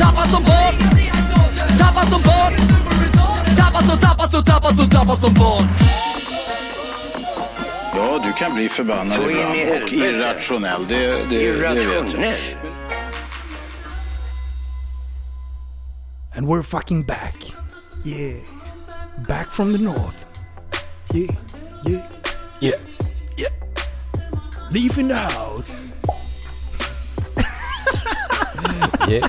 Tappad som barn Tappad som barn Tappad som, tappad som, tappad som, tappad som barn Ja, du kan bli förbannad Så ibland och irrationell. Det, det, det vet jag. Irrationell. And we're fucking back. Yeah. Back from the north. Yeah, yeah. Yeah. Yeah. Leaf in the house. Yeah.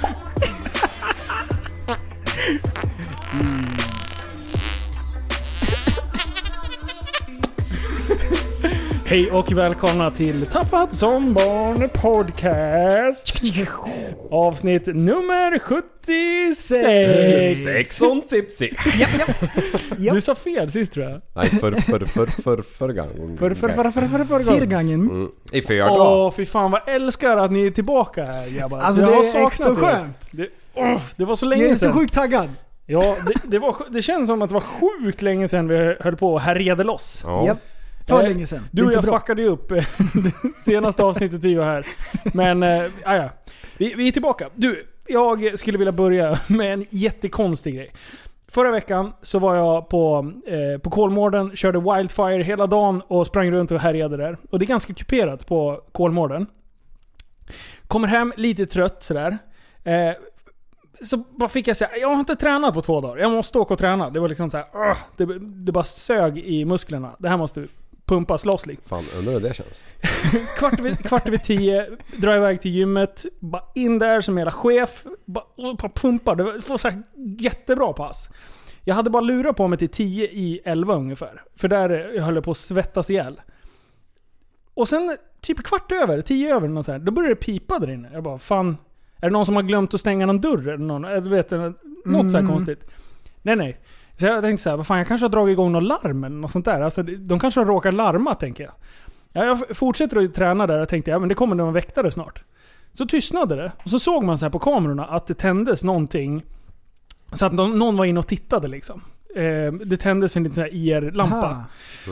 Hej och välkomna till Tappat som barn podcast. Avsnitt nummer 76. Sexon tipsy. Ja. Du sa fel sist tror jag. Nej, för, för, för, för, för gång. För, för, för, för, för, för, för. Fyrgången. Mm. I fyra Åh, dagar. fy fan vad älskar att ni är tillbaka här grabbar. Alltså Jag det har är saknat så skönt. Det, åh, det var så Jag länge är så sedan. sjukt taggad. Ja, det, det, var, det känns som att det var sjukt länge sedan vi höll på och härjade loss. Ja. Japp. För Eh, länge sedan. Du Det och jag bra. fuckade ju upp eh, det senaste avsnittet vi var här. Men, äh, ja. Vi, vi är tillbaka. Du, jag skulle vilja börja med en jättekonstig grej. Förra veckan så var jag på, eh, på Kolmården, körde Wildfire hela dagen och sprang runt och härjade där. Och det är ganska kuperat på Kolmården. Kommer hem lite trött sådär. Eh, så bara fick jag säga, jag har inte tränat på två dagar. Jag måste åka och träna. Det var liksom såhär, "Åh", det, det bara sög i musklerna. Det här måste pumpas loss liksom. Fan, undrar hur det känns. Kvart över, kvart över tio, drar iväg till gymmet, bara in där som hela chef, bara, bara pumpar. Det var så här jättebra pass. Jag hade bara lurat på mig till 10 i 11 ungefär. För där jag höll jag på att svettas ihjäl. Och sen typ kvart över, 10 över, någon så här, då började det pipa där inne. Jag bara, fan. Är det någon som har glömt att stänga någon dörr? Eller någon, du vet, något så här Mm. konstigt. Nej nej. Så jag tänkte så här, vad fan jag kanske har dragit igång något larm eller något sånt där. Alltså, de kanske har råkat larma tänker jag. Ja, jag fortsätter att träna där och tänkte ja, men det kommer någon väktare snart. Så tystnade det. Och så såg man så här på kamerorna att det tändes någonting. Så att någon var inne och tittade liksom. Eh, det tändes en liten IR-lampa. Aha.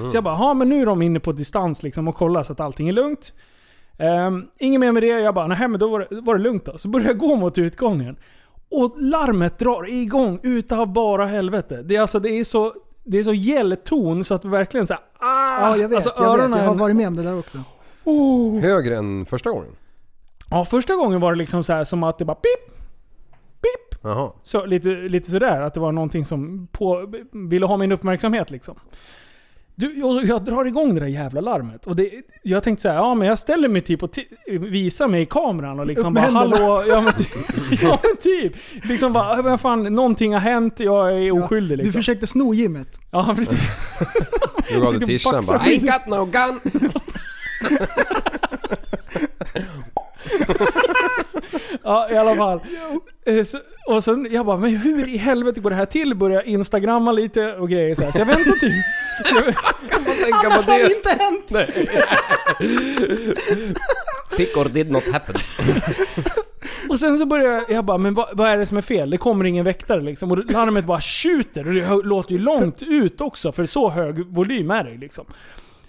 Så jag bara, ja men nu är de inne på distans liksom och kollar så att allting är lugnt. Um, inget mer med det. Jag bara, nej men då var det, var det lugnt då. Så började jag gå mot utgången. Och larmet drar igång utav bara helvete. Det är alltså, det är så... Det är så gäll ton så att verkligen såhär... Ah, Ja, jag vet. alltså, jag vet. Jag har varit med om det där också. Oh. Högre än första gången? Ja, första gången var det liksom så här som att det bara pip, pip. Så, lite, lite sådär, att det var någonting som på, ville ha min uppmärksamhet liksom. Du, jag, jag drar igång det där jävla larmet. Och det, jag tänkte såhär, ja men jag ställer mig typ och visar mig i kameran och liksom bara hallå, ja men, typ, ja men typ. Liksom bara, vad fan, någonting har hänt, jag är oskyldig Du liksom. försökte sno gymmet. Ja precis. Du gav det Lite tishan bara. I got no gun! Ja, i alla fall. Eh, Så, och så jag bara, men hur i helvete går det här till? Börjar instagramma lite och grejer så här. Så jag väntar typ. Tänka på Det har det! inte hänt! Pickor did not happen. Och sen så börjar jag, jag bara, men vad, vad är det som är fel? Det kommer ingen väktare liksom. Och larmet bara tjuter. Och det låter ju långt ut också, för så hög volym är det liksom.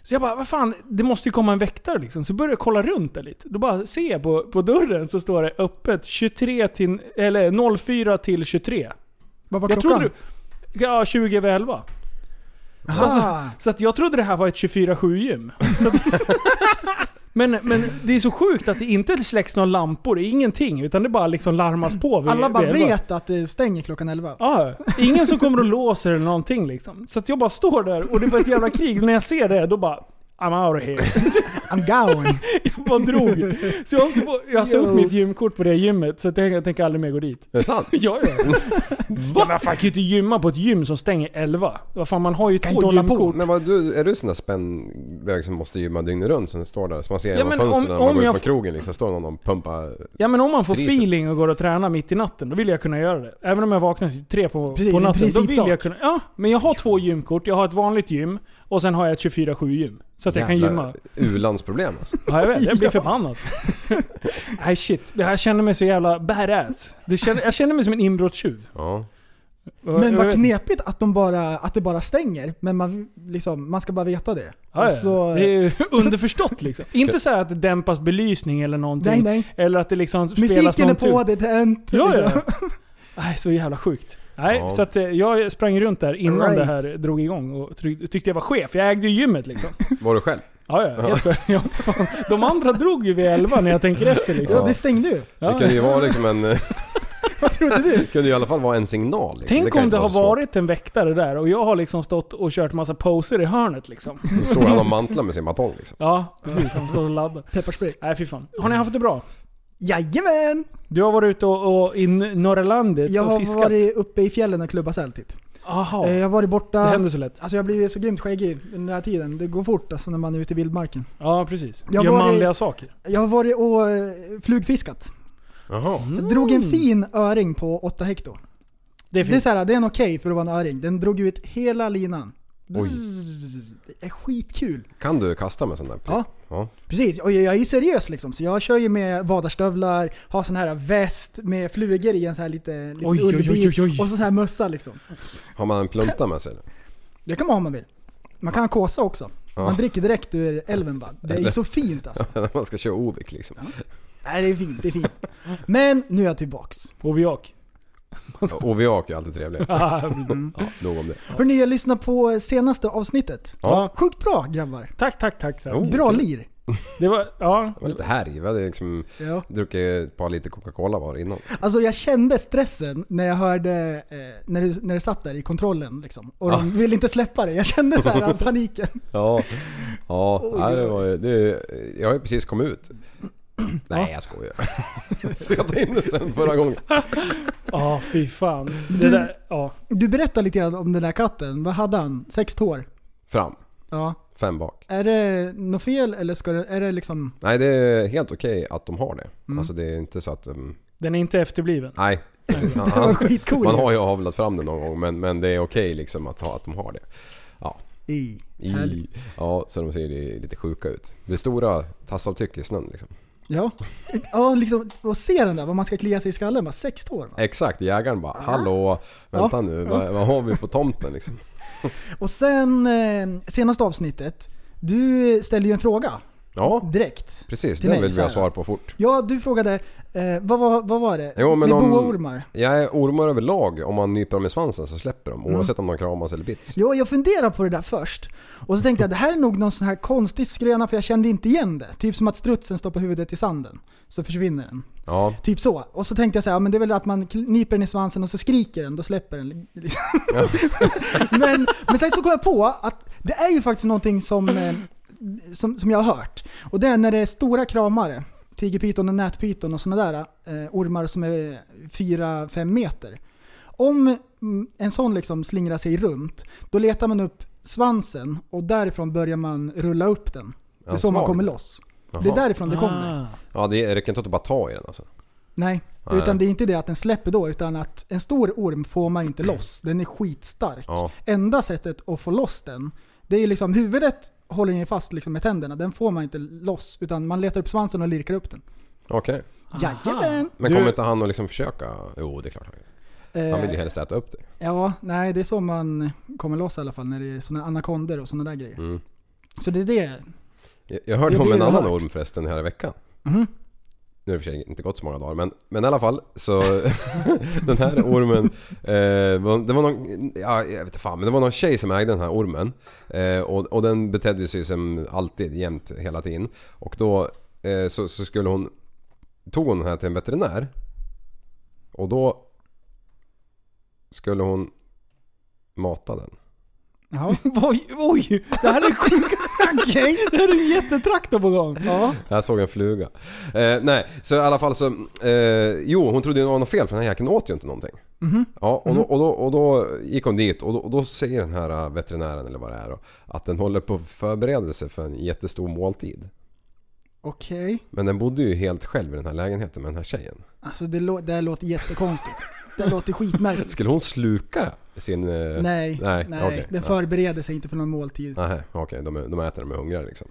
Så jag bara, vad fan, det måste ju komma en väktare liksom. Så börjar jag kolla runt det lite. Då bara ser jag på, på dörren så står det öppet 23 till, eller 04 till 23. Vad var Jag klockan? trodde Ja, 20 över 11. Så, alltså, så att jag trodde det här var ett 24-7 gym. Men, men det är så sjukt att det inte släcks några lampor, ingenting. Utan det bara liksom larmas på. vid- Alla bara vid vet att det stänger klockan 11. Ja, ingen som kommer och låser eller någonting liksom. Så att jag bara står där och det var ett jävla krig. Och när jag ser det, då bara... I'm out of here. I'm going. jag bara drog. Så jag, har inte på, jag upp Yo. mitt gymkort på det gymmet, så jag tänker, jag tänker aldrig mer gå dit. Är det sant? Ja, ja. fan kan ju inte gymma på ett gym som stänger 11. Vad fan, man har ju Kan två gymkort. Men vad, du, är du sån där spännväg som måste gymma dygnet runt som står där? Så man ser Ja, genom fönstren om- när man går ut jag på f- krogen liksom. Står någon och pumpar... Ja men om man får Priset. feeling och går och tränar mitt i natten, då vill jag kunna göra det. Även om jag vaknar typ tre på, Precis, på natten, då vill principsak. jag kunna... Ja, men jag har två gymkort. Jag har ett vanligt gym och sen har jag ett 24-7 gym. Så att jag kan gymma. U-landsproblem alltså. Ja jag vet, jag blir Ja. förbannad. Nej shit, det här känner mig så jävla badass. Det känner, jag känner mig som en inbrottstjuv. Ja. Men jag vad knepigt att, de bara, att det bara stänger. Men man, liksom, man ska bara veta det. Ja, ja. Alltså, Det är ju underförstått liksom. Inte så här att det dämpas belysning eller någonting. nej nej. Eller att det liksom spelas Musiken är någon på, tur. det är tänt. Ja, ja. liksom. Nej, så jävla sjukt. Nej, Ja. så att eh, jag sprang runt där innan Right. det här drog igång och tyckte jag var chef. Jag ägde ju gymmet liksom. Var du själv? Ja, ja. Helt ja fan. De andra drog ju vid 11 när jag tänker efter liksom. Så det stängde ju. Det Ja. kunde ju vara liksom en... Vad trodde du? Det kunde ju i alla fall vara en signal liksom. Tänk kan om det har svårt. varit en väktare där och jag har liksom stått och kört massa poser i hörnet liksom. Då står han och mantlar med sin batong liksom. Ja, precis. Han står och laddar. Pepparspray. Nej fy fan. Har ni haft det bra? Jajamän! Du har varit ute och, och i norra landet Jag och har fiskat? varit uppe i fjällen och klubbat säl typ. Aha. Eh, Jag har varit Det borta... händer så lätt. Alltså jag har blivit så grymt skäggig den här tiden. Det går fort alltså när man är ute i vildmarken. Ja, precis. Jag Gör var i- manliga saker. Jag har varit och eh, flugfiskat. Jaha. Jag drog en fin öring på 8 hekto. Mm. Det är Det är, fint. så här, det är en okej för att vara en öring. Den drog ut hela linan. Oj. Det är skitkul. Kan du kasta med sån där? Ja. Ja. Precis, och jag är ju seriös liksom. Så jag kör ju med vadarstövlar, har sån här väst med flugor i en sån här lite, lite Oj, oj, oj, ullbit oj, oj. och så här mössa liksom. Har man en plunta med sig? Det kan man ha om man vill. Man kan ha kåsa också. Ja. Man dricker direkt ur älven bara. Det är ju så fint alltså. När man ska köra Ovik liksom. Nej det är fint, det är fint. Men nu är jag tillbaks. Oviak. Oviak är alltid trevligt. Ja, Ja, nog om det. Hörni, jag lyssnar på senaste avsnittet. Ja. Sjukt bra grabbar. Tack, tack, tack. tack. Oh. Bra okej. lir. Det var, ja. Det var lite härj. Vi hade liksom Ja. druckit ett par liter Coca-Cola var innan. Alltså jag kände stressen när jag hörde, eh, när, du, när du satt där i kontrollen liksom. Och Ja. de ville inte släppa det. Jag kände så här paniken. Ja, ja nej, det var det, jag har ju precis kommit ut. Nej jag skojar. Söt in det sen förra gången. Ja, fy fan. Det Du- där, ja. Du berättade lite grann om den där katten. Vad hade han? Sex tår? Fram, Ja. fem bak. Är det något fel eller ska det, är det liksom... Nej det är helt okej att de har det. Mm. Alltså det är inte så att de, Den är inte efterbliven. nej. Det var skitcool. Man har ju avlat fram det någon gång men, men det är okej liksom att, ha, att de har det. I. I, Härligt. ja, så de ser li- lite sjuka ut. Det är stora tassavtryck i snön liksom. Ja. Ja, liksom, och se den där, vad man ska klia sig i skallen. Bara sex tår. Va? Exakt, jägaren bara Hallå, vänta Ja, nu, vad, vad har vi på tomten liksom? Och sen, eh, senaste avsnittet. Du ställde ju en fråga Ja, direkt. precis. Mig, vill vi ha svar på fort. Ja, du frågade, eh, vad, var, vad var det? Jo, men Med om- boaormar? Jag är ormar överlag, om man nyper dem i svansen så släpper Mm. de. Oavsett om de kramas eller bits. Jo, jag funderade på det där först. Och så tänkte jag, det här är nog någon sån här konstig skröna för jag kände inte igen det. Typ som att strutsen stoppar huvudet i sanden. Så försvinner den. Ja, Typ så. Och så tänkte jag så här, ja, men det är väl att man kniper den i svansen och så skriker den, då släpper den. liksom. men, men sen så kom jag på att det är ju faktiskt någonting som, eh, som, som jag har hört. Och det är när det är stora kramare, tigerpyton och nätpyton och sådana där eh, ormar som är 4-5 meter. Om mm, en sån liksom slingrar sig runt, då letar man upp svansen och därifrån börjar man rulla upp den. Det är Ja, så man kommer loss. Det är Jaha. därifrån det kommer. Ah. Ja, det räcker inte att bara ta i den alltså. Nej, Nej. utan det är inte det att den släpper då, utan att en stor orm får man inte loss. Den är skitstark. Ja, Enda sättet att få loss den, det är liksom huvudet håller ni fast liksom med tänderna. Den får man inte loss, utan man letar upp svansen och lirkar upp den. okej. Jajamän! Men Du- kommer inte han att liksom försöka? Jo, det är klart han gör. Han vill ju Eh, helst äta upp det. ja, nej det är så man kommer loss i alla fall när det är såna anakonder och sådana där grejer. Mm. Så det är det. Jag, jag hörde Det om det en annan orm förresten här i veckan. Mhm. Nu har det i och för sig inte gått så många dagar men, men i alla fall så den här ormen eh, Det var någon, ja jag vet inte fan men det var någon tjej som ägde den här ormen eh, och, och den betedde sig som alltid jämt hela tiden. Och då eh, så, så skulle hon Tog hon den här till en veterinär och då skulle hon mata den. Ja. Oj, oj! Det här är sjukaste. Okej. Det här är en jättetraktor på gång. Ja. Jag såg en fluga. Eh, nej, så i alla fall så... Eh, jo, hon trodde det var något fel för den här jäkeln åt ju inte någonting. Ja, och då, och, då, och då gick hon dit och då, och då säger den här eh, veterinären eller vad det är då, att den håller på att förbereda sig för en jättestor måltid. Okej. Men den bodde ju helt själv i den här lägenheten med den här tjejen. Alltså det, lå- det här låter jättekonstigt. Det låter skitmärkligt. Skulle hon sluka sin... Eh, Nej, nej, nej. okej. den Ja. förbereder sig inte för någon måltid. Nej, okej. de, är- de äter när de är hungriga liksom.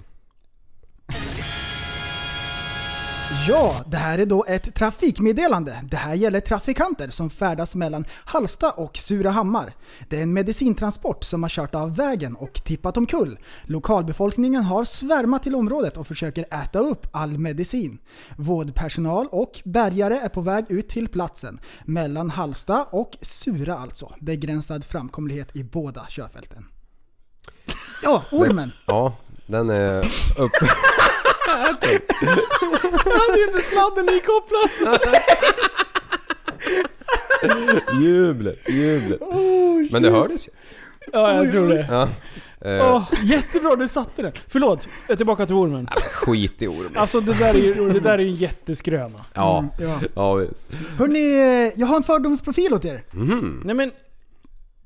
Ja, det här är då ett trafikmeddelande. Det här gäller trafikanter som färdas mellan Halsta och Surahammar. Det är en medicintransport som har kört av vägen och tippat omkull. Lokalbefolkningen har svärmat till området och försöker äta upp all medicin. Vårdpersonal och bärgare är på väg ut till platsen. Mellan Halsta och Sura alltså. Begränsad framkomlighet i båda körfälten. Ja, ormen. Ja, den är upp... hade inte sladden ikopplad. jublet, jublet. Men det hördes ju. Ja, jag tror det. Ja. Eh, Åh, jättebra, du satte den. Förlåt, jag är tillbaka till ormen. Skit i ormen. Alltså det där är ju det där är ju en jätteskröna. Ja, Ja. ja visst. Hörni, jag har en fördomsprofil åt er. Mhm. Nej men...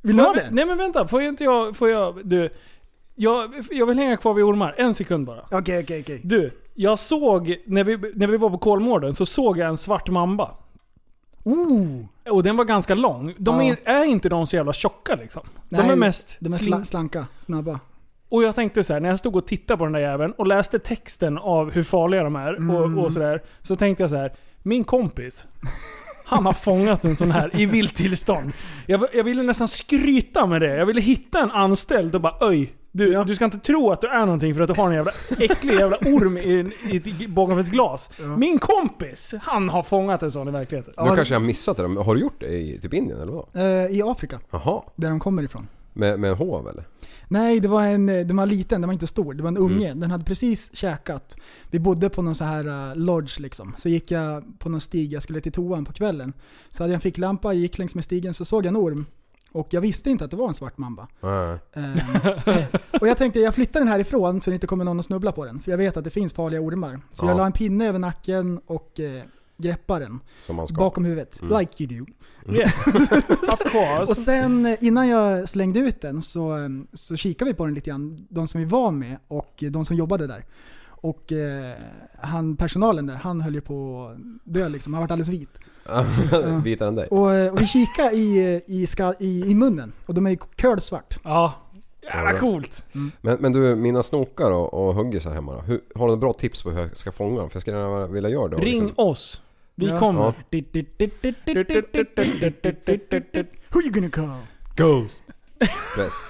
Vill ni ha det? Nej men vänta, får jag inte jag... Får jag... Du... Jag, jag vill hänga kvar vid ormar. En sekund bara. Okej, okej, okej. Du, jag såg... När vi, när vi var på Kolmården så såg jag en svart mamba. Ooh. Och den var ganska lång. De Ja. är, är inte de så jävla tjocka liksom? de Nej, är mest... De är sla- slanka, snabba. Och jag tänkte så här, när jag stod och tittade på den där jäveln och läste texten av hur farliga de är Mm. och, och sådär. Så tänkte jag så här, min kompis, han har fångat en sån här i vilt tillstånd. Jag, jag ville nästan skryta med det. Jag ville hitta en anställd och bara öj. Du, Ja. du ska inte tro att du är någonting för att du har en jävla äcklig jävla orm i, i, ett- bakom ett glas. Min kompis, han har fångat en sån i verkligheten. Du kanske har missat det. Har du gjort det i typ Indien eller vad? Eh, I Afrika, Jaha. där de kommer ifrån. Med, med en hov eller? Nej, det var en, den var liten, den var inte stor. Det var en Mm. unge. Den hade precis käkat. Vi bodde på någon så här uh, lodge liksom. Så gick jag på någon stig, jag skulle till toan på kvällen. Så hade jag en ficklampa, gick längs med stigen, så såg jag en orm. Och jag visste inte att det var en svart mamba. Nej. Ehm, eh, och jag tänkte jag flyttar den härifrån så det inte kommer någon att snubbla på den. För jag vet att det finns farliga ormar. Så Ja. jag la en pinne över nacken och eh, greppade den. Bakom huvudet. Mm. Like you do. Yeah. of Och sen eh, innan jag slängde ut den så, eh, så kikade vi på den lite grann, de som vi var med och de som jobbade där. Och eh, han, personalen där, han höll ju på att dö liksom. Han var alldeles vit. Vitare än dig. Och, eh, och vi kikade i, eh, i, ska, i, i munnen och de är ju. Ja. Jävla coolt. Men, men du, mina snokar och, och huggis här hemma då. Hur, har du några bra tips på hur jag ska fånga dem? För jag skulle gärna vilja göra det. Ring liksom- oss. Vi Ja. kommer. Ja. Who you gonna call? Ghost. Bäst.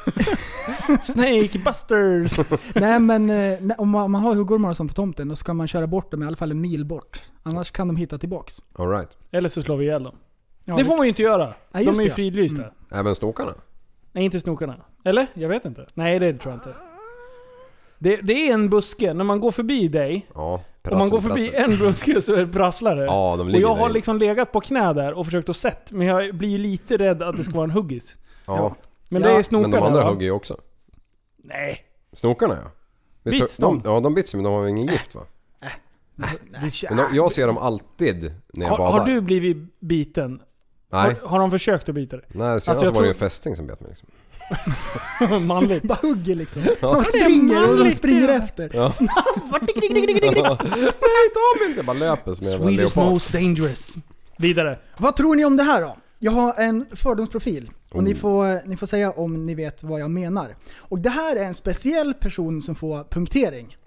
Snake Busters. Nej men eh, nej, om man, om man har huggormar och sånt på tomten då ska man köra bort dem i alla fall en mil bort. Annars kan de hitta tillbaks. Alright. Eller så slår vi ihjäl dem. Ja, det får man ju inte göra. Ja, just De är ju det. fridlysta. Mm. Även snokarna? Nej, inte snokarna. Eller? Jag vet inte. Nej, det tror jag inte. Det, det är en buske. När man går förbi dig, Ja. om man går förbi prassel. en buske så är det. Ja, de och ligger jag har där. liksom legat på knä där och försökt att sett, men jag blir ju lite rädd att det ska vara en huggis. Ja. Men Ja, det är Men snokar de andra va? hugger ju också. Nej. Snokarna ja. Visst, Bits de? de? Ja, de bits men de har ju ingen gift va? Det- Men de, jag ser dem alltid när jag har, badar. har du blivit biten? Nej. Har, har de försökt att bita dig? Nej, senast Alltså, jag var det ju en fästing som bet mig liksom. Manligt. Bara hugger liksom. Ja. De springer och de manligt, springer det. efter. Ja. Nej, ta mig inte! Jag bara löper som en Swedish leopard. most dangerous. Vidare. Vad tror ni om det här då? Jag har en fördomsprofil och ni, Oh. får, ni får säga om ni vet vad jag menar. Och det här är en speciell person som får punktering.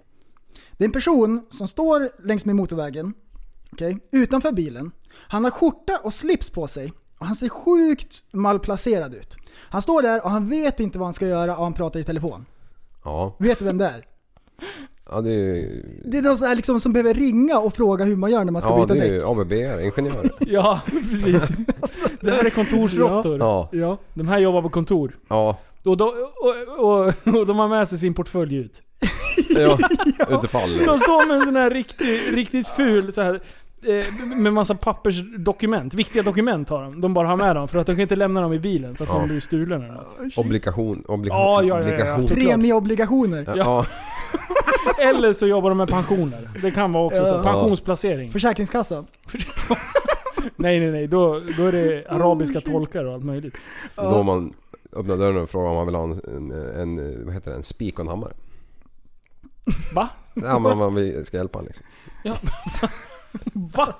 Det är en person som står längs med motorvägen, okej, utanför bilen. Han har skjorta och slips på sig och han ser sjukt malplacerad ut. Han står där och han vet inte vad han ska göra och han pratar i telefon. Ja. Vet du vem det är? Ja, det är ju... Det är någon sån här liksom som behöver ringa och fråga hur man gör när man ska Ja, byta det är däck. ju ABB, ingenjörer. Ja, precis. Det här är kontorsråttor. Ja. Ja. De här jobbar på kontor. Ja. Och de, och, och, och de har med sig sin portfölj ut. Ja. Utifall. De står med en sån här riktigt, riktigt ful så här eh, med massa pappersdokument. Viktiga dokument har de. De bara har med dem för att de kan inte lämna dem i bilen så att Ja. de blir stulen eller något. Obligation, obligation, Ja, ja, ja, ja. Premieobligationer. Ja, ja. Eller så jobbar de med pensioner. Det kan vara också så. Ja. Pensionsplacering. Försäkringskassan. Nej nej nej, då, då är det arabiska tolkar och allt möjligt. Då man öppnar dörren och frågar om man vill ha en, en, en vad heter det, en spik och en hammare. Va? Ja men man vill, ska hjälpa honom liksom. Va?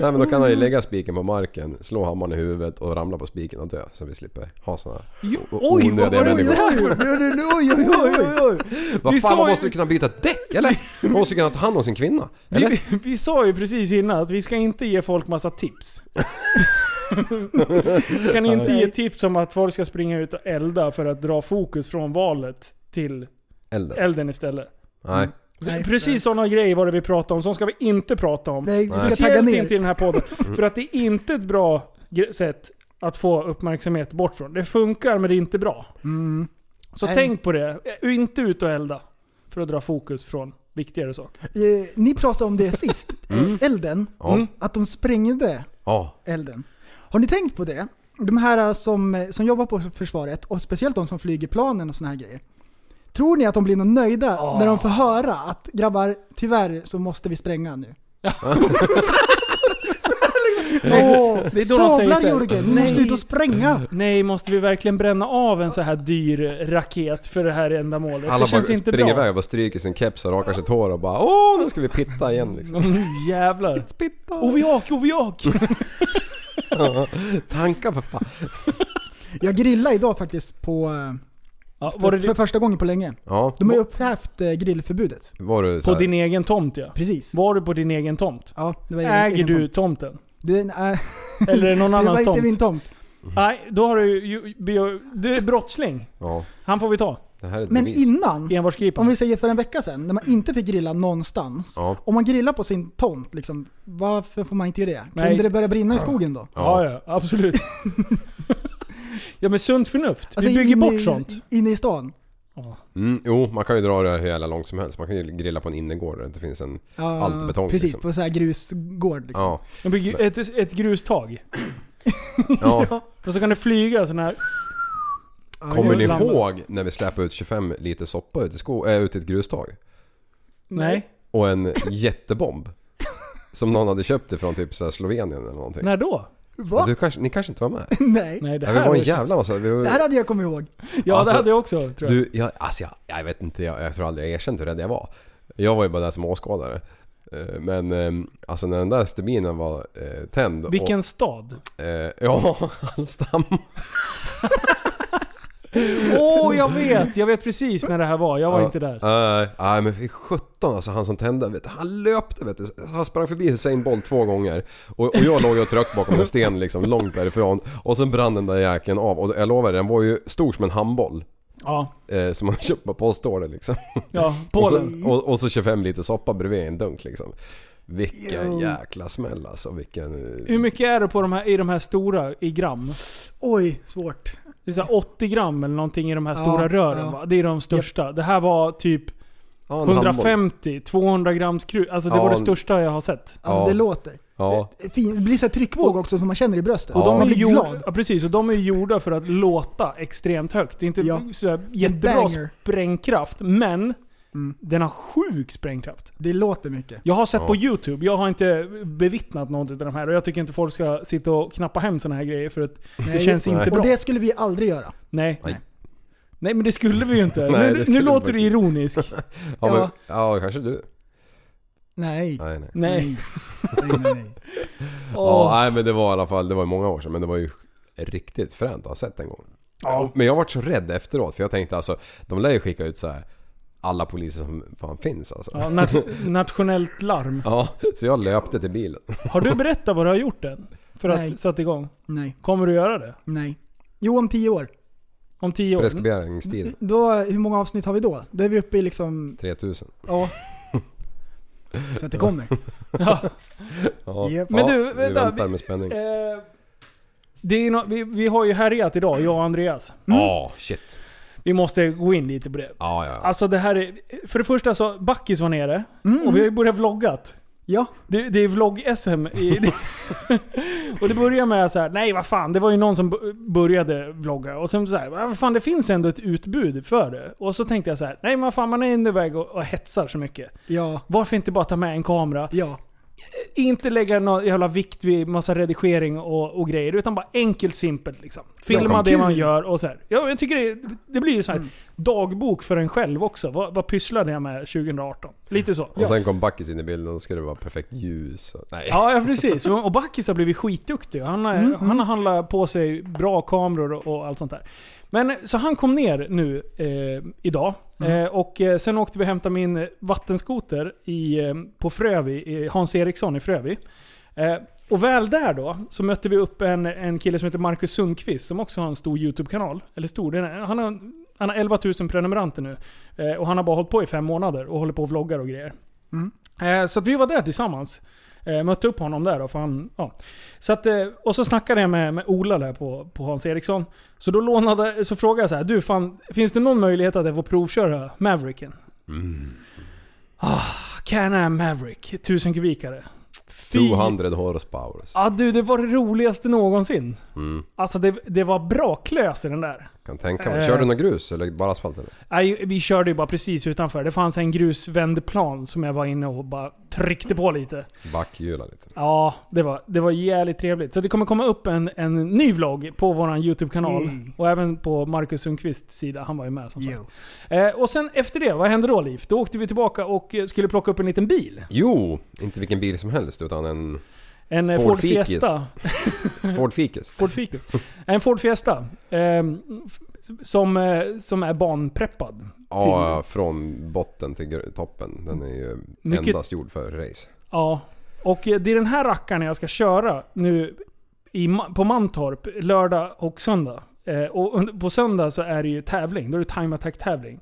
Nej men då kan han ju lägga spiken på marken, slå hammaren i huvudet och ramla på spiken och dö. Så vi slipper ha såna Jo, oj, vad var det där? Oj, oj, oj, oj, oj. Vad Vi fan man måste ju kunna byta däck eller? Man måste ju kunna ta hand om sin kvinna. Eller? Vi, vi sa ju precis innan att vi ska inte ge folk massa tips. Vi kan inte ge tips om att folk ska springa ut och elda för att dra fokus från valet till Elden. elden istället. Nej. Nej, precis nej. sådana grejer var det vi pratade om. Sånt ska vi inte prata om. Nej, vi ska tagga Speciellt ner. inte i den här podden. För att det är inte ett bra sätt att få uppmärksamhet bort från. Det funkar men det är inte bra. Mm. Så Nej. tänk på det. Inte ut och elda. För att dra fokus från viktigare saker. Eh, ni pratade om det sist. Mm. Elden. Mm. Att de sprängde Ja. elden. Har ni tänkt på det? De här som, som jobbar på försvaret, och speciellt de som flyger planen och såna här grejer. Tror ni att de blir något nöjda Ah. när de får höra att grabbar, tyvärr så måste vi spränga nu? Åh, Det är då de säger sablar så här, Jörgen, nu nej. måste ut och spränga! Nej, måste vi verkligen bränna av en så här dyr raket för det här ändamålet? Alla det bara känns inte springer bra. iväg och bara stryker sin keps och rakar sitt hår och bara Åh, nu ska vi pitta igen liksom. Nu jävlar. Spitta! Oviak, oviak! Tankar för fan. Jag grillade idag faktiskt på, eh, Ja, var för, det för första gången på länge. Ja. De har ju upphävt eh, grillförbudet. Var du på din egen tomt ja. Precis. Var du på din egen tomt? Ja, det var Äger egen du tomt. tomten? Det, nej, Eller är det någon det var annans inte tomt? min tomt. Nej, då har du ju... Du är brottsling. Ja. Han får vi ta. Det här är ett Men bevis. innan, om vi säger för en vecka sedan, när man inte fick grilla någonstans. Ja. Om man grillar på sin tomt, liksom, varför får man inte göra det? Nej. Kunde det börja brinna i skogen då? Ja, ja, absolut. ja men sunt förnuft. Alltså, vi bygger bort i, sånt. Inne i stan? Mm, jo, man kan ju dra det hur jävla långt som helst. Man kan ju grilla på en innergård där det inte finns en... Ja, Allt betong, Precis, liksom. på så här grusgård liksom. Ja. Man bygger ett, ett grustag. ja. Och så kan det flyga sån här... Kommer ni ihåg när vi släpade ut 25 liter soppa ut i, sko- äh, ut i ett grustag? Nej. Och en jättebomb. Som någon hade köpt ifrån typ så här Slovenien eller någonting. När då? Va? Du kanske, ni kanske inte var med? Nej. Nej, det Ja, här vi var en jävla massa... Vi var, Det här hade jag kommit ihåg. Ja, Alltså, det hade jag också tror jag. Du, jag, alltså jag, jag vet inte, jag, jag tror aldrig jag erkänt hur rädd jag var. Jag var ju bara där som åskådare. Eh, Men eh, alltså när den där stubinen var eh, tänd Vilken stad? och... Eh, ja, Hallstam. Åh, jag vet! Jag vet precis när det här var. Jag var Ja. inte där. Nej, nej men fy sjutton alltså han som tände, vet, du, han löpte vet du. Han sprang förbi Hussein Bolt två gånger. Och, och jag låg och tryckte bakom en sten liksom långt därifrån. Och sen brann den där jäkeln av. Och jag lovar den var ju stor som en handboll. Ja, Eh, som man köpte på postorder liksom. ja. Och så, Polen. och, och så 25 liter soppa bredvid en dunk liksom. Vilken Jo. jäkla smäll alltså. Vilken... Hur mycket är det på de här, i de här stora i gram? Oj, svårt. Det är så här 80 gram eller någonting i de här Ja, stora rören ja. va? Det är de största. Det här var typ ja, en handboll. 150-200 grams krut. Alltså det Ja, var det största jag har sett. Alltså det låter. Ja. Det, det blir så här tryckvåg också som man känner i bröstet. Och de är gjorda, glad. ja, precis, och de är gjorda för att låta extremt högt. Det är inte Ja. så här jättebra sprängkraft, men Mm. den har sjuk sprängkraft. Det låter mycket. Jag har sett Ja. på YouTube, jag har inte bevittnat något av de här och jag tycker inte folk ska sitta och knappa hem såna här grejer för att det Nej. känns inte bra. Och det skulle vi aldrig göra. Nej. Nej. Nej men det skulle vi ju inte. Nej, det nu nu låter du ironisk. Ja, Ja. men, ja, kanske du. Nej. Nej, nej. Nej. nej, nej, nej. Ja, Åh. nej men det var i alla fall, det var många år sedan men det var ju riktigt fränt att ha sett en gång. Ja. Men jag varit så rädd efteråt för jag tänkte alltså, de lär ju skicka ut så här alla poliser som fan finns alltså. Ja, nat- nationellt larm. Ja, så jag löpte till bilen. Har du berättat vad du har gjort än? För att Nej. sätta igång? nej. Kommer du göra det? Nej. Jo, om tio år. Om tio år? Preskriberingstid Då, hur många avsnitt har vi då? Då är vi uppe i liksom, 3000. ja. Så att det kommer. Ja. Ja, Japp. Men ja, du, vi vänta, väntar vi- med spänning. Eh, det är no- vi, vi har ju härjat idag, jag och Andreas. Ja, shit. Vi måste gå in lite på det. Ja, ja. ja. Alltså det här är... För det första så, Backis var nere. Mm. Och vi har ju börjat vloggat. Ja. Det, det är vlogg-SM. och det börjar med så här: nej vad fan, det var ju någon som började vlogga. Och sen så här, vad fan det finns ändå ett utbud för det. Och så tänkte jag så här: nej men fan man är ändå iväg och, och hetsar så mycket. Ja. Varför inte bara ta med en kamera? Ja. Inte lägga någon jävla vikt vid massa redigering och, och grejer, utan bara enkelt simpelt liksom. Filma det man gör och så här. Ja, jag tycker det, det blir ju så här Mm. dagbok för en själv också. Vad, vad pysslade jag med 2018? Lite så. Och sen kom Backis in i bilden och då skulle det vara perfekt ljus. Och, nej. Ja, ja precis. Och Backis har blivit skitduktig. Han har, Mm, han har handlat på sig bra kameror och allt sånt där. Men så han kom ner nu eh, idag. Mm. Eh, och eh, sen åkte vi och hämtade min vattenskoter i, eh, på Frövi, i Hans Eriksson i Frövi. Eh, och väl där då, så mötte vi upp en, en kille som heter Marcus Sundqvist som också har en stor YouTube-kanal. Eller stor, den är, han, har, han har 11 000 prenumeranter nu. Och han har bara hållit på i fem månader och håller på och vloggar och grejer. Mm. Så vi var där tillsammans. Eh, mötte upp honom där då, för han, ja. så att, eh, Och så snackade jag med, med Ola där på, på Hans Eriksson. Så då lånade, så frågade jag så här, du fan, finns det någon möjlighet att jag får provköra Mavericken? Mm. Ah, Can-Am Maverick, 1000 kubikare. Fy- 200 horsepower. Ja du, det var det roligaste någonsin. Mm. Alltså det, det var bra klös i den där. Kan tänka mig. Eh. Kör du någon grus eller bara asfalt eller? Nej, vi körde ju bara precis utanför. Det fanns en grusvändplan som jag var inne och bara tryckte på lite. Backhjula lite. Ja, det var, det var jävligt trevligt. Så det kommer komma upp en, en ny vlogg på vår YouTube-kanal. Yay. Och även på Marcus Sundqvists sida. Han var ju med som sagt. Eh, och sen efter det, vad hände då Liv? Då åkte vi tillbaka och skulle plocka upp en liten bil. Jo! Inte vilken bil som helst utan en En eh, Ford Ford. Fiesta. Ford Ficus. Ford Ficus. En Ford Fiesta. ehm, f- som, eh, som är banpreppad. Ja, från botten till toppen. Den är ju Mycket- endast gjord för race. Ja. Och eh, det är den här rackaren jag ska köra nu i, på Mantorp lördag och söndag. Eh, och på söndag så är det ju tävling. Då är det time attack tävling.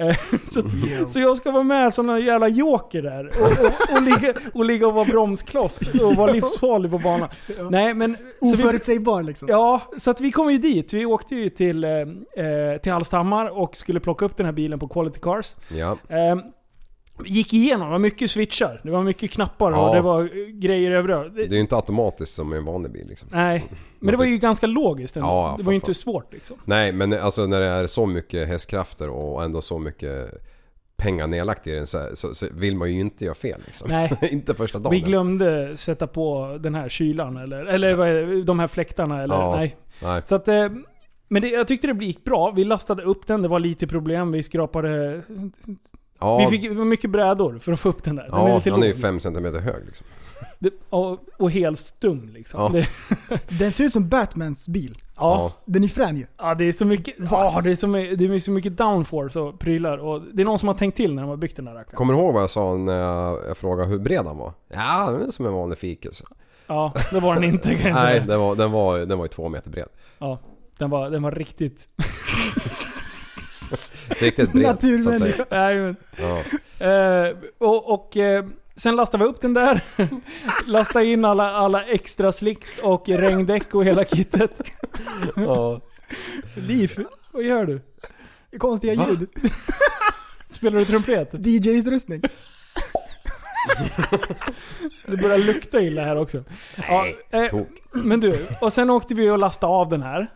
Eh, så, så jag ska vara med som en jävla joker där. Och, och, och, ligga, och ligga och vara bromskloss och vara livsfarlig på banan. Nej men... så vi- Oförutsägbar liksom. Ja, så att vi kom ju dit. Vi åkte ju till, eh, eh, till Hallstahammar och skulle plocka upp den här bilen på Quality Cars. Ja. Eh, gick igenom, det var mycket switchar, det var mycket knappar och Ja. det var eh, grejer överallt. Det är ju inte automatiskt som i en vanlig bil liksom. Nej, men det var ju ganska logiskt ändå. Ja, det var ju inte svårt liksom. Nej men alltså när det är så mycket hästkrafter och ändå så mycket pengar nedlagt i den så, så, så vill man ju inte göra fel liksom. Nej. inte första dagen. Vi glömde sätta på den här kylan eller, eller vad är det, de här fläktarna eller Ja. nej. Nej. Så att, eh, men det, jag tyckte det gick bra. Vi lastade upp den, det var lite problem. Vi skrapade... Ja, Vi fick det var mycket brädor för att få upp den där. Den är lite han är ju låg. 5 cm hög liksom. Det, och, och helt stum liksom. Ja. Det, Den ser ut som Batmans bil. ja. Den är frän ju. Ja, det är så mycket, ja, det är så, my- det är så mycket downforce och prylar. Och det är någon som har tänkt till när de har byggt den där rackaren. Kommer du ihåg vad jag sa när jag, jag frågade hur bred han var? Ja, den är som en vanlig fikus. Ja, det var den inte kan jag Nej, säga. den var, den var, den var ju två meter bred. Ja, den var, den var riktigt... Riktigt bred så att säga. Nej, Ja. eh, och och eh, sen lastade vi upp den där. lastade in alla, alla extra slicks och regndäck och hela kittet. Ja. Liv, vad gör du? Konstiga Va? ljud. Spelar du trumpet? DJ-utrustning. Det börjar lukta illa här också. Ja, eh, men du, och sen åkte vi och lastade av den här.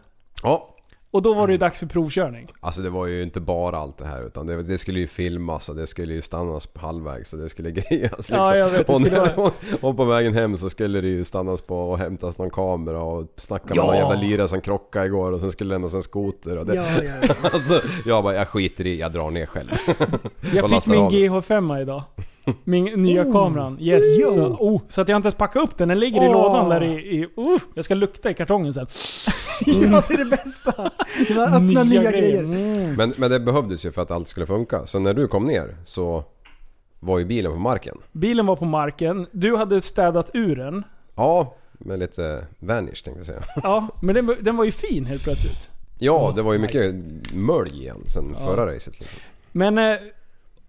Ja. Och då var det ju dags för provkörning. Alltså det var ju inte bara allt det här utan det, det skulle ju filmas och det skulle ju stannas på halvvägs och det skulle grejas liksom. Ja, jag vet, det och, skulle när, vara- och på vägen hem så skulle det ju stannas på och hämtas någon kamera och snacka med Ja. någon jävla lira som krockade igår och sen skulle lämnas en skoter och det, Ja, ja, ja. Alltså jag bara, jag skiter i, jag drar ner själv. Jag fick min av den. GH5 idag. Min nya Oh. kameran. Yes. Jo. Så, oh, så att jag inte ens packade upp den. Den ligger i Åh. lådan där i... i oh, jag ska lukta i kartongen sen. ja, det är det bästa. Det var öppna nya, grejer. Mm. Men, men det behövdes ju för att allt skulle funka. Så när du kom ner så var ju bilen på marken. Bilen var på marken. Du hade städat ur den. Ja, med lite vanish tänkte jag säga. Ja, men den, den var ju fin helt plötsligt. Ja, det var ju mycket mölj igen sen Ja. förra racet liksom. Men... eh,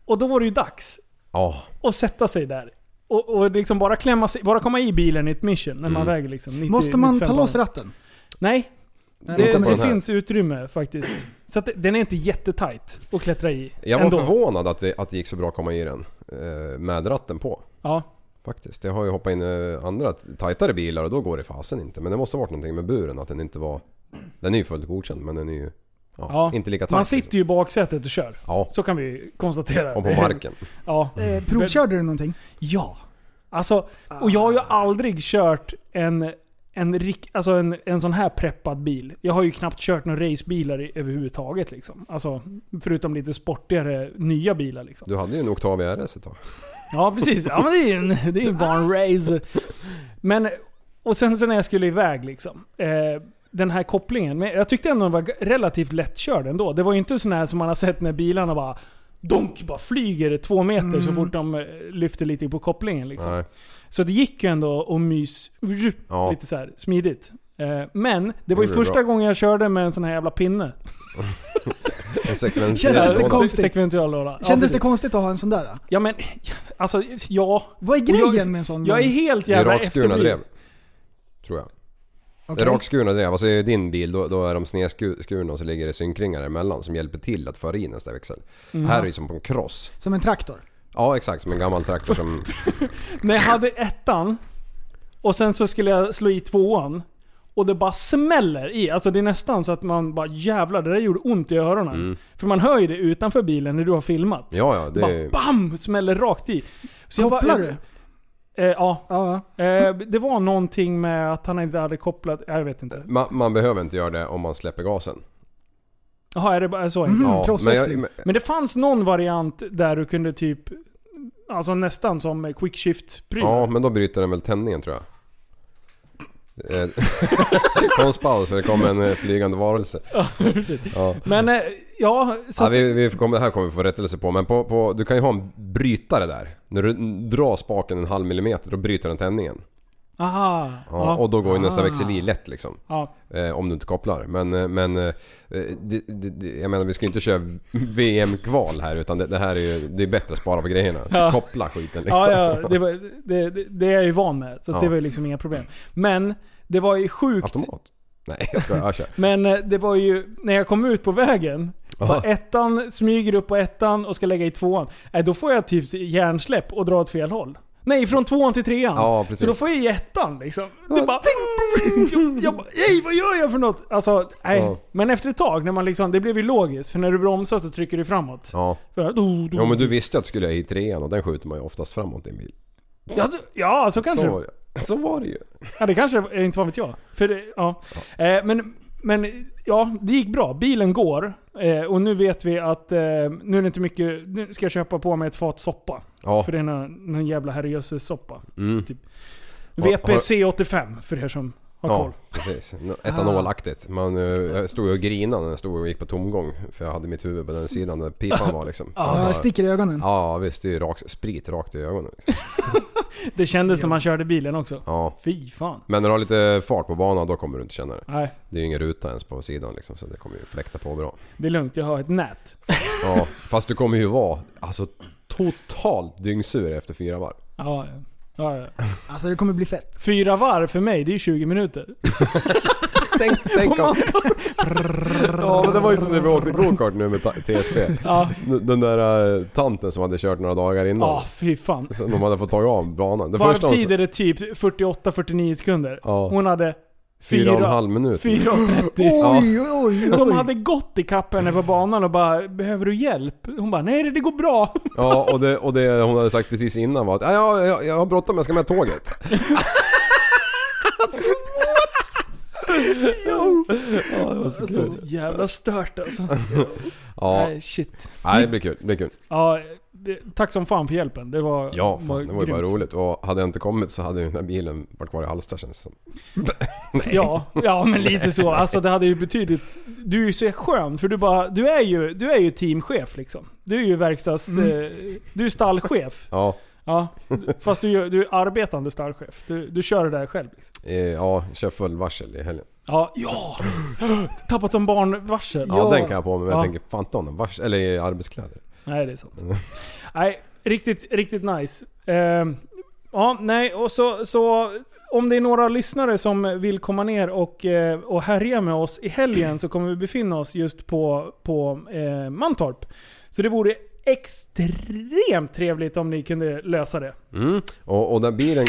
Och då var det ju dags Ja, att sätta sig där. Och, och liksom bara klämma sig, bara komma i bilen i ett mission när man Mm. väger liksom 90, Måste man 95 ta loss ratten? Nej, Nej, det, det finns utrymme faktiskt. Så att den är inte jättetight att klättra i. jag var ändå. förvånad att det, att det gick så bra att komma i den. eh, Med ratten på. Ja. Faktiskt. Jag har ju hoppat in i andra tajtare bilar och då går det fasen inte. Men det måste ha varit någonting med buren att den inte var... Den är ju fullt godkänd men den är ju... Ja, Ja, inte lika tajt. Man sitter ju i baksätet och kör. liksom. Ja, Så kan vi konstatera. och på marken. Ja. Eh, provkörde du någonting? Ja. Alltså, och jag har ju aldrig kört en, en, rik, alltså en, en sån här preppad bil. Jag har ju knappt kört några racebilar i, överhuvudtaget. Liksom. Alltså, förutom lite sportigare nya bilar. Liksom. Du hade ju en Octavia RS ett tag. Ja, precis. Ja, men det är ju en, det är en race. Men, och sen så när jag skulle iväg liksom. Eh, den här kopplingen. Men jag tyckte ändå den var relativt lättkörd ändå. Det var ju inte sån här som man har sett när bilarna bara Donk! Bara flyger två meter så fort de eh, lyfter lite på kopplingen liksom. Nej. Så det gick ju ändå att mys Ja. lite så här smidigt. Eh, Men det var ju du första bra. gången jag körde med en sån här jävla pinne. En. Kändes det konstigt? Ja, Kändes det konstigt att ha en sån där? Ja men, alltså ja. Vad är Och jag- grejen med en sån? Jag är helt Det är jävla efterbliven. drev. Tror jag. Är rakskurna drev. Alltså i din bil då, då är de snedskurna och så ligger det synkringar emellan som hjälper till att föra in nästa växel. Mm. Här är det som på en cross. Som en traktor? Ja exakt, som en gammal traktor som... När jag hade ettan och sen så skulle jag slå i tvåan. Och det bara smäller i. Alltså det är nästan så att man bara jävlar, det där gjorde ont i öronen. För man hör ju det utanför bilen när du har filmat. Mm. Ja ja, det Bara. BAM! Smäller rakt i. Så jag bara- jag- du? Eh, ja. Ja. Eh, det var någonting med att han inte hade kopplat... Jag vet inte. Man, man behöver inte göra det om man släpper gasen. Jaha, är det bara så enkelt? Mhm. Ja, men, jag, men, Men det fanns någon variant där du kunde typ... Alltså nästan som quick shift pryl ja, men då bryter den väl tändningen tror jag. Eh, Konstpaus för det kom en eh, flygande varelse. Ja. Men eh, ja, så Ja, vi, vi kommer, det här kommer vi få rättelse på men på, på, du kan ju ha en brytare där. När du drar spaken en halv millimeter då bryter den tändningen. aha. Ja, Och då går ju nästa Ah. växel i lätt liksom. Eh, om du inte kopplar. Men, eh, men eh, det, det, jag menar vi ska ju inte köra VM-kval här utan det, det här är ju det är bättre att spara på grejerna. Ja. Koppla skiten liksom. Ja, ja det, var, det, är jag ju van med. Så det var ju liksom inga problem. Men det var ju sjukt. Automat? Nej jag ska jag kör. Men eh, det var ju, när jag kom ut på vägen. Ja. Bara ettan smyger upp på ettan och ska lägga i tvåan. Nej, då får jag typ hjärnsläpp och dra åt fel håll. Nej, från tvåan till trean. Ja Så då får jag i ettan liksom. Det bara... Jag, jag bara, Ej, vad gör jag för något? Alltså, nej. Ja. Men efter ett tag, när man liksom, det blev ju logiskt. För när du bromsar så trycker du framåt. Ja. För, do, do. ja men du visste att du skulle i trean och den skjuter man ju oftast framåt i en bil. Ja, så, ja, så kanske Så var det Så var det ju. Ja, det kanske inte vad vet jag. För det, ja. Eh, men, men ja, det gick bra. Bilen går. Eh, och nu vet vi att eh, nu är det inte mycket... Nu ska jag köpa på mig ett fat soppa. Ja. För det är någon, någon jävla herrejösses soppa. Mm. Har- VPC85 för er som har Ja, koll. precis. Etanolaktigt. Man, eh, jag stod och grinade när jag stod och gick på tomgång. För jag hade mitt huvud på den sidan där pipan var liksom. Ja, sticker i ögonen. Ja visst, det är ju rak, sprit rakt i ögonen. Liksom. Det kändes när man körde bilen också. Ja. Fy fan. Men när du har lite fart på banan då kommer du inte känna det. Nej, Det är ju ingen ruta ens på sidan liksom så det kommer ju fläkta på bra. det är lugnt. Jag har ett nät. Ja, fast du kommer ju vara alltså totalt dyngsur efter fyra varv. Ja, ja. Ja, ja. Alltså det kommer bli fett. Fyra varv för mig, det är 20 minuter. Tänk, tänk om... Ja men det var ju som när vi åkte gokart nu med TSB. Ja, Den där uh, tanten som hade kört några dagar innan. ja fy fan. Som de hade fått ta av banan. Varvtid är det typ 48-49 sekunder. Ja. Hon hade Fyra och en halv minut. 4.30. Ja. Oj, oj, oj. De hade gått i kapp henne på banan och bara 'Behöver du hjälp?' Hon bara 'Nej det går bra' Ja och det, och det hon hade sagt precis innan var att ja, ja, jag, jag har bråttom, jag ska med tåget. ja, det var så Så kul. jävla stört alltså. Ja, Nej shit. nej, det blir kul. Det blir kul. Ja, tack som fan för hjälpen. Det var Ja, fan, det var ju bara roligt. Och hade jag inte kommit så hade ju den här bilen varit kvar i Hallsta känns det som. Ja, ja men lite så. Alltså det hade ju betydligt... Du är ju så skön för du bara... Du är ju, du är ju teamchef liksom. Du är ju verkstads... Eh, du är stallchef. Ja, Ja. Fast du, gör- du är arbetande stallchef. Du, du kör det där själv liksom. eh, ja, kör full varsel i helgen. Ja. ja. Tappat som barnvarsel. Ja, den kan jag på mig men Ja. jag tänker fan ta någon varsel, eller i arbetskläder. Nej, det är sant. nej, riktigt, riktigt nice. Uh, ja, nej, och så, så om det är några lyssnare som vill komma ner och, eh, och härja med oss i helgen så kommer vi befinna oss just på, på eh, Mantorp. Så det vore extremt trevligt om ni kunde lösa det. Mm. Och, och den bilen...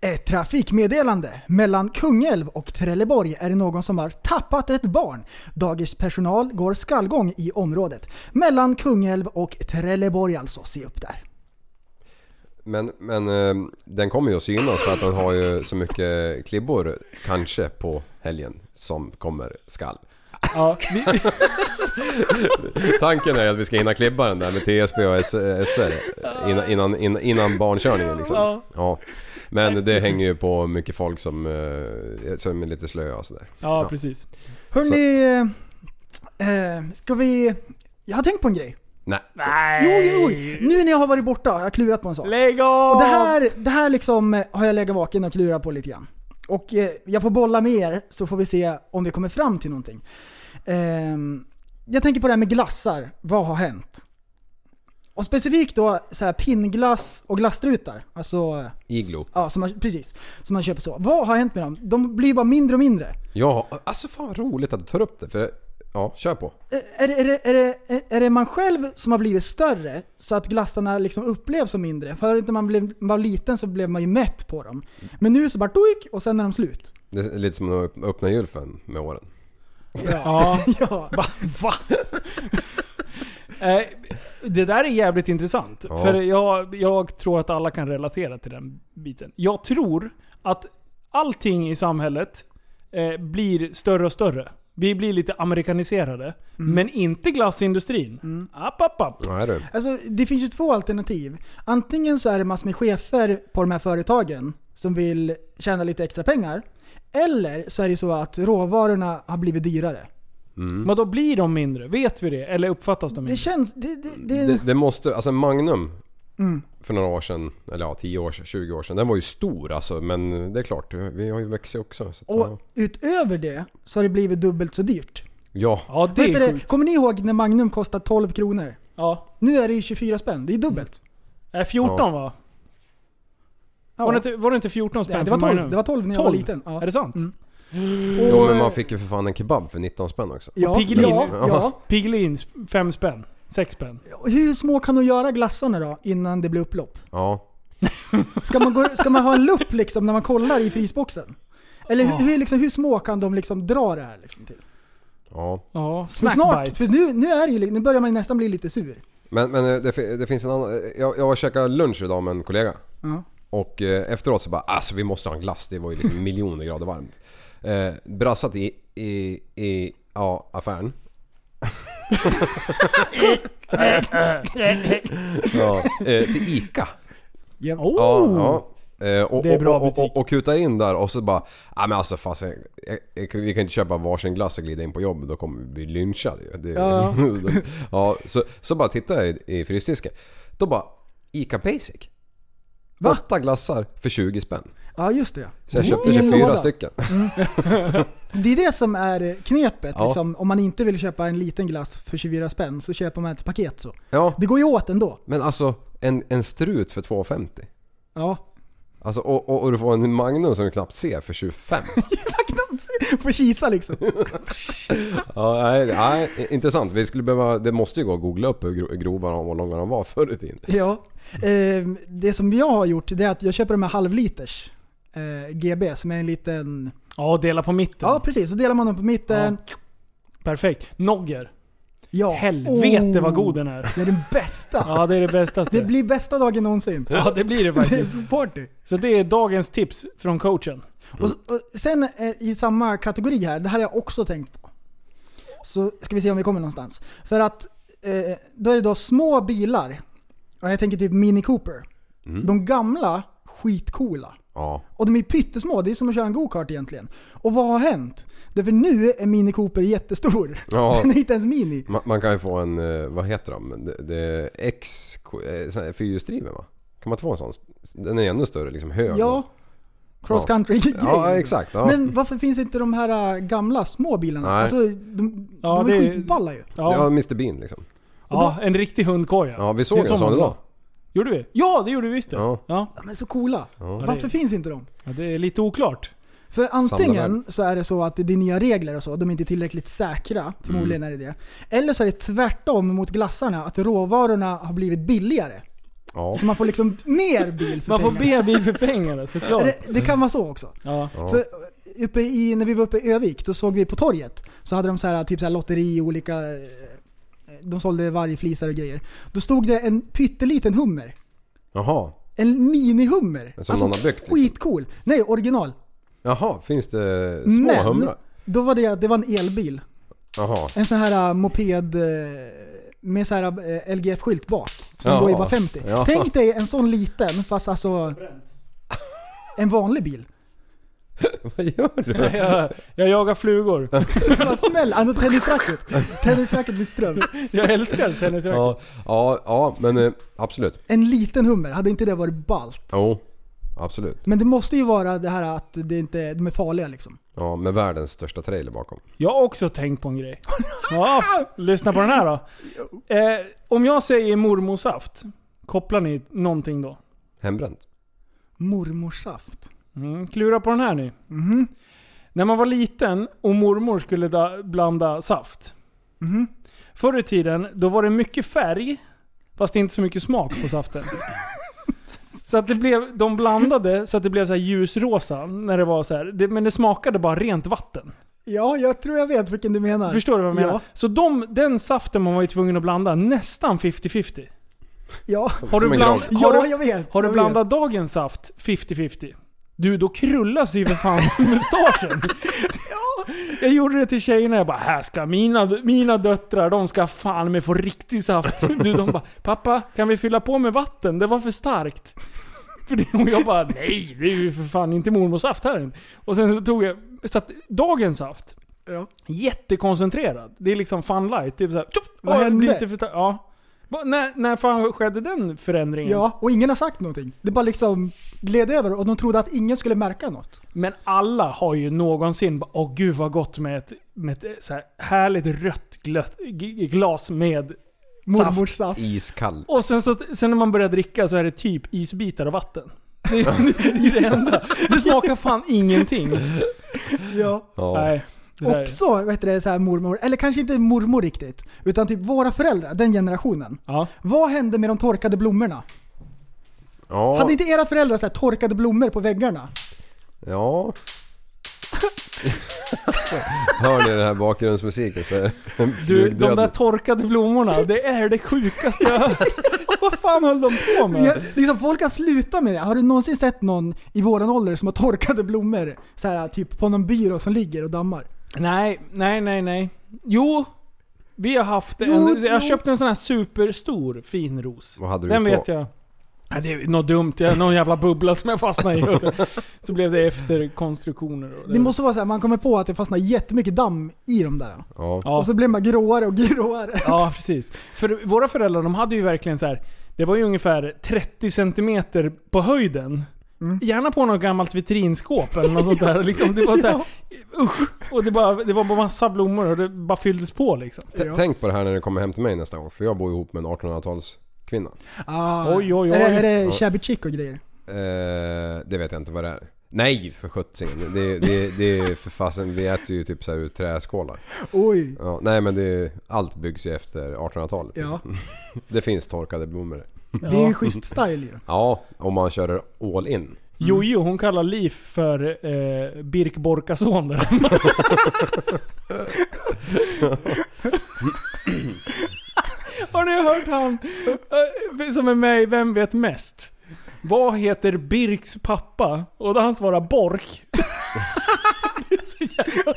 Ett trafikmeddelande. Mellan Kungälv och Trelleborg är det någon som har tappat ett barn. Dagispersonal går skallgång i området. Mellan Kungälv och Trelleborg alltså. Se upp där. Men, men eh, den kommer ju att synas för att den har ju så mycket klibbor kanske på helgen som kommer skall. Ja, vi, Tanken är att vi ska hinna klibba den där med TSB och SR innan, innan, innan, innan barnkörningen liksom. Ja. Ja. Men det hänger ju på mycket folk som, eh, som är lite slöa och sådär. ja, precis. Hörni, eh, ska vi... Jag har tänkt på en grej. Nej. Nej! Jo, jo, nu när jag har varit borta har jag klurat på en sak. Lägg av! Och det här, det här liksom eh, har jag legat vaken och klurat på lite grann. Och eh, jag får bolla med er så får vi se om vi kommer fram till någonting. Ehm, jag tänker på det här med glassar. Vad har hänt? Och specifikt då så här pinnglass och glasstrutar. Alltså, Iglo. ja, som man, precis. Som man köper så. Vad har hänt med dem? De blir bara mindre och mindre. Ja, alltså fan vad roligt att du tar upp det. För, ja, kör på. Eh, Är det, är, det, är, det, är det man själv som har blivit större så att glassarna liksom upplevs som mindre? Förut när man blev, var liten så blev man ju mätt på dem. Men nu så bara doik och sen är de slut. Det är lite som att öppna gylfen med åren. Ja. Ja. Va? Va? Eh, det där är jävligt intressant. Ja. För jag, jag tror att alla kan relatera till den biten. Jag tror att allting i samhället eh, blir större och större. Vi blir lite amerikaniserade. Men inte glassindustrin. App, app, app. Nej du. Alltså, det finns ju två alternativ. Antingen så är det massor med chefer på de här företagen som vill tjäna lite extra pengar. Eller så är det så att råvarorna har blivit dyrare. Men då blir de mindre? Vet vi det? Eller uppfattas de Det mindre? känns... Det, det, det, Det, det måste, alltså Magnum Mm. för några år sedan, eller ja 10 år sedan, 20 år sedan. Den var ju stor alltså men det är klart, vi har ju växt också. Så att, och utöver det så har det blivit dubbelt så dyrt. ja. Ja, det är det, kommer ni ihåg när Magnum kostade 12 kronor? Ja. Nu är det ju 24 spänn. Det är dubbelt. Äh, 14 Ja. va? Ja. Var, det inte, var det inte 14 spänn Ja, det, var för 12, Magnum? det var 12 när jag var 12? liten. Ja. Är det sant? Mm. Jo men man fick ju för fan en kebab för 19 spänn också. Ja, Piggelin. ja, ja. Piggelin, 5 spänn. 6 spänn. Hur små kan du göra glassarna då innan det blir upplopp? Ja. Ska man, gå, ska man ha en lupp liksom när man kollar i frysboxen? Eller Ja. hur, hur, liksom, hur små kan de liksom dra det här liksom till? Ja. Ja, För snart, för nu, nu, är det ju, nu börjar man ju nästan bli lite sur. Men, men eh, det, det finns en annan... Jag, jag var och käkade lunch idag med en kollega. Ja. Och eh, efteråt så bara alltså vi måste ha en glass. Det var ju liksom miljoner grader varmt. Eh, brassat i, i, i ja, affären. ja, eh, till ICA. Oh. Ja, ja. Eh, och, Det är bra och, och, butik. och, och kutar in där och så bara ja men alltså fast jag, jag, jag, vi kan inte köpa varsin glass och glida in på jobbet. Då kommer vi bli lynchade ju. Det, Ja. ja, så, så bara tittar jag i, i frysdisken. Då bara ICA Basic. Va? Åtta glassar för 20 spänn. Ja, just det. Så jag köpte I en 24 låda. stycken. Det är det som är knepet. Ja. Liksom, om man inte vill köpa en liten glass för 24 spänn så köper man ett paket så. Ja, Det går ju åt ändå. men alltså en, en strut för 2,50. Ja. Alltså, och, och, och du får en Magnum som du knappt ser för 25. Får kisa liksom. ja, nej, nej, intressant. Vi skulle behöva, det måste ju gå att googla upp hur gro- grova de och långa de var förr i tiden. Ja. Eh, det som jag har gjort det är att jag köper de här halvliters eh, GB som är en liten... Ja, dela på mitten. Ja precis, så delar man dem på mitten. Perfekt. Nogger. Ja. Helvete vad Oh, god den är. Det är den bästa. Ja, det är det bästaste. Det blir bästa dagen någonsin. Ja, det blir det Det är faktiskt. party. Så det är dagens tips från coachen. Och, och sen eh, i samma kategori här, det här har jag också tänkt på. Så ska vi se om vi kommer någonstans. För att eh, då är det då små bilar. Och jag tänker typ Mini Cooper. Mm. De gamla, skitcoola. Ja. Och de är pyttesmå, det är som att köra en go-kart egentligen. Och vad har hänt? Därför nu är Mini Cooper jättestor. Ja. Den är inte ens mini. Man, man kan ju få en, eh, vad heter de? Det, det X, eh, fyrhjulsdriven va? Kan man inte få en sån? Den är ännu större, liksom hög. Ja. Cross country Ja, exakt. Ja. Men varför finns inte de här äh, gamla små bilarna? Nej. Alltså, de, Ja, de är det skitballa ju. ja, Mr Bean liksom. ja en riktig hundkoja. Ja, vi såg en så sån idag. Gjorde vi? Ja, det gjorde vi visst det. Ja. Ja. De är så coola. Ja. Varför det- finns inte de? ja, det är lite oklart. För antingen så är det så att det är nya regler och så, de är inte tillräckligt säkra. Förmodligen är det det. Eller så är det tvärtom mot glassarna, att råvarorna har blivit billigare. Ja. Så man får liksom mer bil för Man får pengarna. be bil för pengarna såklart. Det, det kan vara så också. Ja. Ja. För uppe i, när vi var uppe i Övik, då såg vi på torget. Så hade de så här, typ så här lotteri, olika... eh, De sålde vargflisar och grejer. Då stod det en pytteliten hummer. Jaha. En minihummer. Som någon har byggt, liksom. skitcool. Nej, original. Jaha, finns det små Men, humrar? då var det, det var en elbil. Jaha. En sån här uh, moped uh, med så här uh, LGF-skylt bak. Som Ja. går i bara 50. Ja. Tänk dig en sån liten, fast alltså... En vanlig bil. Vad gör du? Jag, jag jagar flugor. Bara smäll, han har tennisracket. Tennisracket med ström. Jag älskar tennisracket. Ja, ja, ja men eh, absolut. En liten hummer, hade inte det varit ballt? Jo, absolut. Men det måste ju vara det här att det inte, de är farliga liksom. Ja, med världens största trailer bakom. Jag har också tänkt på en grej. Ja, lyssna på den här då. Eh, om jag säger mormorsaft, kopplar ni någonting då? Hembränt. Mormorsaft. Mm, klura på den här nu. Mhm. När man var liten och mormor skulle da, blanda saft. Mhm. Förr i tiden, då var det mycket färg, fast inte så mycket smak på saften. Så att det blev, de blandade så att det blev så här ljusrosa när det var så här. Det, men det smakade bara rent vatten. Ja, jag tror jag vet vilken du menar. Förstår du vad jag menar? Ja. Så de, den saften man var ju tvungen att blanda nästan 50-50. Ja, Har du, bland, har ja du, jag vet. har du blandat dagens saft 50-50? Du, då krullas ju för fan mustaschen. Jag gjorde det till tjejerna, jag bara här ska mina, mina döttrar, de ska fan med få riktig saft. Du, de bara pappa, kan vi fylla på med vatten? Det var för starkt. För det, och jag bara nej, det är ju för fan inte mormors saft här. Och sen så tog jag, så att dagens saft, Ja. jättekoncentrerad. Det är liksom fun light. Det är så här, tjoff, Vad hände? lite för. Ja. Va, När, när fan skedde den förändringen? Ja, och ingen har sagt någonting. Det bara liksom gled över och de trodde att ingen skulle märka något. Men alla har ju någonsin bara, åh gud vad gott med ett, med ett så här härligt rött glött, glas med saft. Mormors saft. Iskall. Och sen, så, sen när man börjar dricka så är det typ isbitar och vatten. Det, det är det enda. Det smakar fan ingenting. Ja. Ja. Nej. Det där. Också, vet du, så här mormor, eller kanske inte mormor riktigt, utan typ våra föräldrar, den generationen. Ja. Vad hände med de torkade blommorna? Ja. Hade inte era föräldrar så här torkade blommor på väggarna? Ja. Hör ni den här bakgrundsmusiken så är det Du, de där torkade blommorna, det är det sjukaste jag hört. Vad fan höll de på med? Ja, liksom folk har slutat med det. Har du någonsin sett någon i våran ålder som har torkade blommor? Så här, typ på någon byrå som ligger och dammar. Nej, nej, nej, nej. Jo, vi har haft en... Jo, jag jo. köpte en sån här superstor fin ros. Vad hade du Den på? vet jag. Ja, det är något dumt, jag, någon jävla bubbla som jag fastnade i. Så, så blev det efterkonstruktioner. Och Det måste vara så här, man kommer på att det fastnar jättemycket damm i dem där. Ja. Och så blir man gråare och gråare. Ja, precis. För våra föräldrar, de hade ju verkligen så här. Det var ju ungefär 30 cm på höjden. Mm. Gärna på något gammalt vitrinskåp eller något sånt där. Liksom, det var så här, usch! Och det, bara, det var bara massa blommor och det bara fylldes på liksom. T- Ja. Tänk på det här när du kommer hem till mig nästa gång, för jag bor ihop med en 1800-talskvinna. Ah, Oj, oj, Är det, oj. är det Ja. shabby chic och grejer? Eh, det vet jag inte vad det är. Nej, för sjuttsingen. Det, det, det är för fasen, vi äter ju typ så här ur träskålar. Oj. Ja, nej men det, allt byggs ju efter 1800-talet. Ja. Det finns torkade blommor. Det är ju schysst style ju. Ja, om man kör all in. Jojo, hon kallar Liv för eh, Birk Borkason där Har ni hört han eh, som är med i Vem vet mest? Vad heter Birks pappa? Och då han svarar Bork. det är så jävla...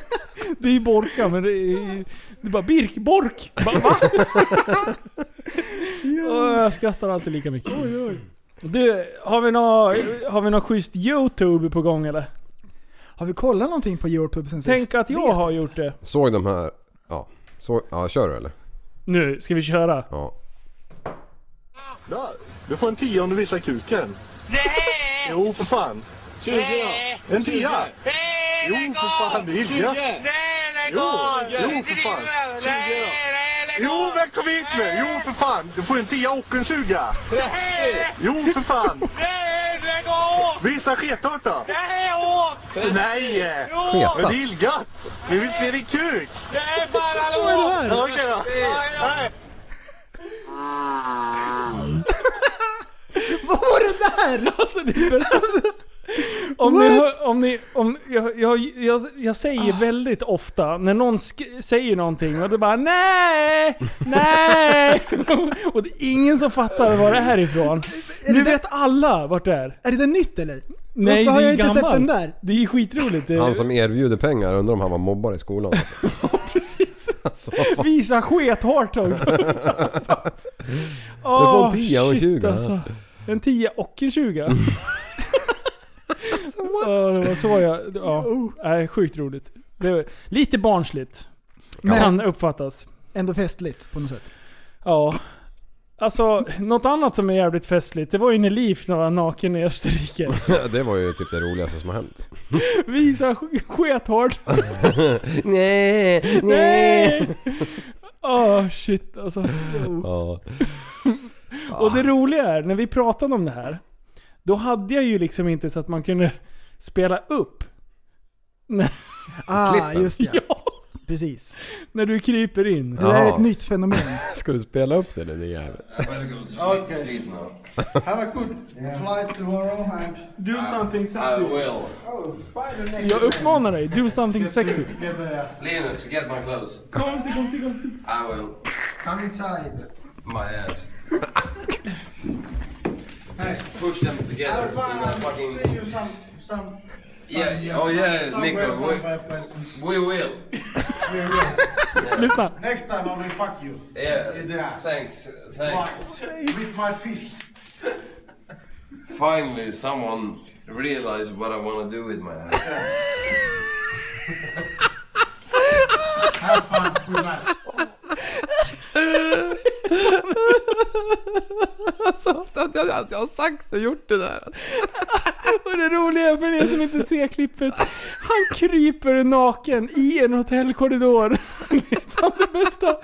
Det är ju Borka men det är, det är bara Birk, Bork. Bara, va? Åh, jag skrattar alltid lika mycket. Du, har vi något har vi nå schysst YouTube på gång eller? Har vi kollat någonting på Youtube sen Tänk sist? att jag Vet har inte. gjort det. Såg de här... Ja, så, ja kör du eller? Nu, ska vi köra? Ja. Där. Du får en tia om du visar kuken. Nej! Jo, för fan. 20 En tia? Jo, för fan. Det är ilja. Jo, jo, för fan. 20 Jo, men kom hit nu. Jo, för fan. Du får en tia och en suga. Jo, för fan. Visa skethårt Nej! Men det är illgött! Vi vill se din kuk! Är det här? Okej då. Nej. Vad var det där? Alltså det är. Om ni, hör, om ni, om, jag, jag, jag, jag säger väldigt ofta när någon säger någonting och det bara nej, nej. och det är ingen som fattar var det här ifrån. det Nu där- vet alla vart det är. Är det där nytt eller? Nej, Varför har är jag inte sett gammalt. den där? Det är skitroligt. Han som erbjuder pengar, undrar om han var mobbare i skolan alltså. precis. alltså. Visa skethårt också. du får en 10 och en 20. Alltså. En 10 och en 20. Ja, det var så jag... Ja, nej, sjukt roligt. Det var lite barnsligt. Men Kan uppfattas. ändå festligt på något sätt. Ja. Alltså, något annat som är jävligt festligt, det var ju när Liv var naken i Österrike. Det var ju typ det roligaste som har hänt. Visa sk- skethårt. Nej, Nej! Åh shit alltså. Ja. Och det roliga är, när vi pratade om det här, då hade jag ju liksom inte så att man kunde spela upp. Ah, Klippen. just det. Ja, Precis. när du kryper in. Det där är ett nytt fenomen. Ska du spela upp det nu din jävel? Okay. Have a good flight tomorrow and... Do something sexy. will. Oh, spider neck. Jag uppmanar dig, do something sexy. Get there. Linus, get my clothes. Kom till, kom till, kom till. I will. Come inside. My ass. Just push them together. Have You fun know, and fucking. see you some... some Yeah, oh yeah, somewhere, Nico. We, we will. We will. Lyssna. Next time I will fuck you. Yeah. In the ass. Thanks. Thanks. Twice. With my fist. Finally, someone realized what I want to do with my ass. Have fun. Good night. Alltså att jag, att jag har sagt och gjort det där. Och det roliga för er som inte ser klippet, han kryper naken i en hotellkorridor. Det är fan det bästa.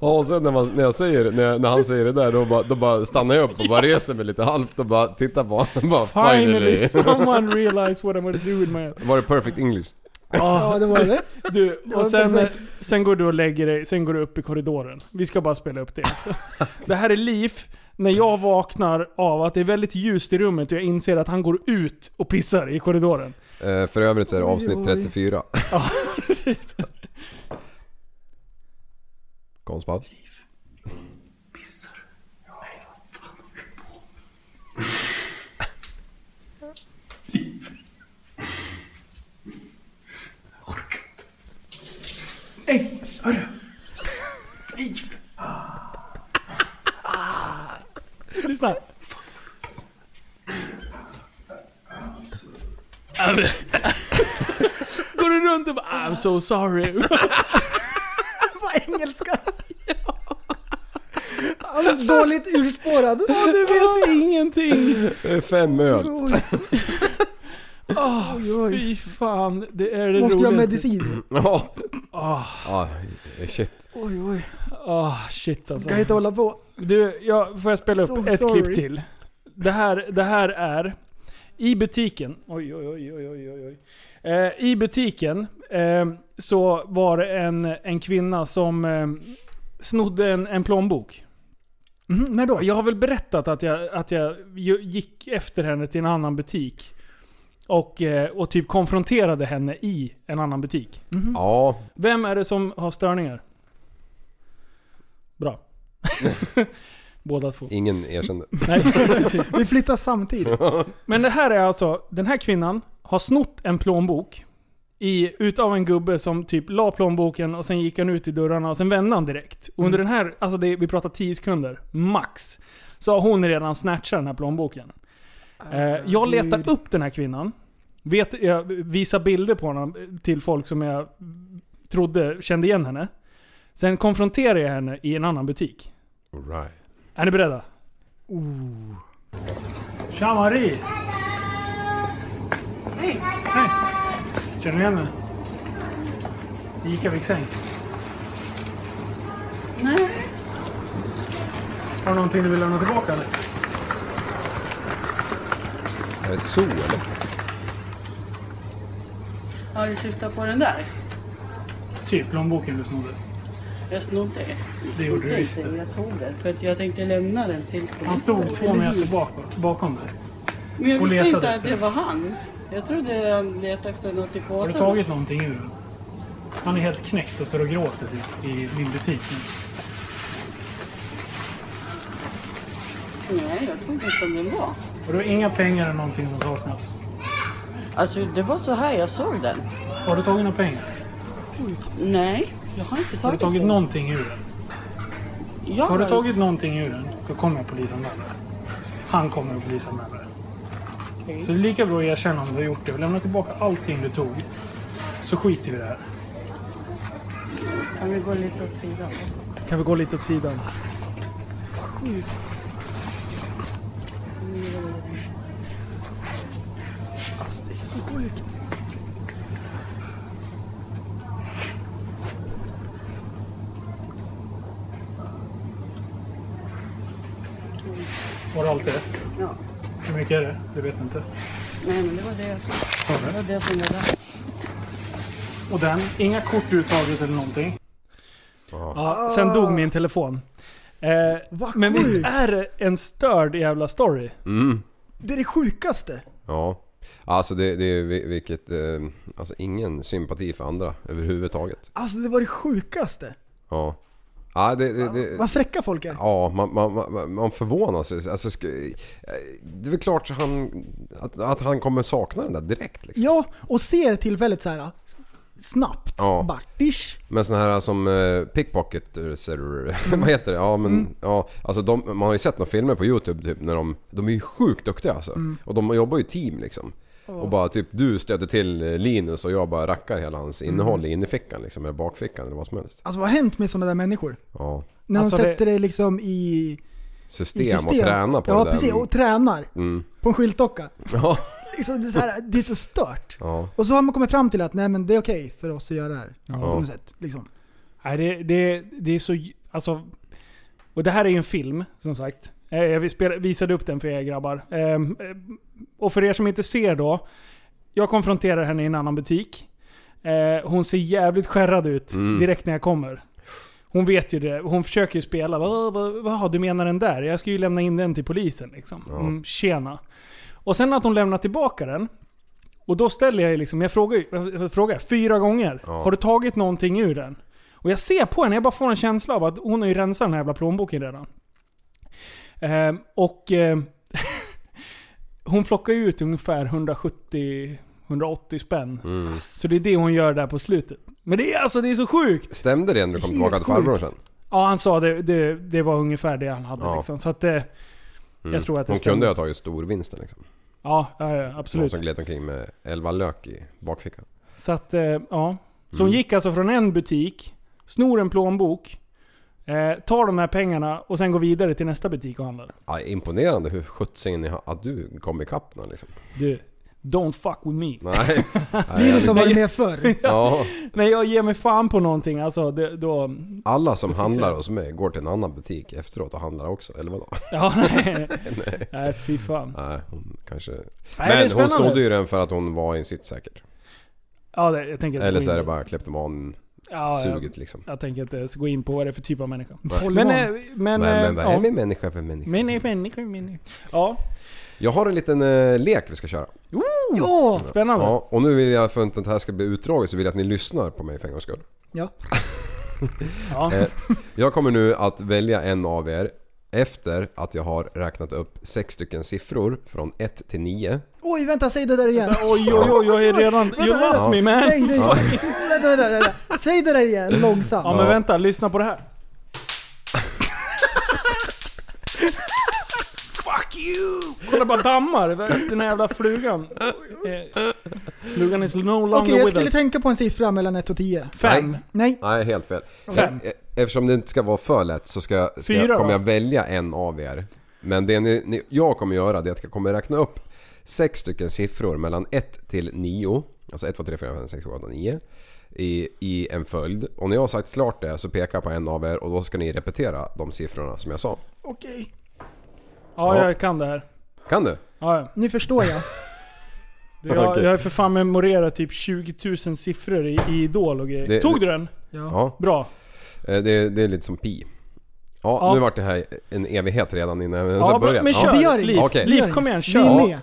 Ja, och sen när, man, när, jag säger, när, jag- när han säger det där då bara, då bara stannar jag upp och bara reser mig lite halvt och bara tittar på honom. Bara, Finally finally. someone realized what I'm gonna do with my... Var det perfect English? Ja, det var det. Du, och sen, sen går du och lägger dig, sen går du upp i korridoren. Vi ska bara spela upp det också. Det här är Liv, när jag vaknar av att det är väldigt ljust i rummet och jag inser att han går ut och pissar i korridoren. Eh, för övrigt så är det avsnitt oj. 34. Ja, precis. Konstpaus. Ey, hörru! Lyssna. Går du runt och bara I'm so sorry. Vad engelska! Dåligt urspårad. Du vet ingenting. Det är fem öl. Oj, Åh, oj, oj. fy fan. Det är det Måste jag ha roligaste. medicin? Ja. Åh, Ja, shit. Oj, oj. åh, shit alltså. Ska jag inte hålla på? Du, ja, får jag spela upp So ett sorry. klipp till? Det här, det här är i butiken. Oj, oj, oj, oj, oj, oj. Eh, I butiken eh, så var det en, en kvinna som eh, snodde en, en plånbok. Mhm, när då? Jag har väl berättat att jag, att jag gick efter henne till en annan butik. Och, eh, och typ konfronterade henne i en annan butik. Ja, Vem är det som har störningar? Bra. Båda två. ingen erkände. Nej, precis. Vi flyttar samtidigt. Men det här är alltså, den här kvinnan har snott en plånbok i, utav en gubbe som typ la plånboken och sen gick han ut i dörrarna och sen vände han direkt. Och under den här, alltså det, vi pratar 10 sekunder, max. Så har hon redan snatchat den här plånboken. Eh, jag letar upp den här kvinnan. Vet, jag visar bilder på henne till folk som jag trodde kände igen henne. Sen konfronterar jag henne i en annan butik. Alright. Är ni beredda? Tja Marie! Hej! Hej! Känner du igen mig? Ica Viksäng. Nej. Har du någonting du vill lämna tillbaka eller? Är det ett zoo eller? Ja, du syftar på den där? Typ plånboken du snodde. Jag snodde. Det gjorde du visst. inte, Jag tog den för att jag tänkte lämna den till polisen. Han stod två meter bakom, bakom dig. Men jag och visste letade inte att efter det den. var han. Jag trodde han letade efter något i påsen. Har du tagit någonting ur den? Han är helt knäckt och står och gråter typ, i min butik nu. Nej, jag tog den som den var. Och du har inga pengar eller någonting som saknas? Alltså, det var så här jag såg den. Har du tagit några pengar? Nej, jag har inte tagit Har du tagit den. någonting ur den? Ja, Har du tagit någonting ur den, då kommer polisanmäla dig. Han kommer att polisanmäla dig. Okej. Så det är lika bra att erkänna om du har gjort det och lämna tillbaka allting du tog. Så skiter vi i det här. Kan vi gå lite åt sidan? Kan vi gå lite åt sidan? Alltså det är så sjukt. Har du allt det? Ja. Hur mycket är det? Du vet inte. Nej, men det var det jag. Det var det som var där. Och den, inga kort uttaget eller någonting. Ja, sen dog min telefon. Eh, men visst är det en störd jävla story? Mm. Det är det sjukaste. Ja. Alltså det, det är vi- vilket... Eh, alltså ingen sympati för andra överhuvudtaget. Alltså det var det sjukaste. Ja. Ja, det, det, det, Vad fräcka folk är. Ja, man, man, man, man förvånar sig. Alltså, ska, det är väl klart att han, att, att han kommer sakna den där direkt. Liksom. Ja, och ser tillfället så här snabbt. Ja. Bartish. Men såna här som eh, pickpocketers, eller vad heter det? Ja men ja, alltså de, man har ju sett några filmer på Youtube typ när de, de är ju sjukt duktiga alltså. Och de jobbar ju team liksom. Och bara typ du stöter till eh, Linus och jag bara rackar hela hans innehåll i innerfickan liksom, eller bakfickan eller vad som helst. Alltså vad har hänt med sådana där människor? Ja. När Alltså, de det- sätter det liksom i, i System, och träna på ja, det där. precis. Och tränar. Mm. På en skyltdocka. Ja. Liksom, det, är så här, det är så stört. ja. Och så har man kommit fram till att nej men det är okej för oss att göra det här. På Ja. något sätt. Liksom. Nej, det, det, det är så... Alltså... Och det här är ju en film, som sagt. Eh, Jag visade upp den för er grabbar. Ehm, eh, Och för er som inte ser då. Jag konfronterar henne i en annan butik. Eh, Hon ser jävligt skärrad ut Mm. direkt när jag kommer. Hon vet ju det. Hon försöker ju spela. Vad, vad, vad du menar den där? Jag ska ju lämna in den till polisen liksom. Ja. Mm, tjena. Och sen att hon lämnar tillbaka den. Och då ställer jag liksom, jag frågar, jag frågar fyra gånger. Ja. Har du tagit någonting ur den? Och jag ser på henne, jag bara får en känsla av att hon har ju rensat den här jävla plånboken redan. Ehm, och ehm, hon plockar ju ut ungefär 170-180 spänn. Mm. Så det är det hon gör där på slutet. Men det är alltså, det är så sjukt! Stämde det när du kom Helt tillbaka till farbrorn sen? Ja, han sa det, det, det var ungefär det han hade Ja. liksom. Så att det, Mm. Jag tror att det Hon stämmer. kunde ha tagit storvinsten liksom. Ja, ja, ja Någon absolut. som gled omkring med 11 lök i bakfickan. Så att, eh, ja. Så hon Mm. gick alltså från en butik, snor en plånbok, eh, tar de här pengarna och sen går vidare till nästa butik och handlar. Ja, imponerande hur har- att du kom ikapp liksom. Du, don't fuck with me. Nej. Linus har Nej, varit med förr. ja, När jag ger mig fan på någonting, alltså det, då... alla som handlar jag. hos mig går till en annan butik efteråt och handlar också, eller vadå? Ja, nej. nej, fy fan. Nej, hon kanske... Nej, är Men hon snodde ju den för att hon var i en sitt säkert. Ja, det, jag tänker Eller så är det bara kleptoman-suget ja, jag, liksom. jag tänker inte ens gå in på vad det är för typ av människa. Nej. Men, eh, men, Men, eh, men vad ja. är min människa för människa? Men är människa, människa. Ja, Jag har en liten eh, lek vi ska köra. Ja! spännande. Ja, och nu vill jag för att det här ska bli utdraget så vill jag att ni lyssnar på mig för en gångs skull. Ja. Ja. Eh, jag kommer nu att välja en av er efter att jag har räknat upp sex stycken siffror från 1 till 9. Oj, vänta, säg det där igen. Oj, oj, oj, jag är redan... Vänta, You lost me man. Nej, nej, vänta, vänta, vänta. Säg det där igen, långsamt. Ja men vänta, lyssna på det här. You! Kolla bara dammar, den här jävla flugan. Eh, Flugan is no longer Okej, jag with skulle us. tänka på en siffra mellan 1 och 10. Fem. Nej. Nej, helt fel. Fem. Eh, Eftersom det inte ska vara för lätt så ska, jag- ska Fyra jag, kommer jag välja en av er. Men det ni, ni, jag kommer göra det är att jag kommer räkna upp sex stycken siffror mellan 1 till 9. Alltså 1, 2, 3, 4, 5, 6, 7, 8, 9. I, I en följd. Och när jag har sagt klart det så pekar jag på en av er och då ska ni repetera de siffrorna som jag sa. Okej. Ja, Ja. jag kan det här. Kan du? Ja, ja. Nu förstår jag. Du, Jag, Okej. jag har för fan memorerat typ 20 000 siffror i, i Idol och grejer. Det- Tog du den? Ja. Ja, Bra. eh, det, det är lite som pi. Ja, Ja. nu vart det här en evighet redan innan jag ens Ja, har börjat. men Ja. kör! Det gör inget. Liv, Okej. Liv, Det gör kom igen, kör! Vi är Ja. med.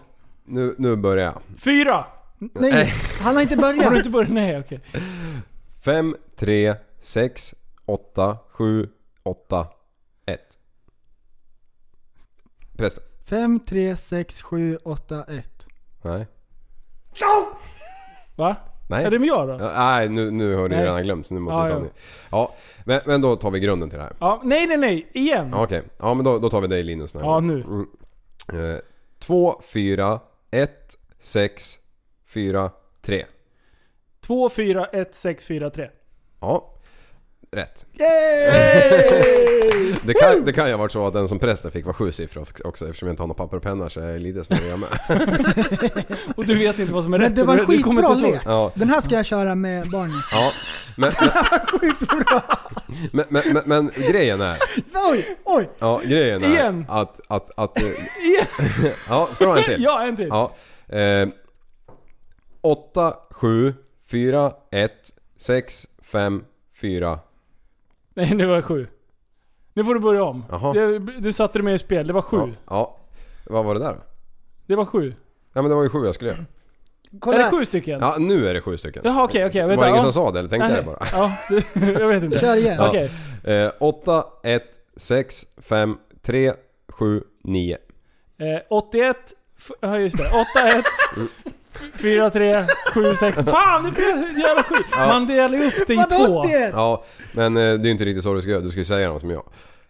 Nu, nu börjar jag. Fyra! Nej, han har inte Har du börjat. inte börjat? Nej, okej. 5, 3, 6, 8, 7, 8, 1. Prästen. 5, 3, 6, 7, 8, 1. Nej. Va? Nej. Är det med jag då? Ja, Nej, nu, nu har du Nej. redan glömt så nu måste Ja, vi ta ja. det. Ja, men, men då tar vi grunden till det här. Ja, nej, nej, nej. Igen. Ja, Okej, ja men då, då tar vi dig Linus den här Ja, gången. nu. Mm. Eh, 2, 4, 1, 6, 4, 3. 2, 4, 1, 6, 4, 3. Ja, rätt. Yay! Det kan, det kan ju ha varit så att den som prästen fick var sju siffror också eftersom jag inte har någon papper och penna så jag är lite snurrig jag med. Och du vet inte vad som är Men rätt. det och var en skitbra lek. Ja, Den här ska jag köra med barnen. ja. Men, men, men, men, men, men grejen är... Oj, oj! Ja, grejen är Igen. att... att, att Igen. ja, ska du ha en till? Ja, en till. Ja. Eh, 8, 7, 4, 1, 6, 5, 4. Nej, nu var det sju. Nu får du börja om. Jaha. Du, du satte dig med i spel. Det var sju. Ja, ja. Vad var det där då? Det var sju. Ja men det var ju sju jag skulle göra. Kolla är det sju stycken? Ja, nu är det sju stycken. Jaha, okej, okej. Var det ingen ja. som sa det eller tänkte jag det bara? Ja, det, jag vet inte. Kör igen. Okej. Eh, 8, 1, 6, 5, 3, 7, 9. Eh, 81... f- Ja just det. 81... 4, 3, 7, 6... Fan det blir jävla skit! Man delar ju upp det i två. det? Ja, men eh, det är ju inte riktigt så du ska göra. Du ska ju säga dem som jag.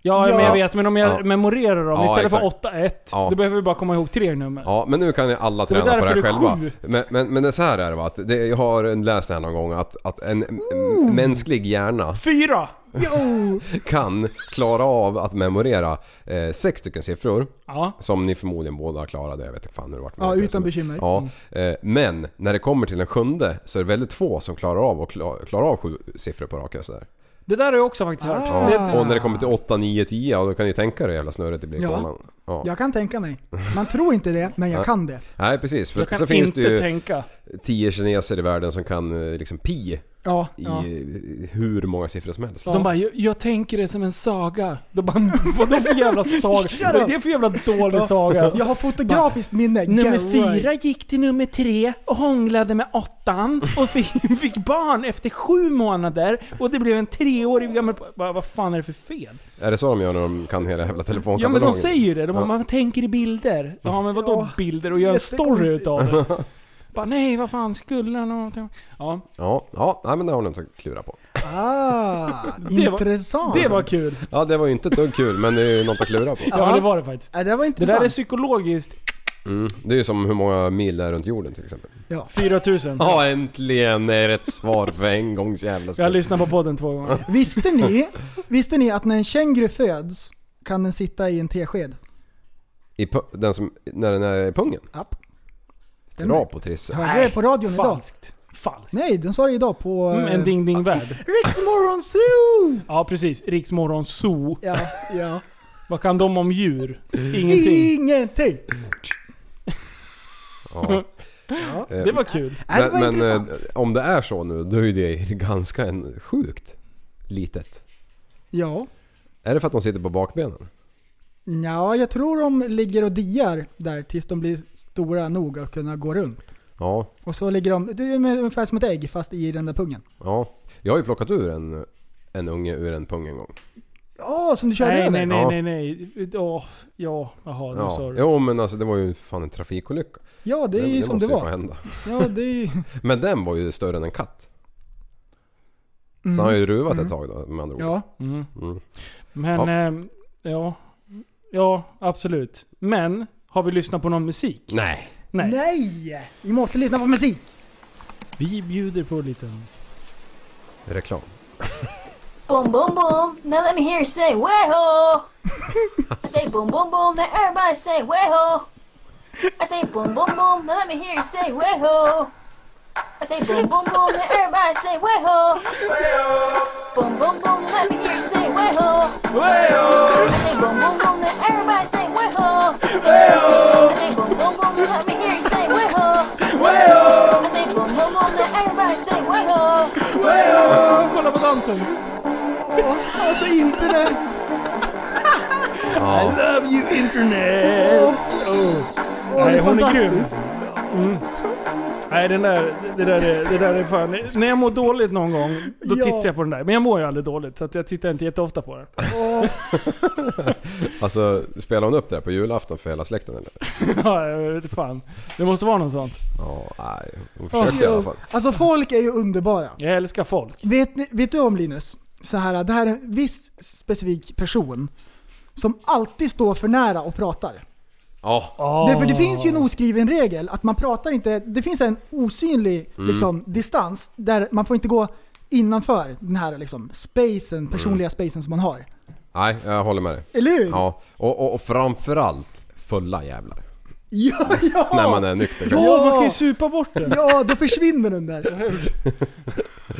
Ja, Ja. men jag vet. Men om jag Ja. memorerar dem Ja, istället för exakt. 8-1, Ja. då behöver vi bara komma ihåg tre nummer. Ja, men nu kan ju alla var träna på det här därför det är själva. sju. Men, men, men det är så här är det va? Att det, jag har läst det här någon gång att, att en m- mänsklig hjärna Fyra! Kan klara av att memorera eh, sex stycken siffror. Ja. Som ni förmodligen båda klarade, jag vet inte fan hur det vart med Ja, det. utan bekymmer. Ja, eh, men när det kommer till den sjunde så är det väldigt få som klarar av att kla- klara av sju siffror på raken sådär. Det där har jag också faktiskt hört. Ah. Det, Och när det kommer till 8, 9, 10, ja, då kan ni tänka er hur jävla snurrigt det blir i Ja. Ja. Jag kan tänka mig. Man tror inte det, men jag Ja. kan det. Nej precis, för jag kan så finns inte det ju tänka. 10 kineser i världen som kan eh, liksom pi Ja, i ja. hur många siffror som helst. De bara, jag, jag tänker det som en saga. De bara, vadå för jävla saga? Vad är det för jävla dålig saga? Jag har fotografiskt minne. Nummer fyra gick till nummer tre och hånglade med åttan och fick, fick barn efter sju månader och det blev en treårig gammal... Vad, vad fan är det för fel? Är det så de gör när de kan hela jävla Ja telefonkatalogen? men de säger ju det, de, Ja. man tänker i bilder. Ja men vadå Ja, bilder och gör en story utav det? Bara nej, vad fan skulle han någonting? Ja, Ja, ja, nej, men det har de inte klura på. Ah, Det var- intressant. det var kul. Ja, det var ju inte ett dugg kul, men det är ju något att klura på. Ja, men det var det faktiskt. Ja, det var Det där är psykologiskt. Mm. Det är ju som hur många mil det är runt jorden till exempel. ja. 4000. Ja, äntligen är rätt svar för en gångs jävla Jag har skull. lyssnat på podden två gånger. Visste ni, visste ni att när en känguru föds kan den sitta i en tesked? I den som, när den är i pungen? App. Bra på Trisse. Hörde det på radion idag? Falskt. Falskt. Nej, den sa det idag på... Mm, en eh, ding ding värld. Riksmorgon Zoo! Ja precis, Riksmorgon Zoo. Ja, ja. Vad kan de om djur? Ingenting. Ingenting! Ja. Ja. Det var kul. Nej, det var men men eh, intressant. om det är så nu, då är det ganska en, sjukt litet. Ja. Är det för att de sitter på bakbenen? Ja, jag tror de ligger och diar där tills de blir stora nog att kunna gå runt. Ja, Och så ligger de, det är ungefär som ett ägg fast i den där pungen. ja. Jag har ju plockat ur en, en unge ur en pung en gång. Ja, som du körde Nej, över? nej, nej, Ja. nej, nej. Åh, ja, jaha, nu sa Ja. du. Jo men alltså det var ju fan en trafikolycka. Ja, det är ju som måste det ju få var. hända. Ja, det är. Men den var ju större än en katt. Mm. Så han har ju ruvat ett tag då med andra ord. Ja. Mm. Mm. Men, Ja. ehm, ja. Ja, absolut. Men, har vi lyssnat på någon musik? Nej. Nej. Nej! Vi måste lyssna på musik! Vi bjuder på lite... Reklam. Boom, boom, boom. Now let me hear you say, way-ho. say boom, boom, boom. Now everybody say, way-ho. I say boom, boom, boom. Now let me hear you say, way-ho. I say boom, boom, boom, and everybody say way ho. Way ho. Boom, boom, boom, let me hear you say way ho. Way ho. I say boom, boom, boom, and everybody say way ho. Way ho. I say boom, boom, boom, and let me hear you say way ho. Way ho. I say boom, boom, boom, and everybody say way ho. Way ho. Kolla på dansen. Alltså internet. I love you internet. Oh. Oh, Nej, hon är grym. Mm. Nej, den där, det, där är, det där är fan... När jag mår dåligt någon gång, då Ja. tittar jag på den där. Men jag mår ju aldrig dåligt, så att jag tittar inte jätteofta på den. Åh, Alltså, spelar hon upp det här på julafton för hela släkten eller? ja, jag vet fan. Det måste vara något sånt. Ja, nej. Hon försökte i alla fall. Alltså folk är ju underbara. Jag älskar folk. Vet, ni- vet du om Linus? Så här, det här är en viss specifik person som alltid står för nära och pratar. Ja. Därför det finns ju en oskriven regel att man pratar inte, det finns en osynlig Mm. liksom, distans där man får inte gå innanför den här liksom, spacen, personliga spacen som man har. Nej, jag håller med dig. Eller hur? Ja, och, och, och framförallt fulla jävlar. Ja, ja! När man är nykter. Ja, man kan ju supa bort den. Ja, då försvinner den där.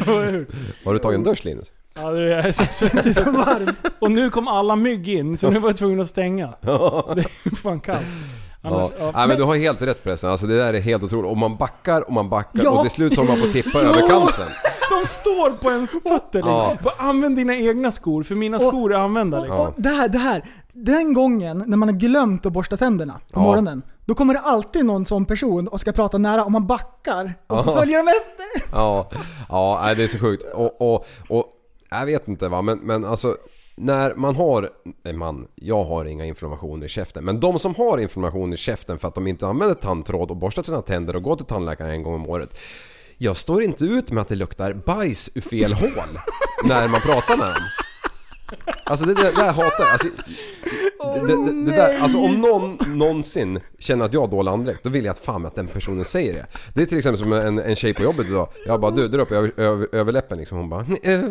Har du tagit en dusch Linus? Ja, det är så svettigt. Så varm. Och nu kom alla mygg in, så nu var jag tvungen att stänga. Det är fan kallt. Annars, Ja. ja. Nej men du har helt rätt förresten, alltså det där är helt otroligt. Och man backar och man backar Ja. och till slut så håller man på att tippa över kanten. De står på ens fötter liksom. Ja. Bara Använd dina egna skor, för mina skor är använda liksom. Och det här, det här. Den gången när man har glömt att borsta tänderna på Ja. morgonen, då kommer det alltid någon sån person och ska prata nära och man backar och så Ja. följer de efter. Ja, ja nej, det är så sjukt. Och, och, och jag vet inte va, men, men alltså när man har, nej man, jag har inga inflammationer i käften. Men de som har inflammation i käften för att de inte använder tandtråd och borstar sina tänder och går till tandläkaren en gång om året. Jag står inte ut med att det luktar bajs ur fel hål när man pratar med dem. Alltså det där, det där hatar jag. Alltså, det, det, det där, alltså om någon någonsin känner att jag har dålig andedräkt, då vill jag att fan att den personen säger det. Det är till exempel som en, en tjej på jobbet idag. Jag bara du, över, över, överläppen liksom. Hon bara eh, eh.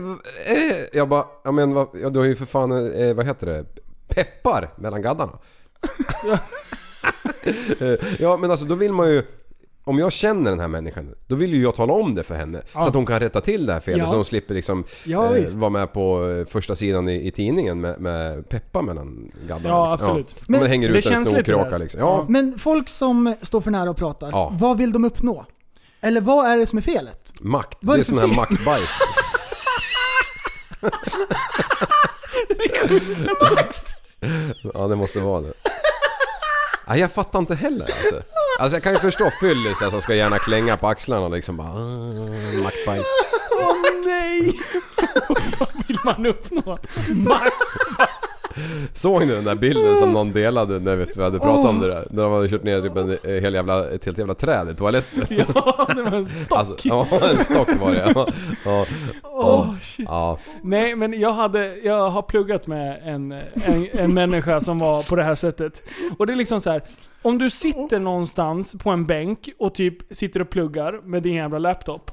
Jag bara, ja men vad, ja, du har ju för fan, eh, vad heter det? Peppar mellan gaddarna. Ja men alltså då vill man ju om jag känner den här människan, då vill ju jag tala om det för henne. Så att hon kan rätta till det här felet Ja. så hon slipper liksom Ja, visst. vara med på eh, första sidan i, i tidningen med, med peppar mellan gaddarna. Ja, liksom. absolut. Ja. Men, man hänger det ut en känns lite snorkråka liksom. Ja, Men folk som står för nära och pratar, Ja. vad vill de uppnå? Eller vad är det som är felet? makt. Vad är det är det sån här maktbajs. ja, det måste vara det. Nej, jag fattar inte heller alltså. Alltså jag kan ju förstå fyllisar som ska gärna klänga på axlarna liksom bara "Ah, maktbajs. Åh nej! Vad vill man uppnå? Makt! Såg ni den där bilden som någon delade när vi hade pratat om det där? När de hade kört ner typ en eh, hel jävla, ett helt jävla träd i toaletten. Ja, det var en stock. Alltså, ja, en stock var det ja. ja. Åh, shit. ja. Nej, men jag, hade, jag har pluggat med en, en, en människa som var på det här sättet. Och det är liksom så här. Om du sitter någonstans på en bänk och typ sitter och pluggar med din jävla laptop.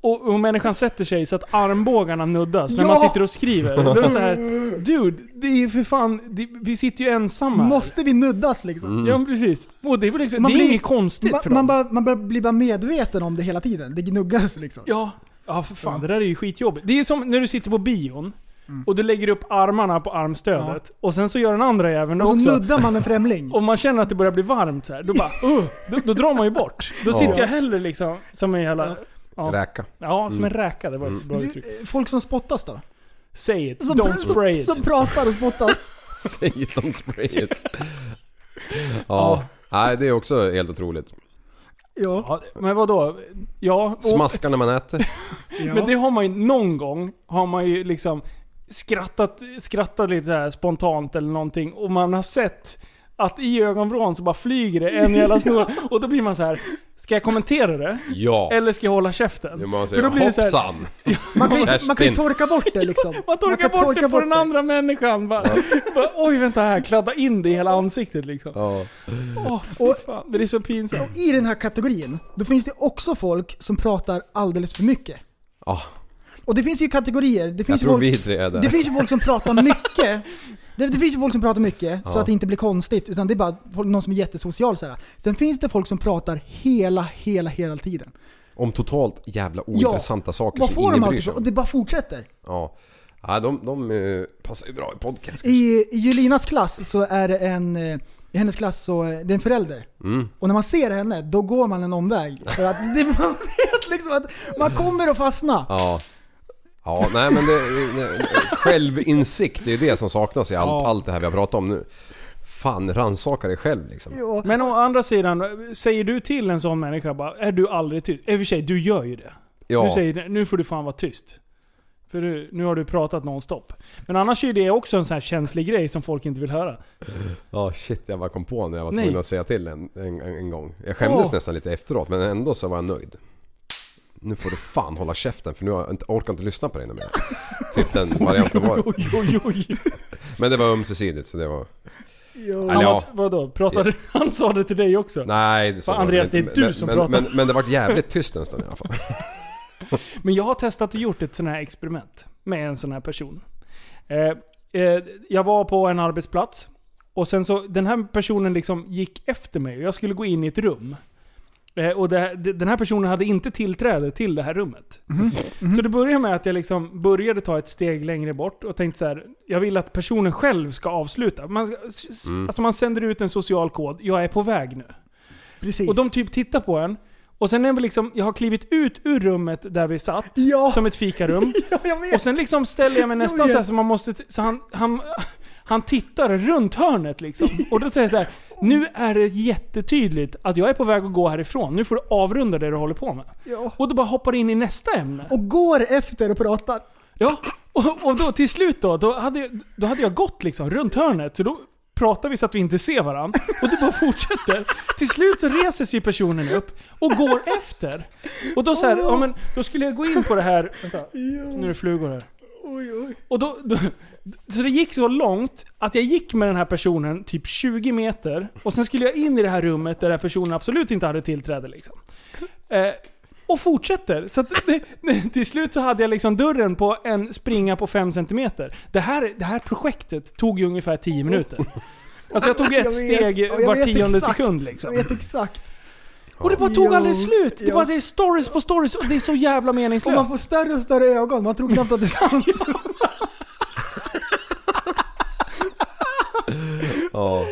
Och, och människan sätter sig så att armbågarna nuddas när Ja! man sitter och skriver. Då är det så här, dude, det är ju för fan, det, vi sitter ju ensamma här. Måste vi nuddas liksom? Mm. Ja men precis. Och det är, väl liksom, Man det är blir- inget konstigt Man, för man, dem. bara, man bara blir bara medveten om det hela tiden. Det gnuggas liksom. Ja, ja för fan. Det där är ju skitjobbigt. Det är som när du sitter på bion. Och du lägger upp armarna på armstödet. Och sen så gör den andra jäveln det Och så också. nuddar man en främling. Och man känner att det börjar bli varmt så här. Då bara uh, då, då drar man ju bort. Då Ja. sitter jag hellre liksom som en jävla... Ja, Räka. ja som en räka. Det var ett bra Du, uttryck. eh, folk som spottas då? Say it, Som, don't spray it. som pratar och spottas. Say it, don't spray it. Ja. Nej, det är också helt otroligt. Ja. Ja, men vadå? Ja, och, Smaska när man äter. ja. men det har man ju någon gång, har man ju liksom skrattat, skrattat lite så här spontant eller någonting och man har sett att i ögonvrån så bara flyger det en jävla snor och då blir man så här. Ska jag kommentera det? Ja. Eller ska jag hålla käften? Det man För säger då blir det så här- hoppsan. Man kan, ju- man kan ju Kerstin. torka bort det liksom. Man torkar kan bort torka det på den det. andra människan. Bara, bara, oj vänta här, kladda in det i hela ansiktet liksom. Ja. Åh, fy fan. Det är så pinsamt. I den här kategorin, då finns det också folk som pratar alldeles för mycket. Ja. Och det finns ju kategorier. Det Jag finns, ju tror folk, vi tre är där. det finns ju folk som pratar mycket. Det, det finns ju folk som pratar mycket, så Ja. att det inte blir konstigt. Utan det är bara folk, någon som är jättesocial så här. Sen finns det folk som pratar hela, hela, hela tiden. Om totalt jävla ointressanta saker Vad som ingen de bryr sig för? Och om. det bara fortsätter. Ja. Ja, de, de eh, passar ju bra i podcast. I, I Julinas klass så är det en, eh, i hennes klass så är det en förälder. Mm. Och när man ser henne, då går man en omväg. För att det, man vet liksom att man kommer att fastna. Ja. Ja, nej men det, det, självinsikt det är det som saknas i allt, Ja. allt det här vi har pratat om nu. fan rannsaka dig själv liksom. Ja. Men å andra sidan, säger du till en sån människa bara är du aldrig tyst? I och för sig, du gör ju det. Du Ja, säger nu får du fan vara tyst. För du, nu har du pratat nonstop. Men annars är det också en sån här känslig grej som folk inte vill höra. ja shit jag bara kom på när jag var tvungen att säga till en, en, en gång. Jag skämdes Åh. nästan lite efteråt men ändå så var jag nöjd. Nu får du fan hålla käften för nu har jag inte, orkar inte lyssna på dig mer. Typ den varianten var. Oj, oj, oj. Men det var ömsesidigt så det var... Ja. Eller ja. vad, vadå? Pratade, han sa det till dig också? Nej, det så var Andreas, det är du men, som men, pratar. Men, men det vart jävligt tyst en stund i alla fall. Men jag har testat och gjort ett sånt här experiment med en sån här person. Eh, eh, jag var på en arbetsplats och sen så, den här personen liksom gick efter mig och jag skulle gå in i ett rum. Eh, och det, den här personen hade inte tillträde till det här rummet. Så det började med att jag liksom började ta ett steg längre bort och tänkte så här: jag vill att personen själv ska avsluta. Man, Mm. Alltså man sänder ut en social kod, jag är på väg nu. Precis. Och de typ tittar på en. Och sen är vi liksom, jag har klivit ut ur rummet där vi satt, Ja. som ett fikarum. ja, jag vet. Och sen liksom ställer jag mig nästan vet. så här så man måste... Så han, han, han tittar runt hörnet liksom. Och då säger jag så här. Nu är det jättetydligt att jag är på väg att gå härifrån. Nu får du avrunda det du håller på med. Ja. Och då bara hoppar in i nästa ämne. Och går efter och pratar. Ja, och, och då till slut då, då hade, jag, då hade jag gått liksom runt hörnet. Så då pratar vi så att vi inte ser varandra. Och det bara fortsätter. Till slut så reser sig personen upp och går efter. Och då så här, ja men då skulle jag gå in på det här... Vänta, nu är det flugor här. Oj, oj. Och då, då, så det gick så långt att jag gick med den här personen typ 20 meter och sen skulle jag in i det här rummet där den här personen absolut inte hade tillträde liksom. Eh, och fortsätter. Så att det, det, till slut så hade jag liksom dörren på en springa på 5 cm. Det här, det här projektet tog ju ungefär 10 minuter. Alltså jag tog ett Jag vet. steg var tionde exakt. sekund liksom. Jag vet exakt. Och det bara tog Jo, aldrig slut! Det, bara, det är stories på stories och det är så jävla Och man meningslöst. får större och större ögon, man tror knappt att det är sant. Ja.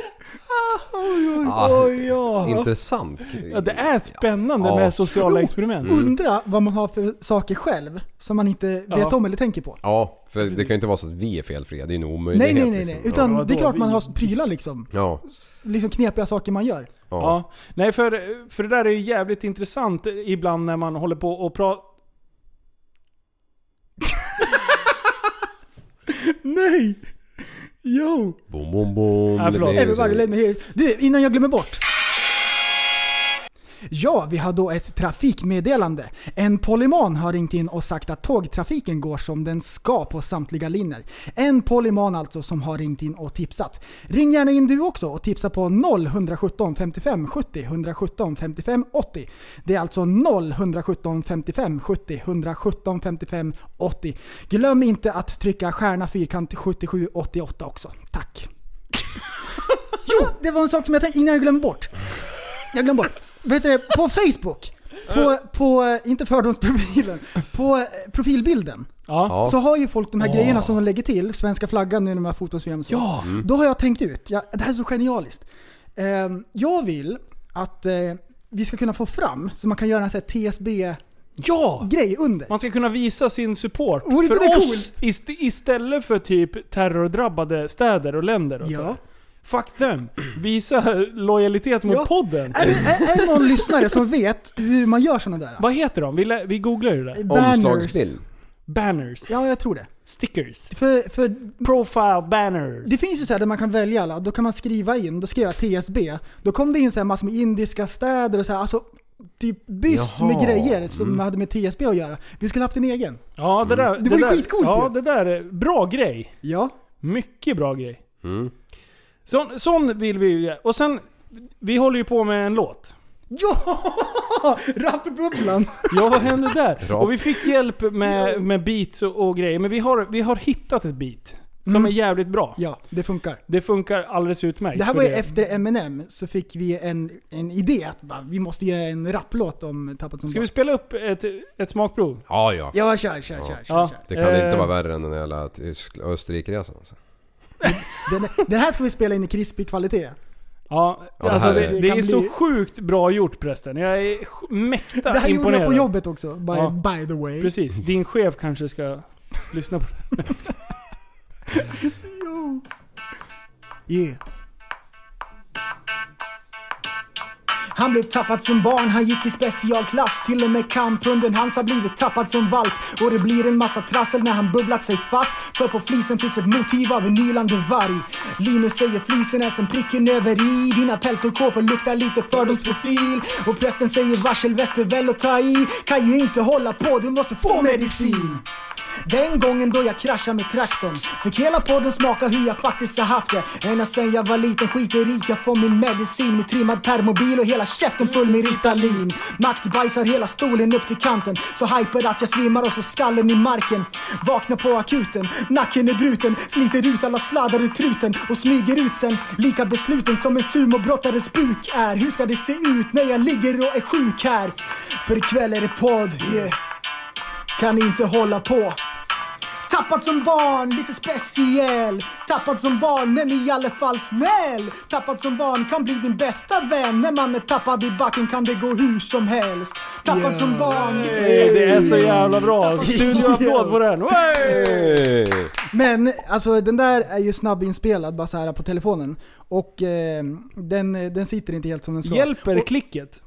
Oj, oj, Ah, oj, ja. Intressant. Ja, det är spännande Ja. med sociala experiment. Undra vad man har för saker själv som man inte vet Ja. om eller tänker på. Ja, för det kan ju inte vara så att vi är felfria. Det är ju en Nej, omöjlighet. nej, nej, nej. liksom. Utan Ja, det är klart man har prylar liksom. Ja. Liksom knepiga saker man gör. Ja. Ja. Nej, för, för det där är ju jävligt intressant ibland när man håller på och pratar... Nej! Jo! Boom, boom, boom. Ja, förlåt. Everybody let me hear it. Du, innan jag glömmer bort. Ja, vi har då ett trafikmeddelande. En polyman har ringt in och sagt att tågtrafiken går som den ska på samtliga linjer. En polyman alltså som har ringt in och tipsat. Ring gärna in du också och tipsa på 0117 55 70 117 55 80. Det är alltså 0117 55 70 117 55 80. Glöm inte att trycka stjärna fyrkant 77 88 också. Tack! Jo, det var en sak som jag tänkte innan jag glömde bort. Jag glömde bort. Vet du, på Facebook, på, på, inte fördomsprofilen, på eh, profilbilden. Ja. Ja. Så har ju folk de här grejerna som de lägger till, svenska flaggan nu när de har så. Ja. Då har jag tänkt ut, ja, det här är så genialiskt. Ehm, jag vill att eh, vi ska kunna få fram, så man kan göra en sån här TSB-grej Ja! under. Man ska kunna visa sin support Vore inte för det oss ist istället för typ terrordrabbade städer och länder och så. Fuck them. Visa lojalitet mot Ja. podden. Är, är, är det någon lyssnare som vet hur man gör såna där? Vad heter de? Vi, lä- vi googlar ju det. Omslagsbild. Banners. Ja, jag tror det. Stickers. För, för Profile banners. Det finns ju så här där man kan välja alla, då kan man skriva in, då skrev jag TSB. Då kom det in så här massor med indiska städer och så här, alltså typ byst Jaha, med grejer som mm. hade med TSB att göra. Vi skulle haft en egen. Ja, det där. Det var ju där, skitcoolt Ja, ju. det där är bra grej. Ja. Mycket bra grej. Mm. Sån, sån vill vi ju... Och sen, vi håller ju på med en låt. Ja! Rappbubblan! Ja, vad hände där? Och vi fick hjälp med, med beats och, och grejer, men vi har, vi har hittat ett beat. Som Mm. är jävligt bra. Ja, det funkar. Det funkar alldeles utmärkt. Det här var ju efter Eminem, så fick vi en, en idé att bara, vi måste göra en rapplåt om Tappat som Ska vi barn. spela upp ett, ett smakprov? Ja, ja. Ja, kör, kör, kör, kör, Ja. kör. Det kan Eh. inte vara värre än den jävla Österrike-resan alltså. Den, den här ska vi spela in i krispig kvalitet. Ja, det alltså det, är- det, Det är så bli- sjukt bra gjort prästen. Jag är mäkta Det här gjorde imponerad. jag på jobbet också, by, Ja. by the way. Precis. Din chef kanske ska lyssna på det. Yeah. Han blev tappad som barn, han gick i specialklass. Till och med kamphunden hans har blivit tappad som valp. Och det blir en massa trassel när han bubblat sig fast. För på flisen finns ett motiv av en nylande varg. Linus säger flisen är som pricken över i. Dina peltorkåpor luktar lite fördomsprofil. Och prästen säger varselväst är väl att ta i. Kan ju inte hålla på, du måste få medicin. Den gången då jag kraschade med traktorn. Fick hela podden smaka hur jag faktiskt har haft det. Ända sen jag var liten skiter i jag får min medicin. Med trimmad permobil och hela käften full med Ritalin. Makt bajsar hela stolen upp till kanten. Så hyper att jag svimmar och så skallen i marken. Vaknar på akuten, nacken är bruten. Sliter ut alla sladdar ur truten och smyger ut sen. Lika besluten som en sumobrottares buk är. Hur ska det se ut när jag ligger och är sjuk här? För ikväll är det podd, yeah kan inte hålla på. Tappad som barn, lite speciell. Tappad som barn, men i alla fall snäll. Tappad som barn kan bli din bästa vän. När man är tappad i backen kan det gå hur som helst. Tappad som barn. Nej, det är så jävla bra. Studioapplåd på den. Wey! Men alltså den där är ju snabbinspelad bara så här på telefonen. Och eh, den, den sitter inte helt som den ska. Hjälper och, klicket?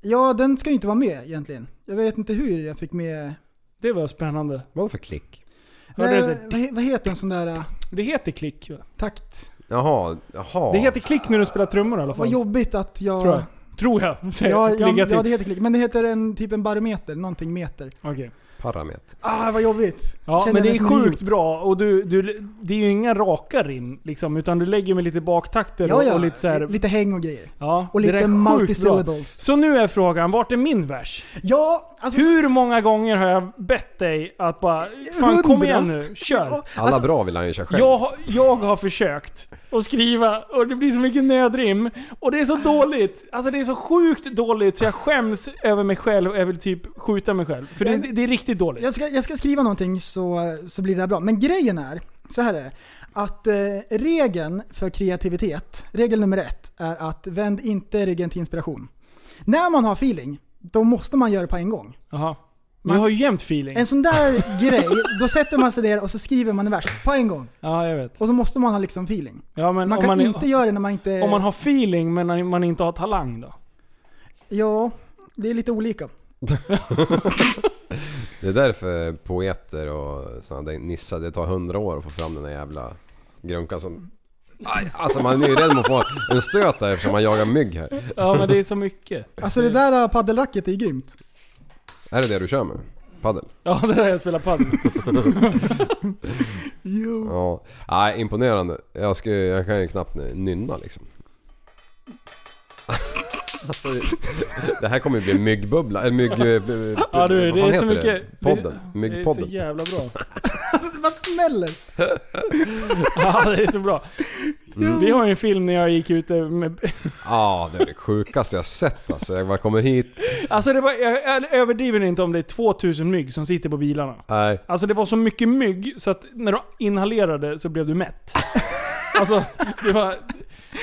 Ja, den ska ju inte vara med egentligen. Jag vet inte hur jag fick med... Det var spännande. Vad för klick? Eh, det? vad, he- vad heter en sån där uh, Det heter klick va? takt? Jaha, jaha. Det heter klick när du spelar trummor i alla Vad fall. jobbigt att jag... Tror jag. Tror jag. Säger Ja, jag. ja, Ligga till. ja, det heter klick. Men det heter en typ en barometer, någonting meter. Okej. Parameter. Ah, vad jobbigt. Ja, Känner men det mig är som en sjukt idiot. bra. Och du, du, det är ju inga raka rim liksom, utan du lägger med lite baktakter Ja, och, ja. och lite så här, Lite häng och grejer. Ja, Och det där lite är sjukt bra. multisyllables. Så nu är frågan, vart är min vers? Ja, alltså... Hur många gånger har jag bett dig att bara, fan kom Hundra. igen nu, kör. Ja, Alla alltså, bra vill han ju köra själv. Jag, har- jag har försökt att skriva och det blir så mycket nödrim. Och det är så dåligt. Alltså det är så sjukt dåligt så jag skäms över mig själv och jag vill typ skjuta mig själv. För det, Jag- det är riktigt dåligt. Jag ska, jag ska skriva någonting så, så blir det här bra. Men grejen är, så här är det. Att eh, regeln för kreativitet, regel nummer ett, är att vänd inte ryggen till inspiration. När man har feeling, då måste man göra det på en gång. Jaha. Man- har ju jämt feeling. En sån där grej, då sätter man sig där och så skriver man en vers på en gång. Ja, jag vet. Och så måste man ha liksom feeling. Ja, men Man kan man, är- inte göra det när man inte... om man har feeling men man inte har talang då? Ja, det är lite olika. Det är därför poeter och sådana där nissar, det tar hundra år att få fram den där jävla grunkan som... Aj, alltså man är ju rädd om att få en stöt där eftersom man jagar mygg här. Ja, men det är så mycket. Alltså det där paddelracket är grymt. Är det det du kör med? Paddel? Ja, det där jag spelar padel. Jo. Ja. Nej, imponerande. Jag, ska, jag kan ju knappt nynna liksom. Alltså, det här kommer ju bli myggbubbla, eller mygg... Ja du, det är så mycket... Det? Podden? Det, det är Myggpodden? så jävla bra. Alltså det bara smäller. Ja, det är så bra. Vi har ju en film när jag gick ute med... Ja, det är det sjukaste jag sett alltså. Jag bara kommer hit. Alltså det var, jag, jag överdriver inte om det är 2000 mygg som sitter på bilarna. Nej. Alltså det var så mycket mygg så att när du inhalerade så blev du mätt. Alltså, det var...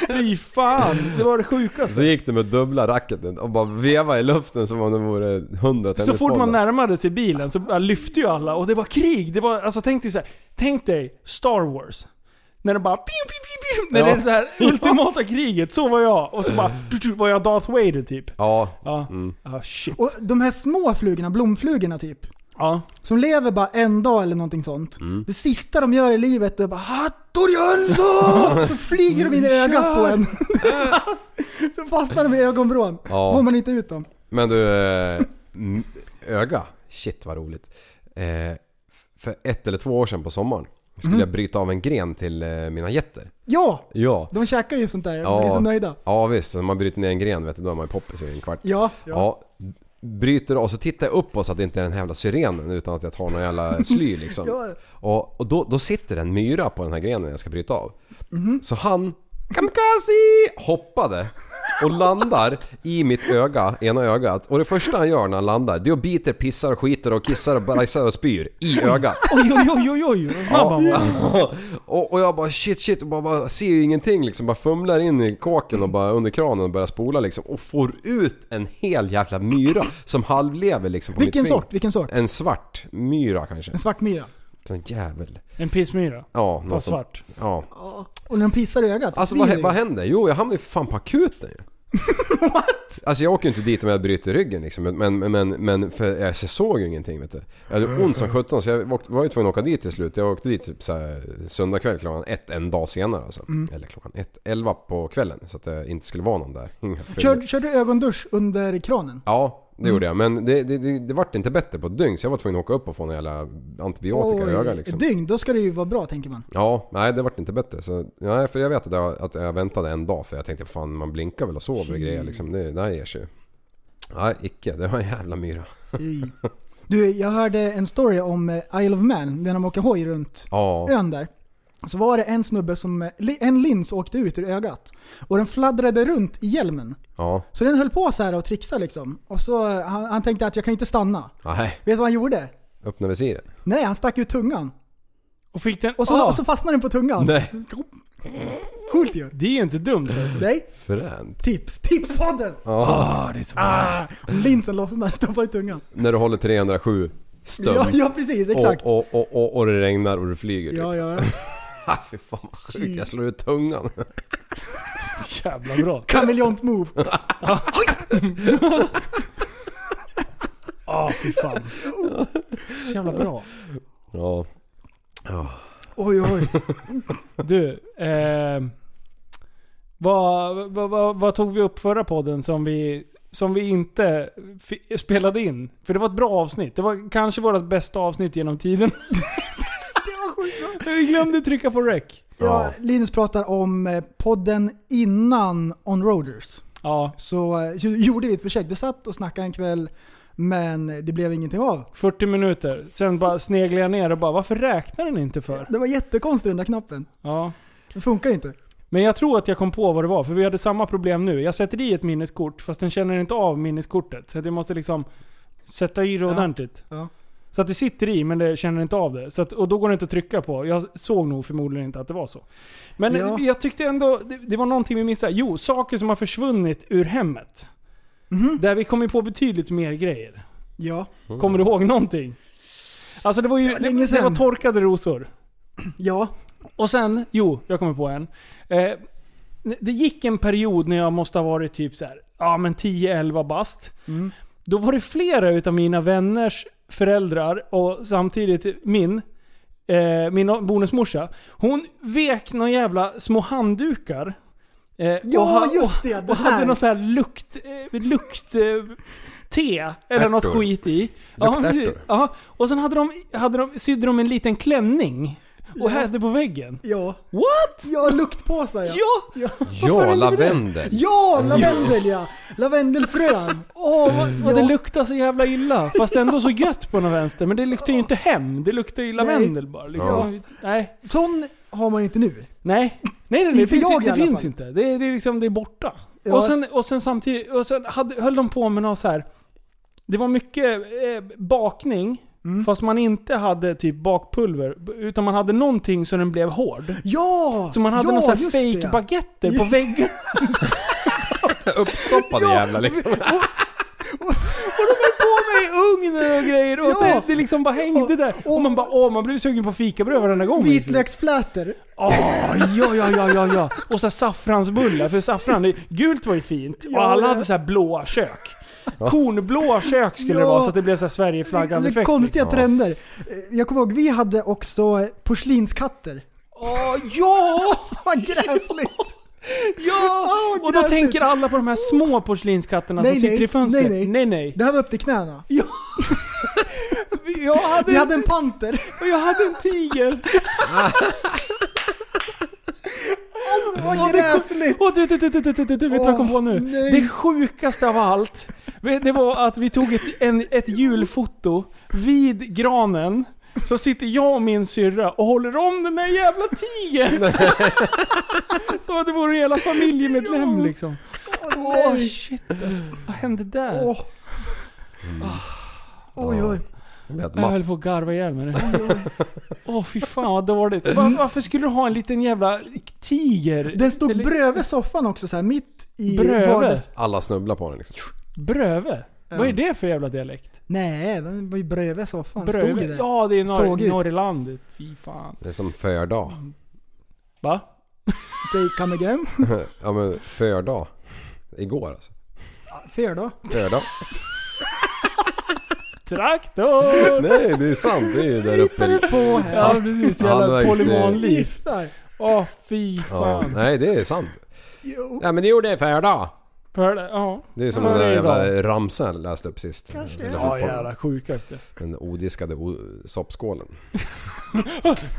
Fy fan, det var det Så sjukaste. gick det med dubbla racketen och bara veva i luften som om det vore hundra Så fort man närmade sig bilen så lyfte ju alla och det var krig. Det var, alltså tänk dig så här, tänk dig Star Wars. När det bara... Piu, piu, piu, när Ja. det är det här ultimata kriget, så var jag. Och så bara... du, du, Var jag Darth Vader typ. Ja. Ja. Mm. Ah, shit. Och de här små flugorna, blomflugorna typ. Ja. Som lever bara en dag eller någonting sånt. Mm. Det sista de gör i livet är bara Hattori Jönsson! Så flyger de in i ögat på en. så fastnar de i ögonvrån. Ja. Får man inte ut dem. Men du, eh, öga. Shit vad roligt. Eh, för ett eller två år sedan på sommaren skulle Mhm. jag bryta av en gren till eh, mina getter. Ja! Ja. De käkar ju sånt där. De Ja. blir så nöjda. Ja visst, när man bryter ner en gren vet du, då är man ju poppis i en kvart. Ja. Ja. Bryter och så tittar jag upp så att det inte är den här jävla syrenen utan att jag tar någon jävla sly liksom. Ja. Och, och då, då sitter en myra på den här grenen jag ska bryta av. Mhm. Så han, kamikaze, hoppade och landar i mitt öga, ena ögat. Och det första han gör när han landar, det är att biter, pissar, skiter och kissar och bajsar och spyr i ögat. Oj, oj, oj, oj, oj. Vad snabb han var. och, och jag bara shit shit och bara, bara ser ju ingenting liksom. Bara fumlar in i kåken och bara under kranen och börjar spola liksom. Och får ut en hel jävla myra som halvlever liksom på Vilken mitt finger. sort? Vilken sort? En svart myra kanske. En svart myra. En jävel. En pissmyra. Ja, Fast svart. Ja. Och när de pissar i ögat, Alltså vad, ju. vad händer? Jo, jag hamnade ju fan på akuten ju. Alltså jag åker ju inte dit om jag bryter ryggen liksom. Men, men, men, men för jag såg ju ingenting vet du. Jag hade ont som sjutton så jag var ju tvungen att åka dit till slut. Jag åkte dit typ såhär söndag kväll klockan ett en dag senare alltså. Mm. Eller klockan ett, elva på kvällen. Så att det inte skulle vara någon där. Kör, kör du ögondusch under kranen? Ja, det Mm. gjorde jag. Men det, det, det, det vart inte bättre på ett dygn så jag var tvungen att åka upp och få en jävla antibiotika i ögat liksom. ett dygn, då ska det ju vara bra tänker man. Ja, nej det vart inte bättre. Så, nej, för jag vet att jag, att jag väntade en dag för jag tänkte fan man blinkar väl och sover och grejer liksom. Det, det här ger sig ju. Nej, icke. Det var en jävla myra. Du, jag hörde en story om eh, Isle of Man, när de åker hoj runt Ja. ön där. Så var det en snubbe som, en lins åkte ut ur ögat. Och den fladdrade runt i hjälmen. Ja. Så den höll på så här och trixade liksom. Och så, han, han tänkte att jag kan inte stanna. Nej. Vet du vad han gjorde? Öppna visiret. Nej, han stack ut tungan. Och fick den... Och så, Ah. och så fastnade den på tungan. Nej. Coolt ju. Det är ju inte dumt alltså. Nej, Fränt. tips. Tipspodden! Ja. Ah, det är så bra. Ah, och linsen lossnar, stoppar i tungan. När du håller 307 stum. Ja, ja precis, exakt. Och, och, och, och, och det regnar och du flyger Ja, typ. ja, ja. Fy fan vad sjukt. Jag slår ut tungan. Jävla bra. Kameleont move. Ah, fy fan. Så jävla bra. Ja. Ja. Oj, oj. Du, eh, vad, vad, vad, vad tog vi upp förra podden som vi, som vi inte fi- spelade in? För det var ett bra avsnitt. Det var kanske vårt bästa avsnitt genom tiden. Det var sjukt bra. Vi glömde trycka på rec. Ja, Linus pratar om eh, podden innan Onroaders. Ja, Så eh, gjorde vi ett försök. Du satt och snackade en kväll, men det blev ingenting av. 40 minuter. Sen bara sneglade jag ner och bara, varför räknar den inte för? Det var jättekonstigt den där knappen. Ja. Det funkar inte. Men jag tror att jag kom på vad det var, för vi hade samma problem nu. Jag sätter i ett minneskort, fast den känner inte av minneskortet. Så jag måste liksom sätta i det Ja. ordentligt. Ja. Så att det sitter i, men det känner inte av det. Så att, och då går det inte att trycka på. Jag såg nog förmodligen inte att det var så. Men Ja. jag tyckte ändå, det, det var någonting vi missade. Jo, saker som har försvunnit ur hemmet. Mhm. Där vi kommer på betydligt mer grejer. Ja. Kommer du ihåg någonting? Alltså det var ju, Ja, länge det, det var sedan. torkade rosor. Ja. Och sen, jo, jag kommer på en. Eh, det gick en period när jag måste ha varit typ så här, ja men 10-11 bast. Mm. Då var det flera utav mina vänners föräldrar och samtidigt min, eh, min bonusmorsa. Hon vek några jävla små handdukar. Eh, Ja, och ha- just det, det och hade någon så här lukt, eh, lukt eh, te eller något Ärtor. skit i. Ja, Luktärtor. ja, och sen hade de, hade de, sydde de en liten klänning och Ja. hade på väggen. Ja. What? Ja, luktpåsar ja. Ja! Ja, Ja, lavendel. ja lavendel ja! Lavendelfrön. Åh, vad, vad det Ja. luktar så jävla illa. Fast ändå så gött på något vänster. Men det luktar ju inte hem. Det luktar ju lavendel bara. Liksom. Nej. Sån har man ju inte nu. Nej. Nej, nej, nej. Det finns, jag det finns inte. Det, är- det är liksom, det är borta. Ja. Och, sen, och sen samtidigt, och sen hade, höll de på med något så här. Det var mycket eh, bakning. Mm. Fast man inte hade typ bakpulver. Utan man hade någonting så den blev hård. Ja! Så man hade ja, det, fake ja. baguetter på väggen. Uppstoppade jävla liksom. Och de höll på med i ugnen och grejer. Och Ja. det, det liksom bara hängde där. Och man bara åh, man blev sugen på fikabröd varenda gång. Vitlöksflätor. Åh, ja, ja, ja, ja, ja. Och så här saffransbullar. För saffran, det, gult var ju fint. Och Ja, alla ja. hade så här blåa kök. Kornblåa kök skulle det Ja. vara så att det blev så här Sverigeflaggan Lite effekt. konstiga liksom. trender. Eh, Jag kommer ihåg, vi hade också porslinskatter. Åh, ja! Vad gräsligt! Ja! Åh, Och då gräsligt. tänker alla på de här små porslinskatterna Nej, som sitter nej, i fönstret. nej, nej. nej. nej. Det här var upp till knäna. Jag hade, Vi hade en panter. och jag hade en tiger. Alltså vad det- gräsligt! Åh, du, du, du, du, du, du, du, vet du vad jag kom på nu? Det sjukaste av allt, det var att vi tog ett, en, ett julfoto vid granen. Så sitter jag och min syrra och håller om den där jävla tigern. Som att det vore en hela familjemedlem liksom. Åh shit alltså. Vad hände där? Åh. Oj oj. Jag höll på att garva ihjäl mig nu. Åh fy fan vad dåligt. Va- Varför skulle du ha en liten jävla tiger? Den stod Eller- bredvid soffan också så här mitt i Bredvid? vardags... Alla snubblar på den liksom. Bröve? Vad är det för jävla dialekt? Nej, den var ju bredvid soffan. Stod ju Bröve? där. Ja, det är Såg norr, ut. Norrlandet. Fy fan. Det är som fördag. Va? Säg come again. Ja men fördag. igår alltså. Fer då? Lördag. Traktor! Nej det är sant, det är ju där uppe. Hittar du på här? Ja precis, jävla Halvvägs till- polymanliv. Gissar. Åh fy Ja, fan. nej det är sant. Jo. Ja men det gjorde jag för då. För det, ja. Det är som Ja, den det där är jävla ramsan jag läste upp sist. Kanske. Eller Ja jävla sjukaste. Den odiskade o- soppskålen.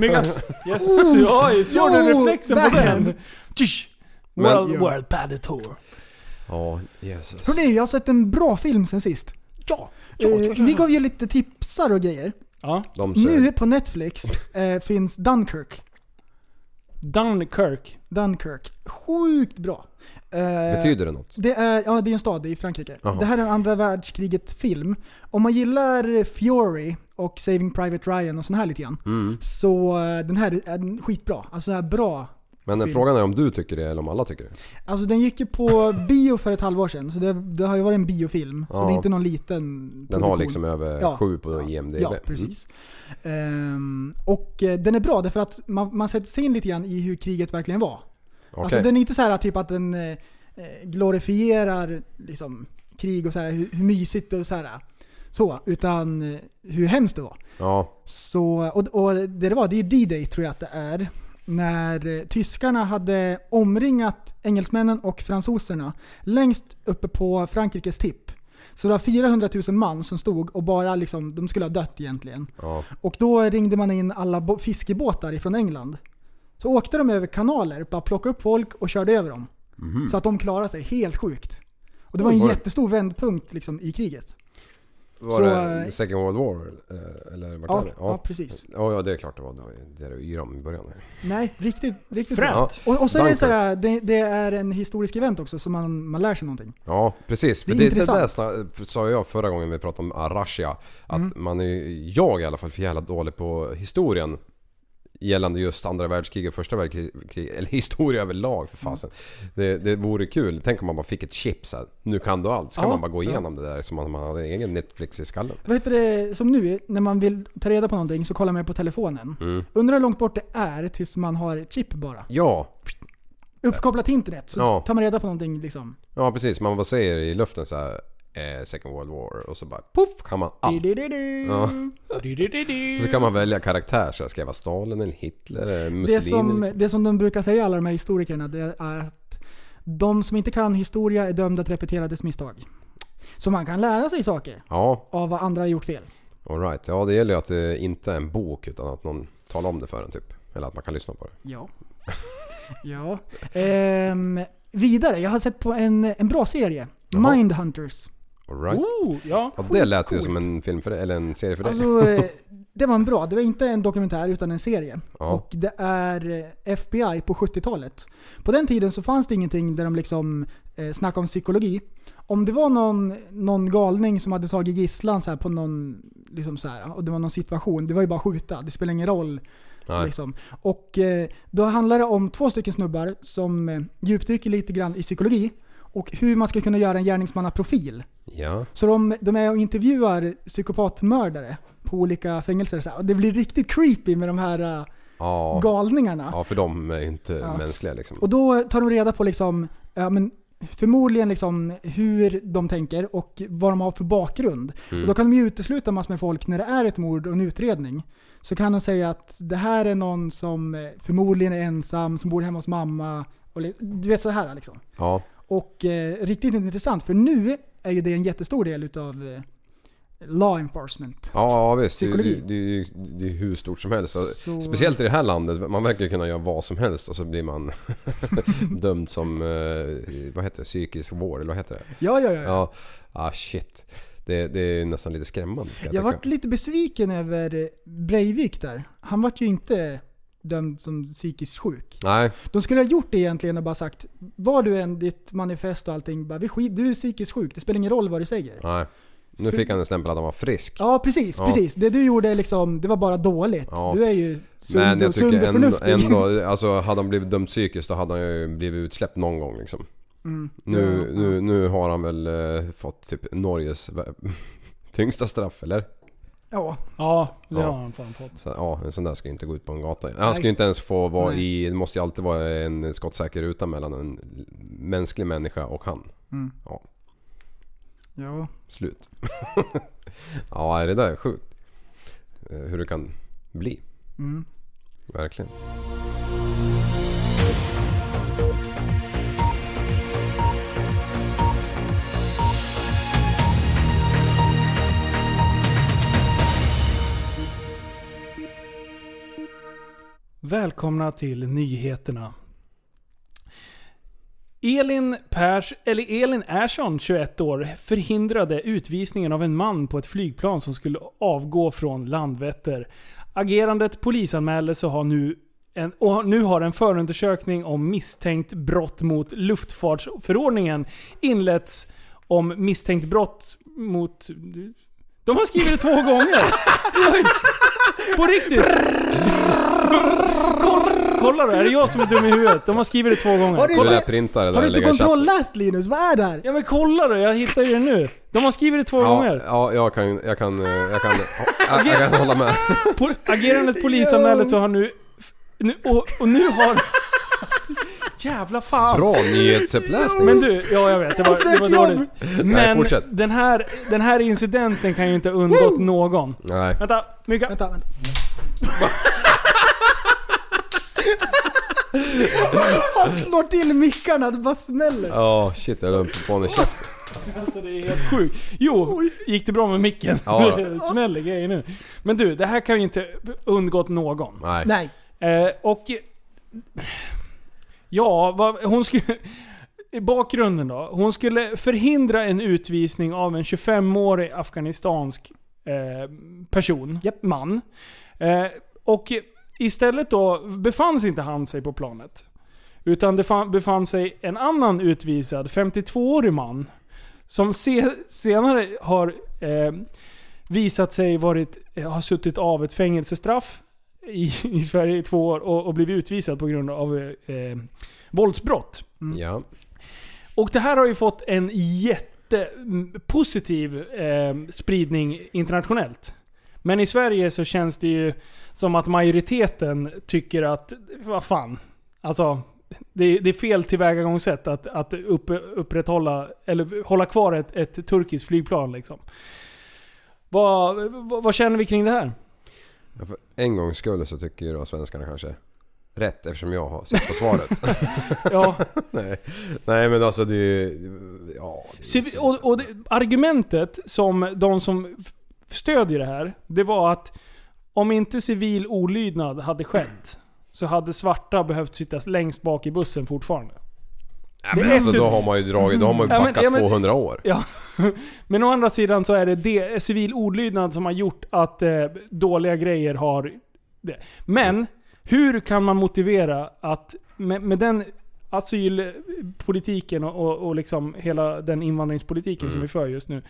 Yes, oj, såg du reflexen på den? Tsch. Men- World, Ja. World Paddy Tour. Ja, Jesus. Hörrni, jag har sett en bra film sen sist. Ja. Eh, vi gav ju lite tipsar och grejer. Ja. Nu på Netflix eh, finns Dunkirk. Dunkirk. Dunkirk. Sjukt bra. Eh, Betyder det något? Det är, ja, det är en stad i Frankrike. Jaha. Det här är en andra världskriget-film. Om man gillar Fury och Saving Private Ryan och sån här lite grann. Mm. Så eh, den här är skitbra. Alltså den här bra. Men Film. frågan är om du tycker det eller om alla tycker det. Alltså den gick ju på bio för ett halvår sedan. Så det, det har ju varit en biofilm. Så Ja. det är inte någon liten Den produktion. har liksom över Ja. sju på IMDB. Ja, precis. Ehm, och eh, den är bra därför att man, man sätter sig in lite grann i hur kriget verkligen var. Okej. Alltså den är inte så här typ att den eh, eh, glorifierar liksom, krig och så här, hur, hur mysigt och så här. Så, utan eh, hur hemskt det var. Ja, Så, och, och det det var, det är D-Day tror jag att det är. När tyskarna hade omringat engelsmännen och fransoserna längst uppe på Frankrikes tipp. Så det var 400 000 man som stod och bara liksom, de skulle ha dött egentligen. ja. Och då ringde man in alla fiskebåtar ifrån England. Så åkte de över kanaler, bara plockade upp folk och körde över dem. Så att de klarade sig helt sjukt. Och det var en jättestor vändpunkt liksom, i kriget. Var Så, det eh, Second World War? eh, Eller vart Ja, är det? ja, precis. Ja, ja, det är klart det var. Det var det du yrade om i början. Nej, riktigt, riktigt Fränt. Och, och så är det, sådär, det, det är en historisk event också, så man, man lär sig någonting. Ja, precis. Det För är det, det, där sa jag förra gången vi pratade om Arashia. Att Mm. man är jag i alla fall, för jävla dålig på historien. Gällande just andra världskriget och första världskriget, eller historia överlag för fasen. Det, det vore kul. Tänk om man bara fick ett chip så här. Nu kan du allt. Så kan Ja. man bara gå igenom det där som om man hade en egen Netflix i skallen. Vad heter det, som nu, när man vill ta reda på någonting så kollar man på telefonen. Mm. Undrar hur långt bort det är tills man har ett chip bara. Ja, Uppkopplat till internet, så Ja. tar man reda på någonting liksom. ja precis. Man bara säger i luften så här. Eh, Second World War och så bara poff kan man allt. Ja. Så kan man välja karaktär. Så ska jag vara Stalin eller Hitler eller Mussolini. Det som, liksom. det som de brukar säga alla de här historikerna, det är att de som inte kan historia är dömda att repetera dess misstag. Så man kan lära sig saker Ja, av vad andra har gjort fel. alright. Ja, det gäller ju att det inte är en bok utan att någon talar om det för en typ. Eller att man kan lyssna på det. Ja. ja. Ehm, vidare, jag har sett på en, en bra serie. Jaha. Mindhunters. Alright. Oh, ja. Ja, det lät ju som en film för dig, eller en serie för dig. Alltså, eh, det var en bra. Det var inte en dokumentär utan en serie. Ja. Och det är eh, FBI på 70-talet. På den tiden så fanns det ingenting där de liksom eh, snackade om psykologi. Om det var någon, någon galning som hade tagit gisslan så på någon, liksom så här, och det var någon situation, det var ju bara att skjuta. Det spelar ingen roll. Liksom. Och eh, då handlar det om två stycken snubbar som eh, djupdyker lite grann i psykologi. Och hur man ska kunna göra en gärningsmannaprofil. Ja. Så de, de är och intervjuar psykopatmördare på olika fängelser. Så här. Och det blir riktigt creepy med de här eh, Ja. galningarna. ja, för de är ju inte Ja. mänskliga liksom. Och då tar de reda på liksom, ja, men förmodligen liksom hur de tänker och vad de har för bakgrund. Mm. Och då kan de ju utesluta massor med folk när det är ett mord och en utredning. Så kan de säga att det här är någon som eh, förmodligen är ensam, som bor hemma hos mamma. Och, du vet så här liksom. Ja. Och eh, riktigt intressant, för nu är ju det en jättestor del utav eh, law enforcement. Ja, visst. Det, Psykologi. det, det, det är hur stort som helst. Och Så- Speciellt i det här landet. Man verkar kunna göra vad som helst och så blir man dömd som, eh, vad heter det, psykisk vård eller vad heter det? Ja, ja, ja. ja. Ah shit. Det, det är nästan lite skrämmande jag, Jag vart lite besviken över Breivik där. Han vart ju inte dömd som psykiskt sjuk. Nej, De skulle ha gjort det egentligen och bara sagt Var du än ditt manifest och allting, bara, vi skit, du är psykiskt sjuk, det spelar ingen roll vad du säger. nej. Nu fick han en stämpel att han var frisk. Ja precis, Ja. precis. Det du gjorde liksom, det var bara dåligt. Ja. Du är ju sund, Men jag och, sund tycker och ändå, förnuftig. ändå, alltså hade han blivit dömd psykiskt då hade han ju blivit utsläppt någon gång liksom. Mm. Nu, Ja, nu, nu har han väl eh, fått typ Norges tyngsta straff eller? Ja. Ja, det Ja. har han fan fått. Så, ja, en sån där ska ju inte gå ut på en gata. Han ska ju inte ens få vara i... Det måste ju alltid vara en skottsäker ruta mellan en mänsklig människa och han. Mm. Ja, Ja. slut. ja, det där är sjukt. Eh, Hur det kan bli. Mm. Verkligen. Välkomna till nyheterna. Elin Pers, eller Elin Ersson, 21 år, förhindrade utvisningen av en man på ett flygplan som skulle avgå från Landvetter. Agerandet polisanmäldes och har nu en, och nu har en förundersökning om misstänkt brott mot luftfartsförordningen inletts om misstänkt brott mot... De har skrivit det två gånger! På riktigt! Kolla, kolla då, är det jag som är dum i huvudet? De har skrivit det två gånger. Har du Du inte- printa det där Har du och inte lägga i chatten. kontrolläst Linus? Vad är det här? Ja men kolla då, jag hittar ju det nu. De har skrivit det två Ja, gånger. ja, jag kan, jag kan, eh, jag kan, jag, jag kan hålla med. Po- agerandet polisanmäldes och har nu... nu och, och nu har... Jävla fan. Bra nyhetsuppläsning. Men du, ja jag vet, det var, det var dåligt. Nej, Men fortsätt. den här, den här incidenten kan ju inte ha undgått någon. Nej. Vänta, Mika. Vänta, vänta. Han slår till mickarna, det bara smäller. Ja, shit jag höll på att få en i käften. Alltså det är helt sjukt. Jo, gick det bra med micken? Ja. det smäller grejer nu. Men du, det här kan ju inte undgått någon. Nej. Nej. Eh, och... Ja, vad, hon skulle... I bakgrunden då. Hon skulle förhindra en utvisning av en 25-årig afghanistansk eh, person, man. Eh, och istället då befann sig inte han sig på planet. Utan det fan- befann sig en annan utvisad, 52-årig man. Som se, senare har eh, visat sig varit, eh, ha suttit av ett fängelsestraff i, i Sverige i två år och, och blivit utvisad på grund av eh, eh, våldsbrott. Ja. Och det här har ju fått en jättepositiv eh, spridning internationellt. Men i Sverige så känns det ju som att majoriteten tycker att, vad fan. Alltså, det, det är fel tillvägagångssätt att, att upp, upprätthålla, eller hålla kvar ett, ett turkiskt flygplan liksom. Vad, vad, vad känner vi kring det här? Ja, för en gångs skull så tycker ju då svenskarna kanske rätt eftersom jag har sett på svaret. Ja. Nej. Nej men alltså det är ju- Ja. det är ju Civi- så- och, och det, argumentet som de som stödjer det här, det var att om inte civil olydnad hade skett så hade svarta behövt sitta längst bak i bussen fortfarande. Ja, Det men är alltså då har man ju dragit, då har man ju Ja, men- backat ja, men- 200 år. Ja. Men å andra sidan så är det, det civil olydnad som har gjort att eh, dåliga grejer har... Det. Men, hur kan man motivera att med, med den asylpolitiken och, och, och liksom hela den invandringspolitiken Mm. som vi för just nu.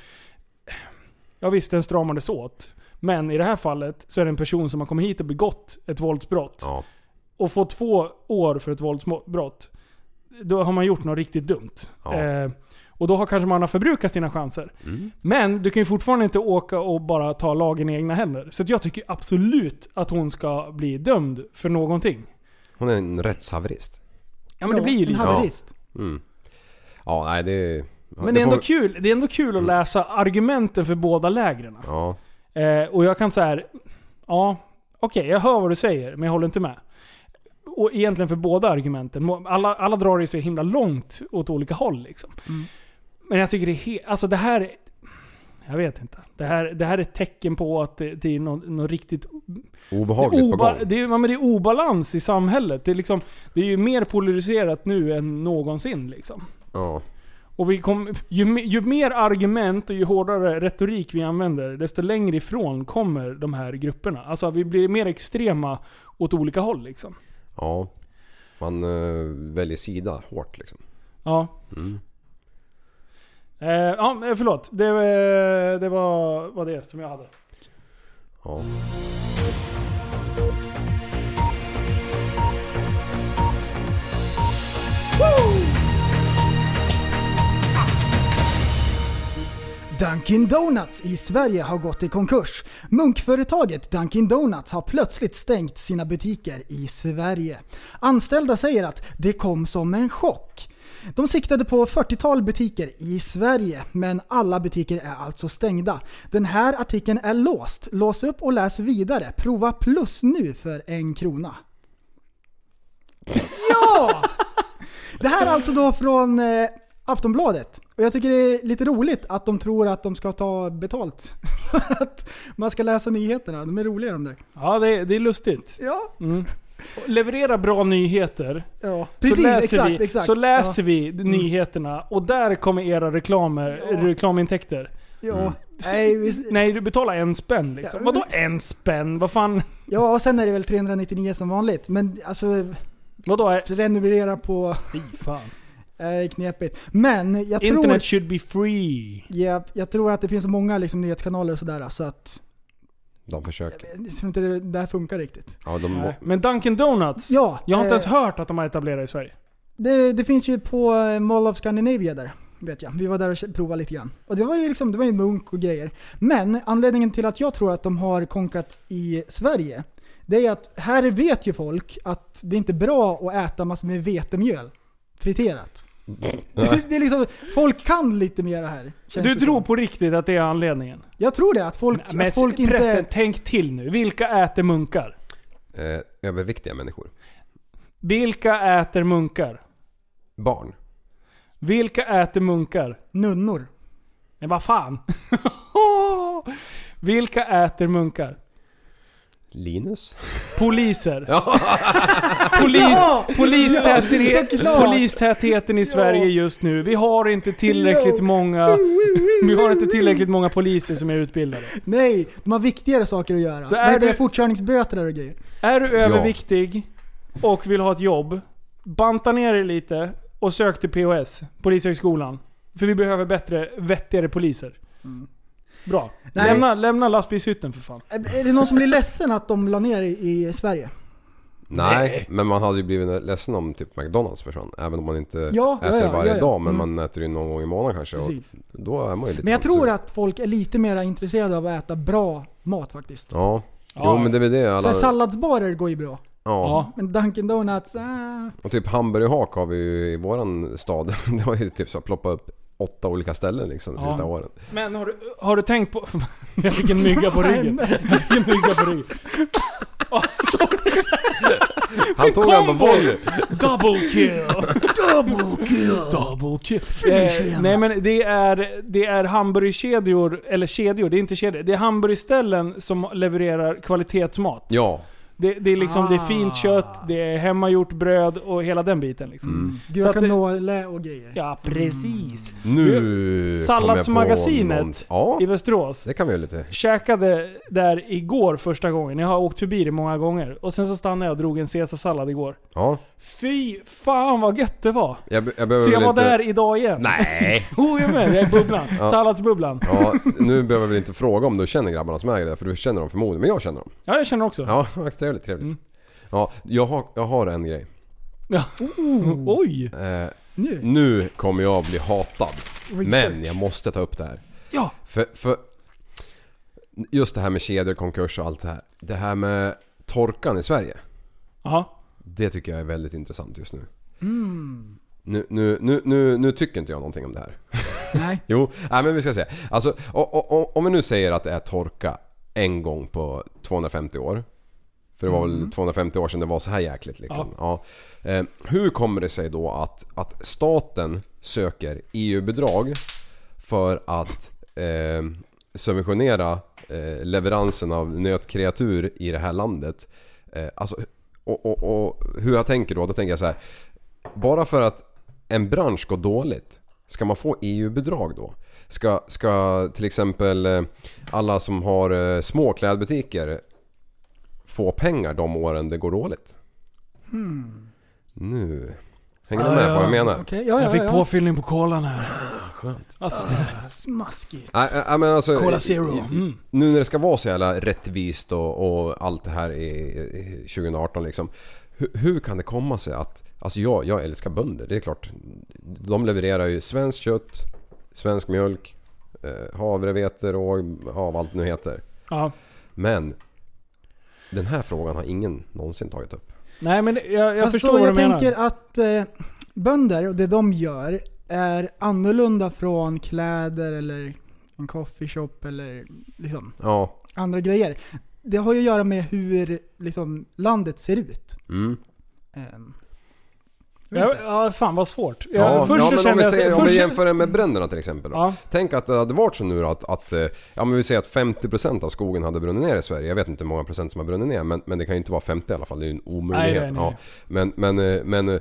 Ja visst, den stramades åt. Men i det här fallet så är det en person som har kommit hit och begått ett våldsbrott. Ja. Och fått två år för ett våldsbrott. Då har man gjort något riktigt dumt. Ja. Eh, och då har kanske man har förbrukat sina chanser. Mm. Men du kan ju fortfarande inte åka och bara ta lagen i egna händer. Så att jag tycker absolut att hon ska bli dömd för någonting. Hon är en rättshaverist. Ja men det blir ju en lite... haverist. Mm. Ja nej det... Men det är, ändå får- kul, det är ändå kul att läsa argumenten för båda lägren. Ja. Eh, och jag kan så här. Ja, okej jag hör vad du säger, men jag håller inte med. Och egentligen för båda argumenten. Alla, alla drar det så himla långt åt olika håll liksom. Mm. Men jag tycker det är he- Alltså det här är... Jag vet inte. Det här, det här är ett tecken på att det, det är något, något riktigt... Obehagligt det, på oba, gång. det, är, ja, men det är obalans i samhället. Det är, liksom, det är ju mer polariserat nu än någonsin liksom. Ja. Och vi kom, ju, ju mer argument och ju hårdare retorik vi använder, desto längre ifrån kommer de här grupperna. Alltså vi blir mer extrema åt olika håll liksom. Ja. Man eh, väljer sida hårt liksom. Ja. Mm. Eh, ja, eh, förlåt. Det, eh, det var, var det som jag hade. Ja. Dunkin Donuts i Sverige har gått i konkurs. Munkföretaget Dunkin Donuts har plötsligt stängt sina butiker i Sverige. Anställda säger att det kom som en chock. De siktade på 40-tal butiker i Sverige, men alla butiker är alltså stängda. Den här artikeln är låst. Lås upp och läs vidare. Prova plus nu för en krona. Ja! Det här är alltså då från eh, Aftonbladet. Och jag tycker det är lite roligt att de tror att de ska ta betalt. För att man ska läsa nyheterna. De är roliga de där. Ja, det, det är lustigt. Ja. Mm. Leverera bra nyheter. Ja, så precis, läser, exakt, vi, exakt. Så läser Ja. vi nyheterna och där kommer era reklamer, Ja. reklamintäkter. Ja. Så- Nej, vi, Nej, du betalar en spänn liksom. Ja, Vadå en spänn? Vad fan? ja, och sen är det väl 399 som vanligt. Men alltså, Vadå? Är... prenumerera på Fy fan. Är knepigt. Men jag tror... Internet should be free. Ja, jag tror att det finns många liksom, nyhetskanaler och sådär så att De försöker. jag tror inte det där funkar riktigt. Ja, de. Men Dunkin Donuts? Ja, Jag har inte ens eh, hört att de har etablerat i Sverige. Det, det finns ju på eh, Mall of Scandinavia där. Vet jag. Vi var där och provade lite grann. Och det var ju liksom, det var ju munk och grejer. Men anledningen till att jag tror att de har konkat i Sverige, det är att här vet ju folk att det inte är bra att äta massor med vetemjöl friterat. det är liksom, folk kan lite mer här. känns Du det tror som. på riktigt att det är anledningen? Jag tror det, att folk, Men att folk prästen, inte... tänk till nu. Vilka äter munkar? eh, överviktiga människor. Vilka äter munkar? Barn. Vilka äter munkar? Nunnor. Men vad fan? Vilka äter munkar? Linus? Poliser. Polis, polistäthet, polistätheten i Sverige just nu. Vi har inte tillräckligt många Vi har inte tillräckligt många poliser som är utbildade. Nej, de har viktigare saker att göra. Så är du- det? Fortkörningsböter och grejer. Är du överviktig och vill ha ett jobb, banta ner dig lite och sök till POS, Polishögskolan. För vi behöver bättre, vettigare poliser. Bra. Nej. Lämna, lämna lastbilshytten för fan. Är det någon som blir ledsen att de la ner i Sverige? Nej, men man hade ju blivit ledsen om typ McDonalds försvann. Även om man inte Ja, äter ja, varje ja, ja. dag. Men Mm. man äter ju någon gång i månaden kanske. Och Precis. då är man ju lite Men jag tror att folk är lite mer intresserade av att äta bra mat faktiskt. Ja. Ja. Jo men det är väl det Så alla... här salladsbarer går ju bra. Ja. Men Dunkin Donuts, ah. Och typ hamburgerhak har vi ju i våran stad. Det har ju typ så ploppat upp åtta olika ställen liksom de Ja. sista åren. Men har du, har du tänkt på... Jag fick en mygga på ryggen. Jag fick en mygga på ryggen. Oh. Han tog den på volley. Double kill! Double kill! Double kill. Finish Eh, nej men det är, det är hamburgerkedjor, eller kedjor, det är inte kedjor. Det är hamburgerställen som levererar kvalitetsmat. Ja. Det, det är liksom, det är Ah. fint kött, det är hemmagjort bröd och hela den biten liksom. Mm. Guacamole och grejer. Ja, precis. Nu Salladsmagasinet någon- i Ja, Västerås. det kan vi lite. Käkade där igår första gången. Jag har åkt förbi det många gånger. Och sen så stannade jag och drog en caesarsallad igår. Ja. Fy fan vad gött det var! Jag, jag behöver Så jag var inte... där idag igen. Nej! Oh, jag är med. Jag är i bubblan. Ja. Salladsbubblan. Ja, nu behöver väl inte fråga om du känner grabbarna som äger det, för du känner dem förmodligen. Men jag känner dem. Ja, jag känner också. Ja, trevligt, trevligt. Mm. Ja, jag har, jag har en grej. Ja. Oj! Eh, Nu. nu kommer jag bli hatad. Research. Men jag måste ta upp det här. Ja. För, för just det här med kedjor, konkurs och allt det här. Det här med torkan i Sverige. Ja. Det tycker jag är väldigt intressant just nu. Mm. Nu, nu, nu, nu, nu tycker inte jag någonting om det här. Nej. Jo, nej, men vi ska se. Alltså, o- o- o- om vi nu säger att det är torka en gång på 250 år. För det var väl 250 år sedan det var så här jäkligt liksom. Ja. Eh, hur kommer det sig då att, att staten söker EU-bidrag för att eh, subventionera eh, leveransen av nötkreatur i det här landet? Eh, alltså, och, och, och hur jag tänker då, då tänker jag så här. Bara för att en bransch går dåligt, ska man få EU-bidrag då? Ska, ska till exempel eh, alla som har eh, små klädbutiker få pengar de åren det går dåligt? Nu... Hänger du med ja. på vad jag menar? Okej, ja, ja, Jag fick ja. påfyllning på kolan här. Skönt. Alltså, Smaskigt. Nej, nej, men alltså, Cola Zero. Mm. Nu när det ska vara så jävla rättvist och, och allt det här i, i 2018 liksom. Hur, hur kan det komma sig att... Alltså jag, jag älskar bönder, det är klart. De levererar ju svenskt kött, svensk mjölk, eh, havre, vete, råg, ja, vad allt nu heter. Ja. Men den här frågan har ingen någonsin tagit upp. Nej men jag, jag alltså, förstår vad jag du menar. tänker att eh, bönder och det de gör är annorlunda från kläder eller en coffeeshop eller liksom Ja. andra grejer. Det har ju att göra med hur liksom, landet ser ut. Mm. Ehm, Ja, ja, fan vad svårt. Jag, Ja, först ja men om vi, jag... säger, om först, vi jämför det med bränderna till exempel då. Ja. Tänk att det hade varit så nu då att, att eh, ja men vi säger att 50% av skogen hade brunnit ner i Sverige. Jag vet inte hur många procent som har brunnit ner men, men det kan ju inte vara 50 i alla fall. Det är ju en omöjlighet. Nej, nej, nej. Ja. Men, men, eh, men eh,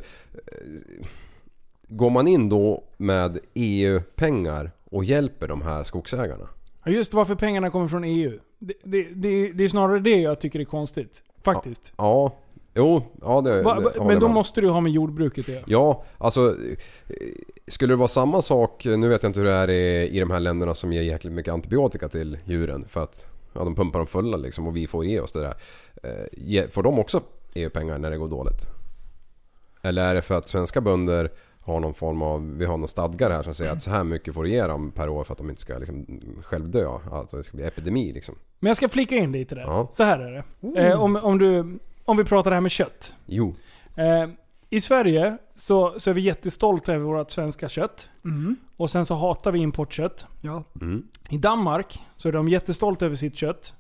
går man in då med EU-pengar och hjälper de här skogsägarna? Ja, Just varför pengarna kommer från EU. Det, det, det, det är snarare det jag tycker är konstigt. Faktiskt. Ja, jo, ja det, Va, det men då med. måste du ha med jordbruket att göra. Ja, alltså eh, skulle det vara samma sak, nu vet jag inte hur det är i, i de här länderna som ger jäkligt mycket antibiotika till djuren för att ja, de pumpar dem fulla liksom och vi får ge oss det där. Eh, Får de också EU-pengar när det går dåligt? Eller är det för att svenska bönder har någon form av, vi har någon stadgar här som säger att så här mycket får du ge dem per år för att de inte ska liksom självdö. Att det ska bli epidemi liksom. Men jag ska flika in lite där. Ja. Så här är det. Eh, om, om, du, om vi pratar det här med kött. Jo. Eh, I Sverige så, så är vi jättestolta över vårt svenska kött. mm, Och sen så hatar vi importkött. ja. Mm. I Danmark så är de jättestolta över sitt kött.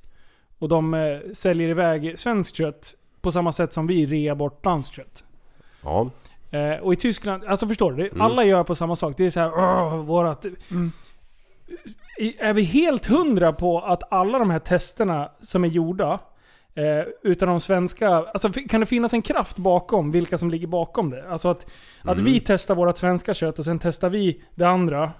Och de eh, säljer iväg svenskt kött på samma sätt som vi rear bort danskt kött. Ja. Eh, och i Tyskland, alltså förstår du? Det, Mm. Alla gör på samma sak. Det är så här, "Åh, vårat... Mm. I- Är vi helt hundra på att alla de här testerna som är gjorda eh, utan de svenska... Alltså kan det finnas en kraft bakom vilka som ligger bakom det? Alltså att, att Mm. vi testar vårt svenska kött och sen testar vi det andra.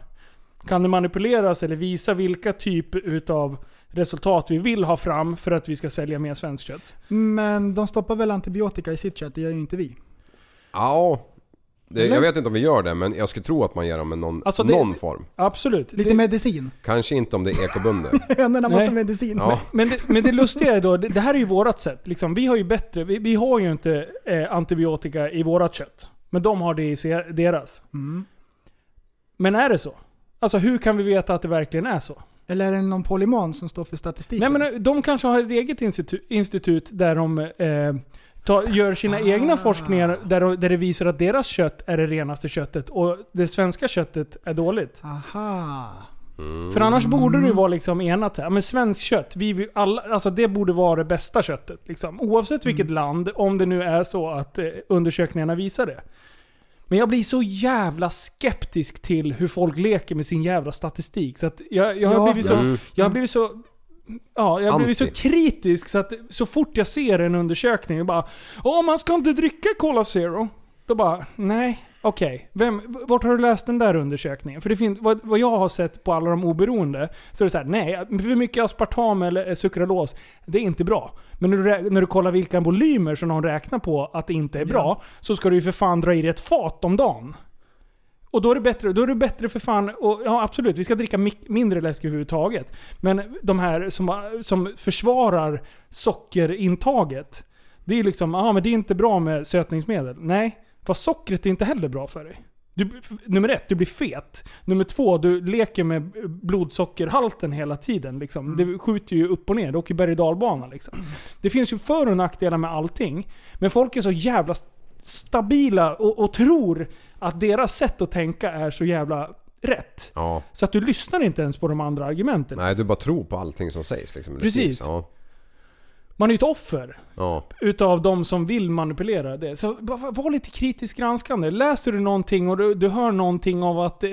Kan det manipuleras eller visa vilka typ utav resultat vi vill ha fram för att vi ska sälja mer svenskt kött? Men de stoppar väl antibiotika i sitt kött, det gör ju inte vi. Ja. Det, jag vet inte om vi gör det men jag skulle tro att man ger dem en någon, Alltså det- någon form. Absolut. Lite Det- medicin. Kanske inte om det är ekobönder. Hönderna måste ha medicin. Ja. Men det, men det lustiga är då, det, det här är ju vårat sätt. Liksom, vi har ju bättre, vi, vi har ju inte eh, antibiotika i vårat kött. Men de har det i se, deras. Mm. Men är det så? Alltså hur kan vi veta att det verkligen är så? Eller är det någon polyman som står för statistiken? Nej men eh, de kanske har ett eget institut, institut där de eh, tar, gör sina Ah. egna forskningar där, de- där det visar att deras kött är det renaste köttet och det svenska köttet är dåligt. Aha. Mm. För annars borde det vara liksom enat här. Men svenskt kött, vi, alla, alltså det borde vara det bästa köttet. Liksom. Oavsett vilket land, om det nu är så att eh, undersökningarna visar det. Men jag blir så jävla skeptisk till hur folk leker med sin jävla statistik. Så att jag, jag, har, Ja. blivit så, Mm. jag har blivit så... Ja, jag blivit så kritisk så att så fort jag ser en undersökning, bara Åh, man ska inte dricka Cola Zero. Då bara, nej, okej. Vem, vart har du läst den där undersökningen? För det finns, vad, vad jag har sett på alla de oberoende, så är det så här, nej, för mycket aspartam eller eh, sukralos, det är inte bra. Men när du, när du kollar vilka volymer som de räknar på att det inte är bra, så ska du ju för fan dra i dig ett fat om dagen. Och då är det bättre, då är det bättre för fan, och ja absolut, vi ska dricka mindre läsk överhuvudtaget. Men de här som, som försvarar sockerintaget, det är liksom, ja men det är inte bra med sötningsmedel. Nej, fast sockret är inte heller bra för dig. Du, nummer ett, du blir fet. Nummer två, du leker med blodsockerhalten hela tiden. Liksom. Det skjuter ju upp och ner, det åker berg och liksom. Det finns ju för och nackdelar med allting. Men folk är så jävla stabila och, och tror att deras sätt att tänka är så jävla rätt. Ja. Så att du lyssnar inte ens på de andra argumenten. Nej, du bara tror på allting som sägs liksom. Precis. Ja. Man är ju ett offer. Ja. utav de som vill manipulera det. Så var lite kritiskt granskande. Läser du någonting och du, du hör någonting av att... Eh,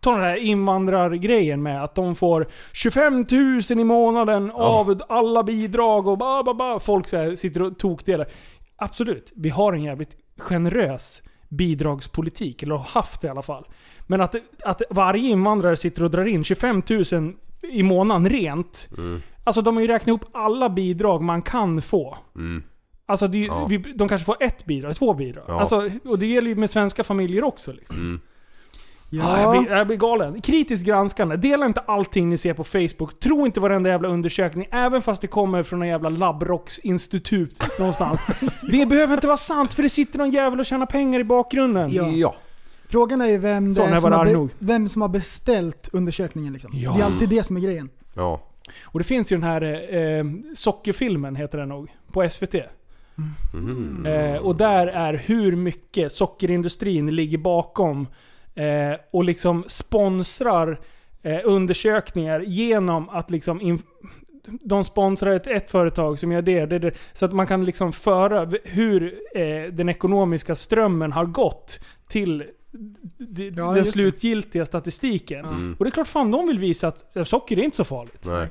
ta den här invandrargrejen med att de får 25 000 i månaden av alla bidrag och ba, ba, ba. Folk så här sitter och tokdelar. Absolut, vi har en jävligt generös bidragspolitik, eller har haft det i alla fall. Men att, att varje invandrare sitter och drar in 25 000 i månaden rent. Mm. Alltså de har ju räknat upp alla bidrag man kan få. Mm. Alltså det, Ja. vi, de kanske får ett bidrag, två bidrag. Ja. Alltså, och det gäller ju med svenska familjer också. Liksom. Mm. Ja. jag, blir, jag blir galen. Kritiskt granskande. Dela inte allting ni ser på Facebook. Tro inte varenda jävla undersökning, även fast det kommer från en jävla labbrocksinstitut någonstans. det behöver inte vara sant, för det sitter någon jävel och tjänar pengar i bakgrunden. Ja. Ja. Frågan är ju vem, är som har, vem som har beställt undersökningen. Liksom. Ja. Det är alltid det som är grejen. Ja. Och det finns ju den här eh, sockerfilmen, heter den nog, på SVT. Mm. Eh, och där är hur mycket sockerindustrin ligger bakom eh, och liksom sponsrar eh, undersökningar genom att liksom de sponsrar ett, ett företag som gör det, det, det. Så att man kan liksom föra hur eh, den ekonomiska strömmen har gått till Ja, den slutgiltiga statistiken. Mm. Och det är klart fan de vill visa att socker är inte så farligt. Nej.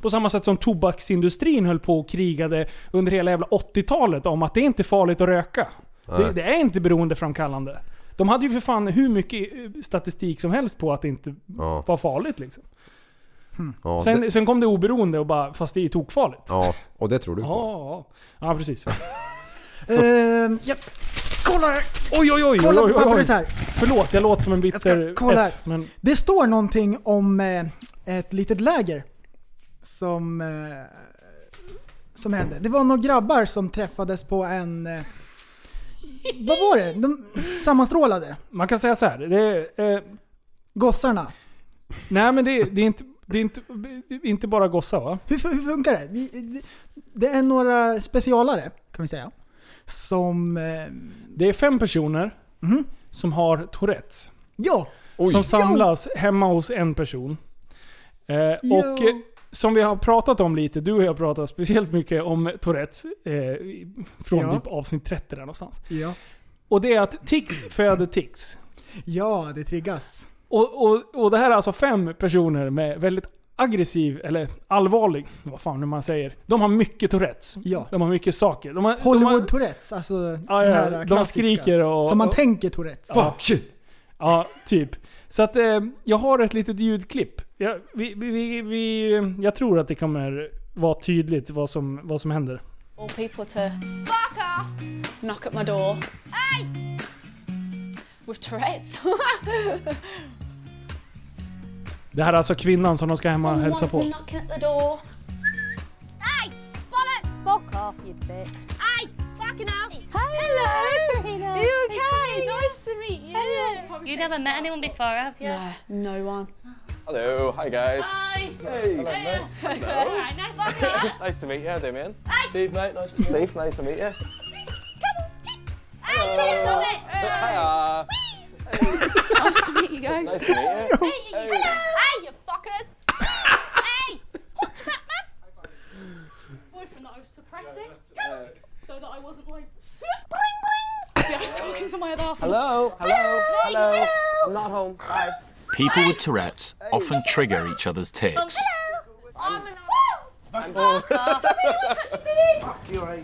På samma sätt som tobaksindustrin höll på och krigade under hela jävla 80-talet om att det är inte farligt att röka. Det, det är inte beroendeframkallande. De hade ju för fan hur mycket eh, statistik som helst på att det inte Ja. var farligt liksom. Ja, Sen, det, sen kom det oberoende och bara, fast det är ju tokfarligt. ja, och det tror du på? Ja, ja. ja precis. Ehm, ja, kolla här! Oj oj oj! Kolla oj, på oj, oj. pappret här. Förlåt, jag låter som en bitter ska kolla F. Men Det står någonting om eh, ett litet läger som, eh, som hände. Det var några grabbar som träffades på en... Eh, vad var det? De sammanstrålade. man kan säga så här. Det är, eh, Gossarna. nej men det, det, är inte, det är inte, det är inte bara gossar va? Hur, hur funkar det? Vi, det? Det är några specialare, kan vi säga. Som... Eh, Det är fem personer mhm. som har Tourettes. Ja! Som samlas hemma hos en person. Eh, Jo. och eh, som vi har pratat om lite, du och jag har pratat speciellt mycket om Tourettes. Eh, från Ja. typ avsnitt 30 där någonstans. Ja. Och det är att tics föder tics. Ja, det triggas. Och, och, och det här är alltså fem personer med väldigt aggressiv, eller allvarlig, vad fan nu man säger. De har mycket Tourettes. Ja. De har mycket saker. De har, de Hollywood har, Tourettes, alltså Ja, den ja, här de klassiska. skriker och- Som man och- tänker Tourettes. Ja. Ja, typ. Så att eh, jag har ett litet ljudklipp. Jag, vi, vi, vi, jag tror att det kommer vara tydligt vad som, vad som händer. all people to fuck off, knock at my door. Hey! With Tourette's. Det här är alltså kvinnan som de ska hem och hälsa på. knocking at the door. Hey! Bollocks! Fuck off, you bitch. Hey! Fucking hell! Hello! Trina. Are you okay? Nice to meet you. Hello. You never met anyone before, have you? Yeah, no one. Hello, hi guys. Hi. Hey. Hello, mate. Alright, nice to meet you. Nice to meet you, Damien. Hey. Steve, mate, nice to Steve, nice to meet you. Hey, love it. Hiya. Nice to meet you guys. Nice to meet you. Hey, hey, you fuckers! hey! What's that, man? Boyfriend that I was suppressing, so that I wasn't like bling bling. Yeah, I was talking to my other half. Hello, hello, hello. I'm not home. Bye. People with Tourette's often trigger each other's tics. I'm an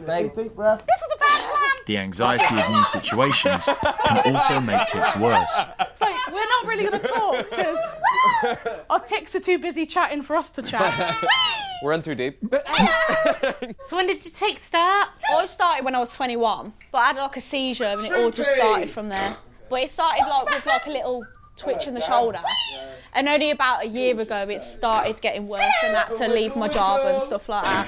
Big deep breath. This was a bad plan. The anxiety of new situations can also make tics worse. So we're not really going to talk because our ticks are too busy chatting for us to chat. We're in too deep. So when did your tics start? I started when I was 21, but I had like a seizure and it all just started from there. But it started like with like a little twitch in the shoulder. And only about a year ago it started getting worse and I had to leave my job and stuff like that.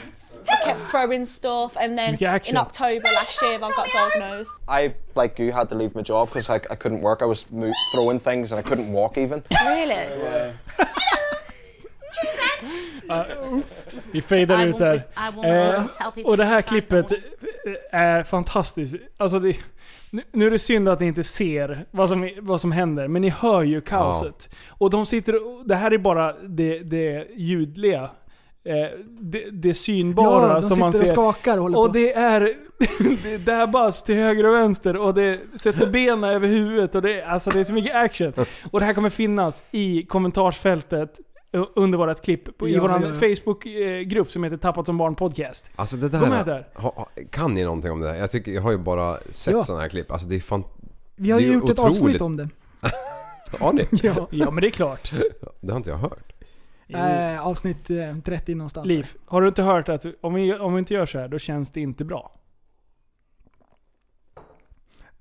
I kept throwing stuff and then in October last year I got diagnosed. I, like you, had to leave my job because I, I couldn't work. I was mo- throwing things and I couldn't walk even. Really? Yeah. Vi fejdar I ut won't där. be- Eh, och det här klippet är fantastiskt. Alltså det, nu- nu är det synd att ni inte ser vad som, vad som händer, men ni hör ju kaoset. Och de sitter och, Det här är bara det, det ljudliga. Eh, det, det synbara Ja, de som man ser. och skakar och håller och på. det är, det dabbas till höger och vänster och det sätter benen över huvudet och det, alltså det är så mycket action. Och det här kommer finnas i kommentarsfältet under vårt klipp på, i Ja, vår ja, ja. Facebook-grupp som heter Tappat som barn podcast. Alltså det De är där, där. ha, ha, kan ni någonting om det här? Jag, tycker, jag har ju bara sett Ja. sådana här klipp. Alltså det är fan... Vi har ju gjort ett otroligt. avsnitt om det. Har ni? Ja. Ja men det är klart. Det har inte jag hört. Eh, avsnitt eh, 30 någonstans. Liv, har du inte hört att om vi, om vi inte gör så här, då känns det inte bra?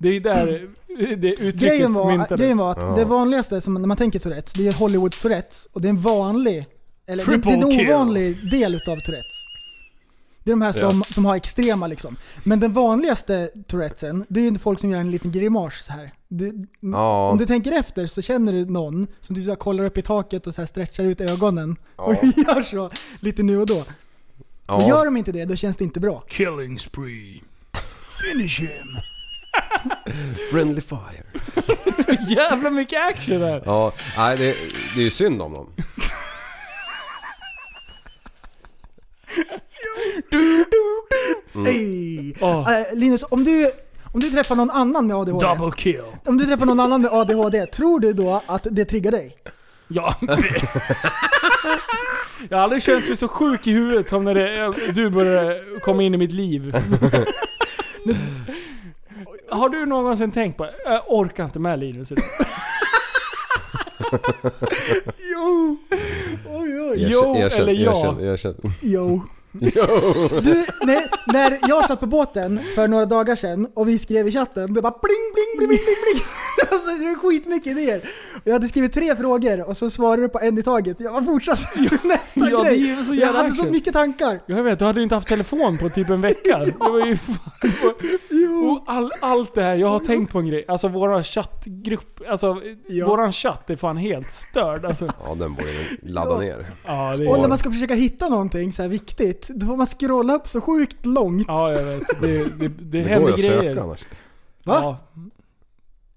Det är där det uttrycket Grejen var, myntades. grejen var att Ja. det vanligaste som, när man tänker Tourettes, det är Hollywood Tourettes. Och det är en vanlig, eller det, det Triple är en kill. ovanlig del utav Tourettes. Det är de här som, Ja. som har extrema liksom. Men den vanligaste Tourettesen, det är ju folk som gör en liten grimas så här. Du, Ja. Om du tänker efter så känner du någon som du så här kollar upp i taket och så här stretchar ut ögonen. Ja. Och gör så lite nu och då. Ja. Och gör de inte det, då känns det inte bra. Killing spree. Finish him. Friendly fire. Så jävla mycket action där. Ja, nej det, det är ju synd om dem. Mm. Hej! Oh. Eh, Linus, om du, om du träffar någon annan med ADHD. Double kill. Om du träffar någon annan med ADHD, tror du då att det triggar dig? Ja. Jag har aldrig känt mig så sjuk i huvudet som när det, du började komma in i mitt liv. Har du någonsin tänkt på, jag orkar inte med Linus idag. Jo! Oj, oj. Jo eller ja? Erkänn, erkänn. Jo. Jo. Du, när, när jag satt på båten för några dagar sedan och vi skrev i chatten, det bara bling bling bling bling bling. Alltså, det var skitmycket idéer. Jag hade skrivit tre frågor och så svarade du på en i taget. Jag var fortsatt nästa Ja, det grej. är så jag hade så mycket tankar. Jag vet, du hade ju inte haft telefon på typ en vecka. Det var ju fan, och all, allt det här, jag har tänkt på en grej. Alltså våran chattgrupp, alltså Ja. våran chatt är fan helt störd. Alltså, Ja, den borde ladda ner. ja, det Och när är, man ska försöka hitta någonting så här viktigt, då får man scrolla upp så sjukt långt. ja, jag vet. Det, det, det, Det går händer ju att grejer. söka annars. Va? Ja.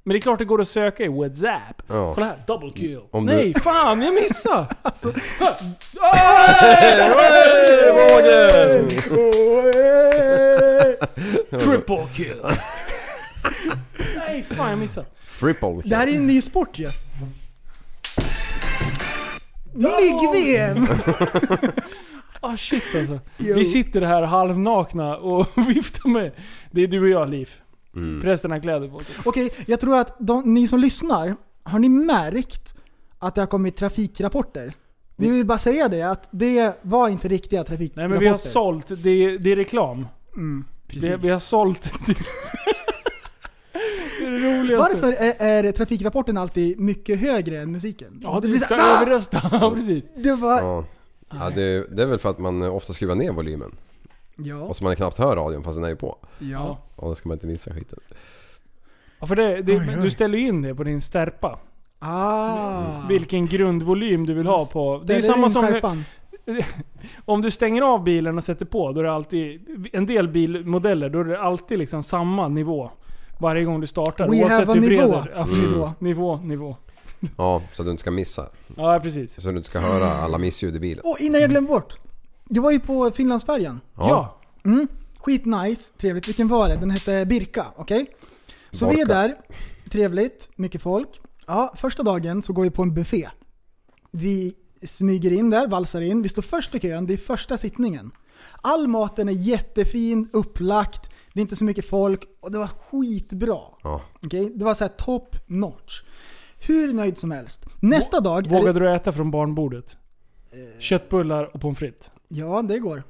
Men det är klart det går att söka i WhatsApp. Ja. Kolla här, double kill. Om du- Nej, fan jag missade! alltså, Vågen! Triple kill. Nej, fan jag missade. Triple Det här är ju en ny sport ju. Mygg-VM! Ah shit alltså. Jo. Vi sitter här halvnakna och viftar med. Det är du och jag Liv. Mm. Resten har kläder på sig. Okej, jag tror att de, ni som lyssnar, har ni märkt att det har kommit trafikrapporter? Vi vill bara säga det, att det var inte riktiga Nej trafikrapporter. men vi har sålt, det är, det är reklam. Mm, precis. Vi, vi har sålt det det. Varför är, är trafikrapporten alltid mycket högre än musiken? Ja, det du blir ska Ah! överrösta. Ja, precis. Det var... Ja. Ja, det, det är väl för att man ofta skruvar ner volymen. Ja. Och så man knappt hör radion fast den är ju på. Ja. Och då ska man inte missa skiten. Ja, för det, det, Oj, oj. du ställer ju in det på din stärpa. Ah. Vilken grundvolym du vill ha på. Det är ju samma som... skärpan. Om du stänger av bilen och sätter på, då är det alltid... En del bilmodeller, då är det alltid liksom samma nivå. Varje gång du startar. We oavsett have a hur bred nivå. Ja, Mm. nivå. Nivå, nivå. Ja, så att du inte ska missa. Ja, precis. Så att du inte ska höra alla missljud i bilen. Och innan jag glömmer bort. Jag var ju på Finlandsfärjan. Ja. Mm. Skitnice, trevligt. Vilken var det? Den hette Birka, okej? Så vi är Borka. där, trevligt, mycket folk. Ja, första dagen så går vi på en buffé. Vi smyger in där, valsar in. Vi står först i kön, det är första sittningen. All maten är jättefin, upplagt, det är inte så mycket folk och det var skitbra. Ja. Okej? Det var så här top notch. Hur nöjd som helst. Nästa dag... är Vågade det, du äta från barnbordet? Köttbullar och pommes frites. Ja, det går.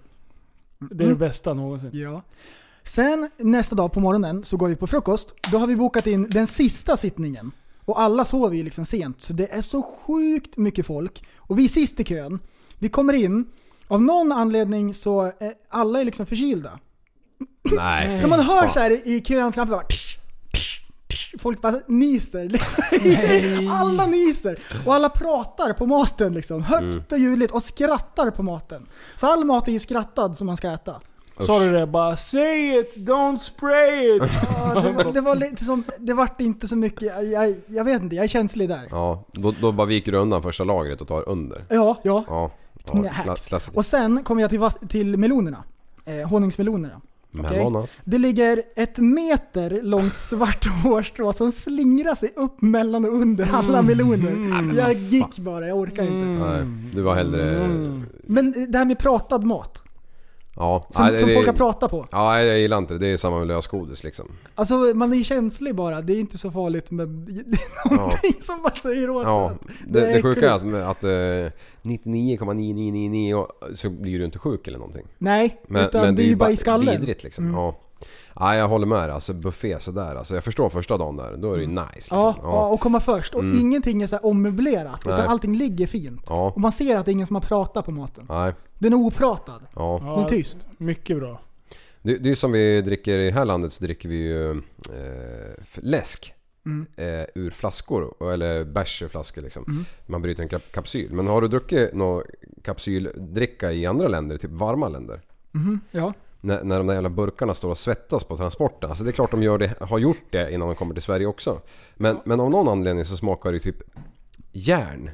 Det är det bästa någonsin. Ja. Sen nästa dag på morgonen så går vi på frukost. Då har vi bokat in den sista sittningen. Och alla sover ju liksom sent, så det är så sjukt mycket folk. Och vi är sist i kön. Vi kommer in, av någon anledning så är alla är liksom förkylda. Nej. Så man hör så här i kön framför bara. Folk bara nyser. alla nyser! Och alla pratar på maten liksom. Högt Mm. och ljudligt och skrattar på maten. Så all mat är ju skrattad som man ska äta. Sa du det bara 'Say it, don't spray it' Ja, det, var, det var lite som, det vart inte så mycket, jag, jag, vet inte, jag är känslig där. Ja, då, då bara viker du undan första lagret och tar under. Ja, ja. Ja, ja klass. Och sen kommer jag till, till melonerna. Eh, honungsmelonerna. Melonas. Det ligger ett meter långt svart hårstrå som slingrar sig upp mellan och under alla meloner. Mm. Jag gick bara, jag orkar inte. Nej, du var hellre... Men det här med pratad mat. Ja, Som, nej, som det- folk har pratat på. Ja, jag gillar inte det. Det är samma med lösgodis liksom. Alltså man är känslig bara, det är inte så farligt men det är någonting som bara säger åt Ja, det, det, är sjuka är att, att eh, 99,9999 och så blir du inte sjuk eller någonting. Nej, Men, utan men det är ju bara i skallen. vidrigt liksom. Mm. Ja. Nej jag håller med. Alltså buffé sådär. Alltså, jag förstår första dagen där. Då är det ju nice. Liksom. Ja, ja, och komma först. Och Mm. ingenting är så här ommöblerat. Nej. Utan allting ligger fint. Ja. Och man ser att det är ingen som har pratat på maten. Nej. Den är opratad. Ja. Den är tyst. Mycket bra. Det, det är som vi dricker i det här landet så dricker vi ju eh, läsk. Mm. Eh, ur flaskor, eller bärs ur flaskor liksom. Mm. Man bryter en kap- kapsyl. Men har du druckit någon kapsyldricka i andra länder, typ varma länder? Mhm, Ja. När, när de där jävla burkarna står och svettas på transporten. Alltså det är klart de gör det, har gjort det innan de kommer till Sverige också. Men, men av någon anledning så smakar det typ järn.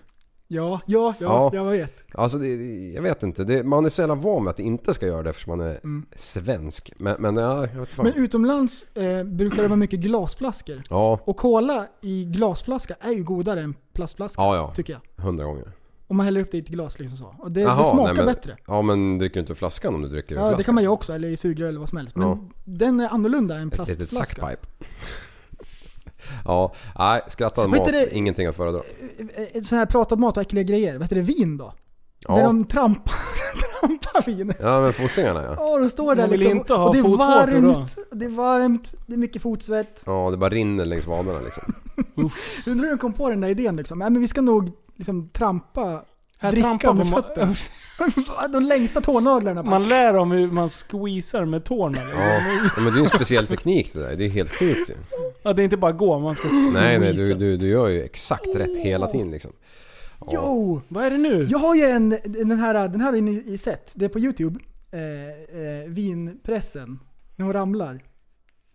Ja, ja, ja, jag vet. Alltså det, jag vet inte. Det, man är så jävla van med att det inte ska göra det eftersom man är Mm. svensk. Men, men ja, jag vet fan. Men utomlands eh, brukar det vara mycket glasflaskor. Ja, Och cola i glasflaska är ju godare än plastflaska. ja, ja. Tycker jag. Hundra gånger. Om man häller upp det i ett glas liksom så. Och det, Jaha, det smakar nej, men, bättre. Ja men dricker du inte flaskan om du dricker Ja, flaskan? det kan man ju också. Eller i sugrör eller vad som helst. Men Ja. den är annorlunda än Ett litet plastflaska. sackpipe. ja, nej skrattad mat, det- ingenting att föredra. Eh, Sån här pratad mat och äckliga grejer. Vet du det? Vin då? Ja. Där de trampar, trampar vin. Ja men fossingarna ja. Ja, de står där Man vill liksom. inte ha och det är fotvårtor då. varmt. Det är varmt, det är mycket fotsvett. Ja det bara rinner längs vaderna liksom. Undrar hur de kom på den där idén liksom. Nej men vi ska nog liksom trampa Här dricka trampar med fötterna. de längsta tånaglarna bara. Man lär dem hur man squeezar med tårna. Ja. ja men det är en speciell teknik det där. Det är helt sjukt ju. Ja, det är inte bara gå, man ska squeeza. Nej nej du, du, du gör ju exakt rätt hela tiden liksom. Jo! Vad är det nu? Jag har ju en, den här, den här har ni i sett. Det är på youtube. Eh, eh, vinpressen. När hon ramlar.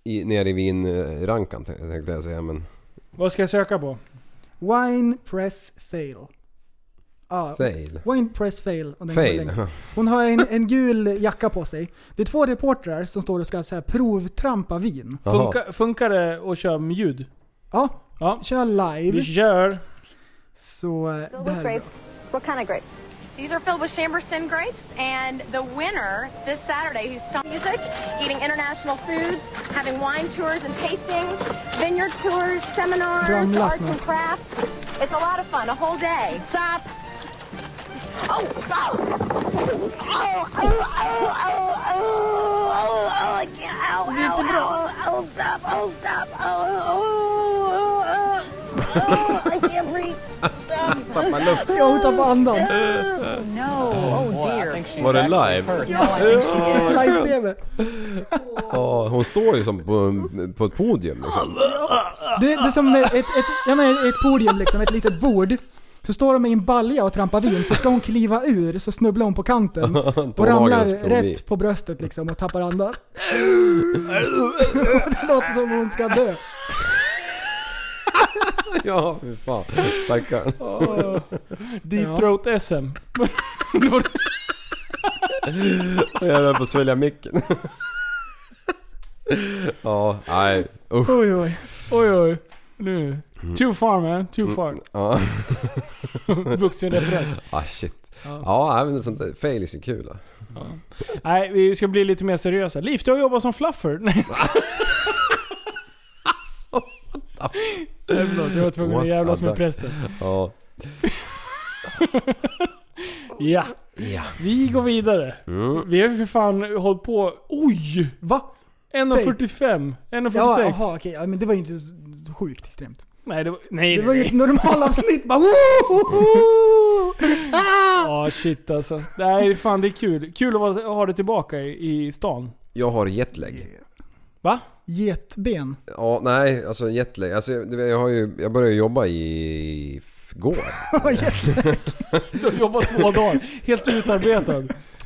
I, nere i vinrankan tänkte jag säga men... Vad ska jag söka på? Wine press fail. Ja, Fail? Wine press fail. och den Fail. Hon har en, en gul jacka på sig. Det är två reportrar som står och ska så här, provtrampa vin. Funkar, funkar det att köra med ljud? Ja, ja. kör live. Vi kör. Så eh, det här är bra. grapes. What kind of grapes? These are filled with Chamberson grapes, and the winner this Saturday, who's studying music, eating international foods, having wine tours and tastings, vineyard tours, seminars, Ramla arts and crafts. It's a lot of fun, a whole day. Stop! Oh, oh! Oh, oh, oh, oh, oh, oh, I can't, ow, ow, ow, oh, stop, oh, stop, oh, oh, oh, oh, oh, I can't breathe. Stop. Tappar luft. Ja, hon tappar andan. No, oh dear. Var det live? Live-tv. Ja, hon står ju som på, på ett podium liksom. Det, det är som ett, ett, ja, men ett podium liksom, ett litet bord. Så står de i en balja och trampar vin, så ska hon kliva ur, så snubblar hon på kanten. Och ramlar rätt på bröstet liksom och tappar andan. Det låter som hon ska dö. Ja, fy fan. Stackarn. Oh, Deep Ja. SM. Jag höll på att svälja micken. Ja, nej usch. Oj oj. Oj oj. Nu. Too far man, too far. Ja. Vuxenreferens. Ah shit. Ja. Ja, även sånt där fail är så kul. då. Nej, vi ska bli lite mer seriösa. Liv, du har jobbat som fluffer. Nej. Förlåt, jag var tvungen att jävlas med prästen. Ja. Ja. Ja. Vi går vidare. Mm. Vi har ju för fan hållit på... Oj! Va? 1.45. 1.46. Ja, jaha, okej. Ja, men det var ju inte så, sjukt extremt. Nej, det var, nej, Det nej, var ju ett normalavsnitt bara ah! Ja, shit alltså. Nej, fan det är kul. Kul att ha det tillbaka i, i stan. Jag har jetlag. Va? Getben. Ja, nej, alltså jetlag. Alltså, jag, jag, har ju, jag började jobba i f- går. Du har jobbat två dagar. Helt utarbetad.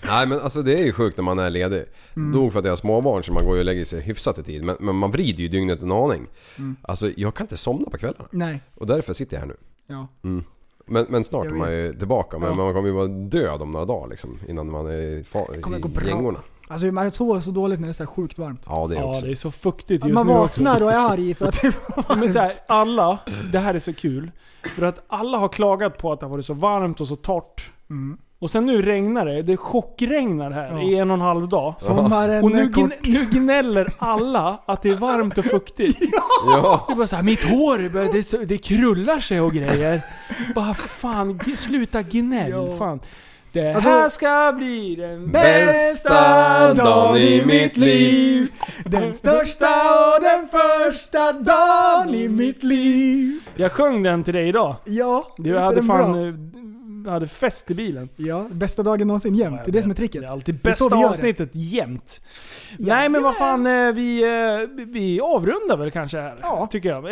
Nej men alltså det är ju sjukt när man är ledig. Mm. Dog för att jag har småbarn så man går ju och lägger sig hyfsat i tid. Men, men man vrider ju dygnet en aning. Mm. Alltså jag kan inte somna på kvällarna. Nej. Och därför sitter jag här nu. Ja. Mm. Men, men snart Jag är man ju tillbaka. Men Ja. man kommer ju vara död om några dagar liksom. Innan man är i, fa- kommer gå i bra. gängorna. Alltså man sover så dåligt när det är så här sjukt varmt. Ja det är Ja, också. det är så fuktigt just Man nu vaknar också. och är arg för att det var Men så här, alla, det här är så kul. För att alla har klagat på att det har varit så varmt och så torrt. Mm. Och sen nu regnar det. Det chockregnar här Ja. i en och en halv dag. Sommaren Och nu, är gn, kort. nu gnäller alla att det är varmt och fuktigt. Ja. Det är bara såhär, mitt hår, det, så- det krullar sig och grejer. Bara fan, g- sluta gnäll. Ja. Fan. Det Alltså- här ska bli den Bästa dagen i mitt liv. Den största och den första dagen i mitt liv. Jag sjöng den till dig idag. Ja, Du hade fan bra? eh, hade fest i bilen. Ja, bästa dagen någonsin jämt. Det är det som är tricket. Det är alltid bästa det. avsnittet jämt. Nej men vad fan, eh, vi, eh, vi avrundar väl kanske här. Ja. Tycker jag.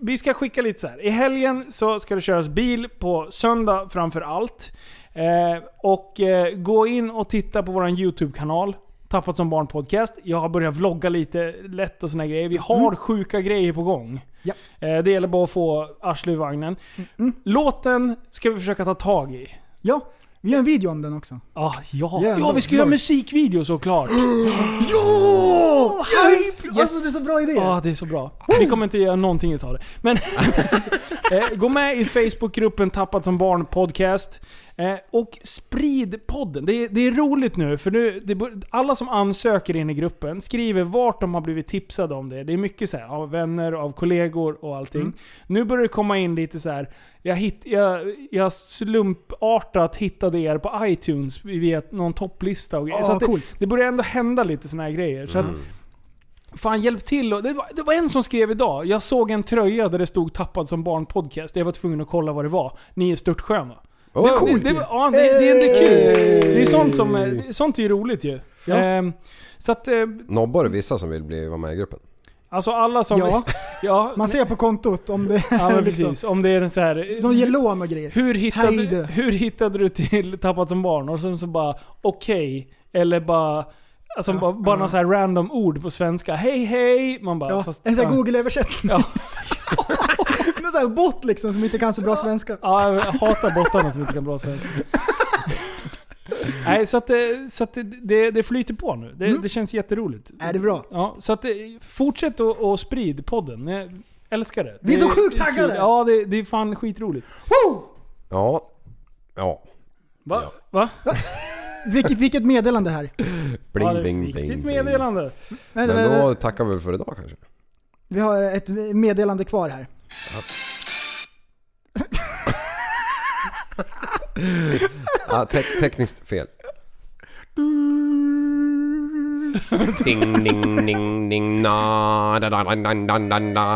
Vi ska skicka lite så här. I helgen så ska det köras bil på söndag framför allt. Eh, och eh, gå in och titta på vår YouTube-kanal. Tappat som barn podcast. Jag har börjat vlogga lite lätt och såna grejer. Vi har Mm. sjuka grejer på gång. Ja. Eh, det gäller bara att få arslet i vagnen. Låten ska vi försöka ta tag i. Ja, vi gör en video om den också. Ah, ja, Jävlar. ja, vi ska göra musikvideo såklart. Ja! Yes! Alltså det är så bra idé. Ja, det är så bra. Vi kommer inte göra någonting utav det. Men eh, gå med i Facebookgruppen Tappat som barn podcast. Eh, och sprid podden. Det är, det är roligt nu, för nu, det, alla som ansöker in i gruppen skriver vart de har blivit tipsade om det. Det är mycket så här, av vänner, av kollegor och allting. Mm. Nu börjar det komma in lite så här. Jag, hitt, jag, jag slumpartat hittade er på iTunes via någon topplista och grejer. Ja, så det, coolt. det börjar ändå hända lite såna här grejer. Så att, Fan hjälp till. Det, var, det var en som skrev idag. Jag såg en tröja där det stod 'Tappad som barn podcast'. Jag var tvungen att kolla vad det var. Ni är störtsköna. Oh, det, coolt det, det, ja, det, det är inte kul. Hey! Det är sånt som är, sånt är ju roligt ju. Ja. Ehm, så att, eh, Nobbar du vissa som vill bli, vara med i gruppen? alltså alla som... Ja. ja Man ser på kontot om det Ja men liksom- precis. Om det är en så här. De ger lån och grejer. Hur hittade, Hej du. hur hittade du till Tappat som barn? Och sen så bara okej. Eller bara... Alltså bara, bara någon så här random ord på svenska. Hej hej! Man bara... Ja, fast, en sån här ja. Google-översättning. Ja. Sån här bot liksom som inte kan så bra svenska. Ja, jag hatar bottarna som inte kan bra svenska. Nej, så att, det, så att det, det, flyter på nu. Det, Mm. det känns jätteroligt. Är det bra? Ja, så att det, fortsätt att och sprid podden. Jag älskar det. Vi är Det så sjukt taggade! Ja, det, det är fan skitroligt. Ja. Ja. Va? Va? Vilket, vilket meddelande här. Bling, ja, det är ett bling, viktigt bling, meddelande. Men vänta, då tackar vi väl för idag kanske? Vi har ett meddelande kvar här. Ja, te- tekniskt fel. Ding, ding, ding, ding, na, da, da, da, da, da, da.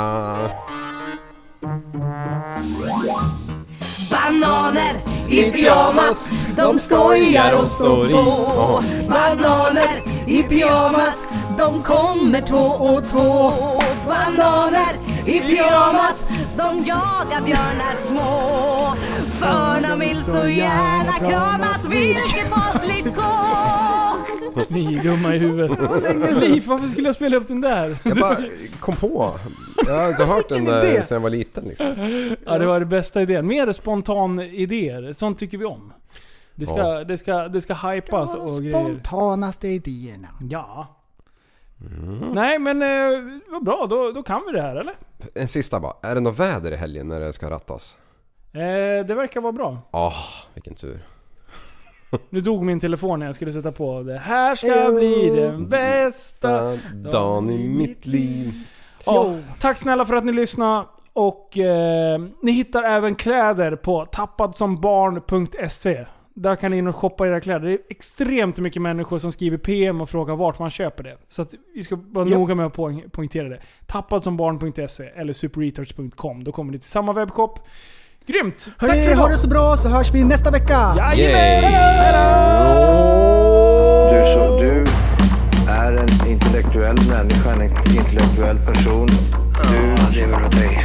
Bananer i pyjamas, de skojar och står på. Bananer i pyjamas, de kommer tå och tå. Bananer i pyjamas, de jagar björnar små. För de vill så gärna kramas, vilket fasligt tåg. Ni är dumma i huvudet. Liv, varför skulle jag spela upp den där? Jag bara kom på. Jag har inte hört den där idé! sedan jag var liten liksom. Ja, det var det bästa idén. Mer spontan idéer. Sånt tycker vi om. Det ska, Ja. det ska, det ska hypas och grejer. Spontanaste idéerna. Ja. Mm. Nej men eh, vad bra, då, då kan vi det här eller? En sista bara. Är det något väder i helgen när det ska rattas? Eh, det verkar vara bra. Ah, vilken tur. Nu dog min telefon när jag skulle sätta på det. Här ska bli den bästa dagen i mitt liv. Ja, tack snälla för att ni lyssnade. Och eh, ni hittar även kläder på tappadsombarn.se. Där kan ni in och shoppa era kläder. Det är extremt mycket människor som skriver PM och frågar vart man köper det. Så att vi ska vara Ja. noga med att poäng- poängtera det. Tappadsombarn.se eller superretards.com. Då kommer ni till samma webbshop. Grymt! Tack Hörni, för ha idag! det så bra så hörs vi nästa vecka! Jajamän! Du, så, du är en intellektuell människa, en intellektuell person. Du lever åt dig.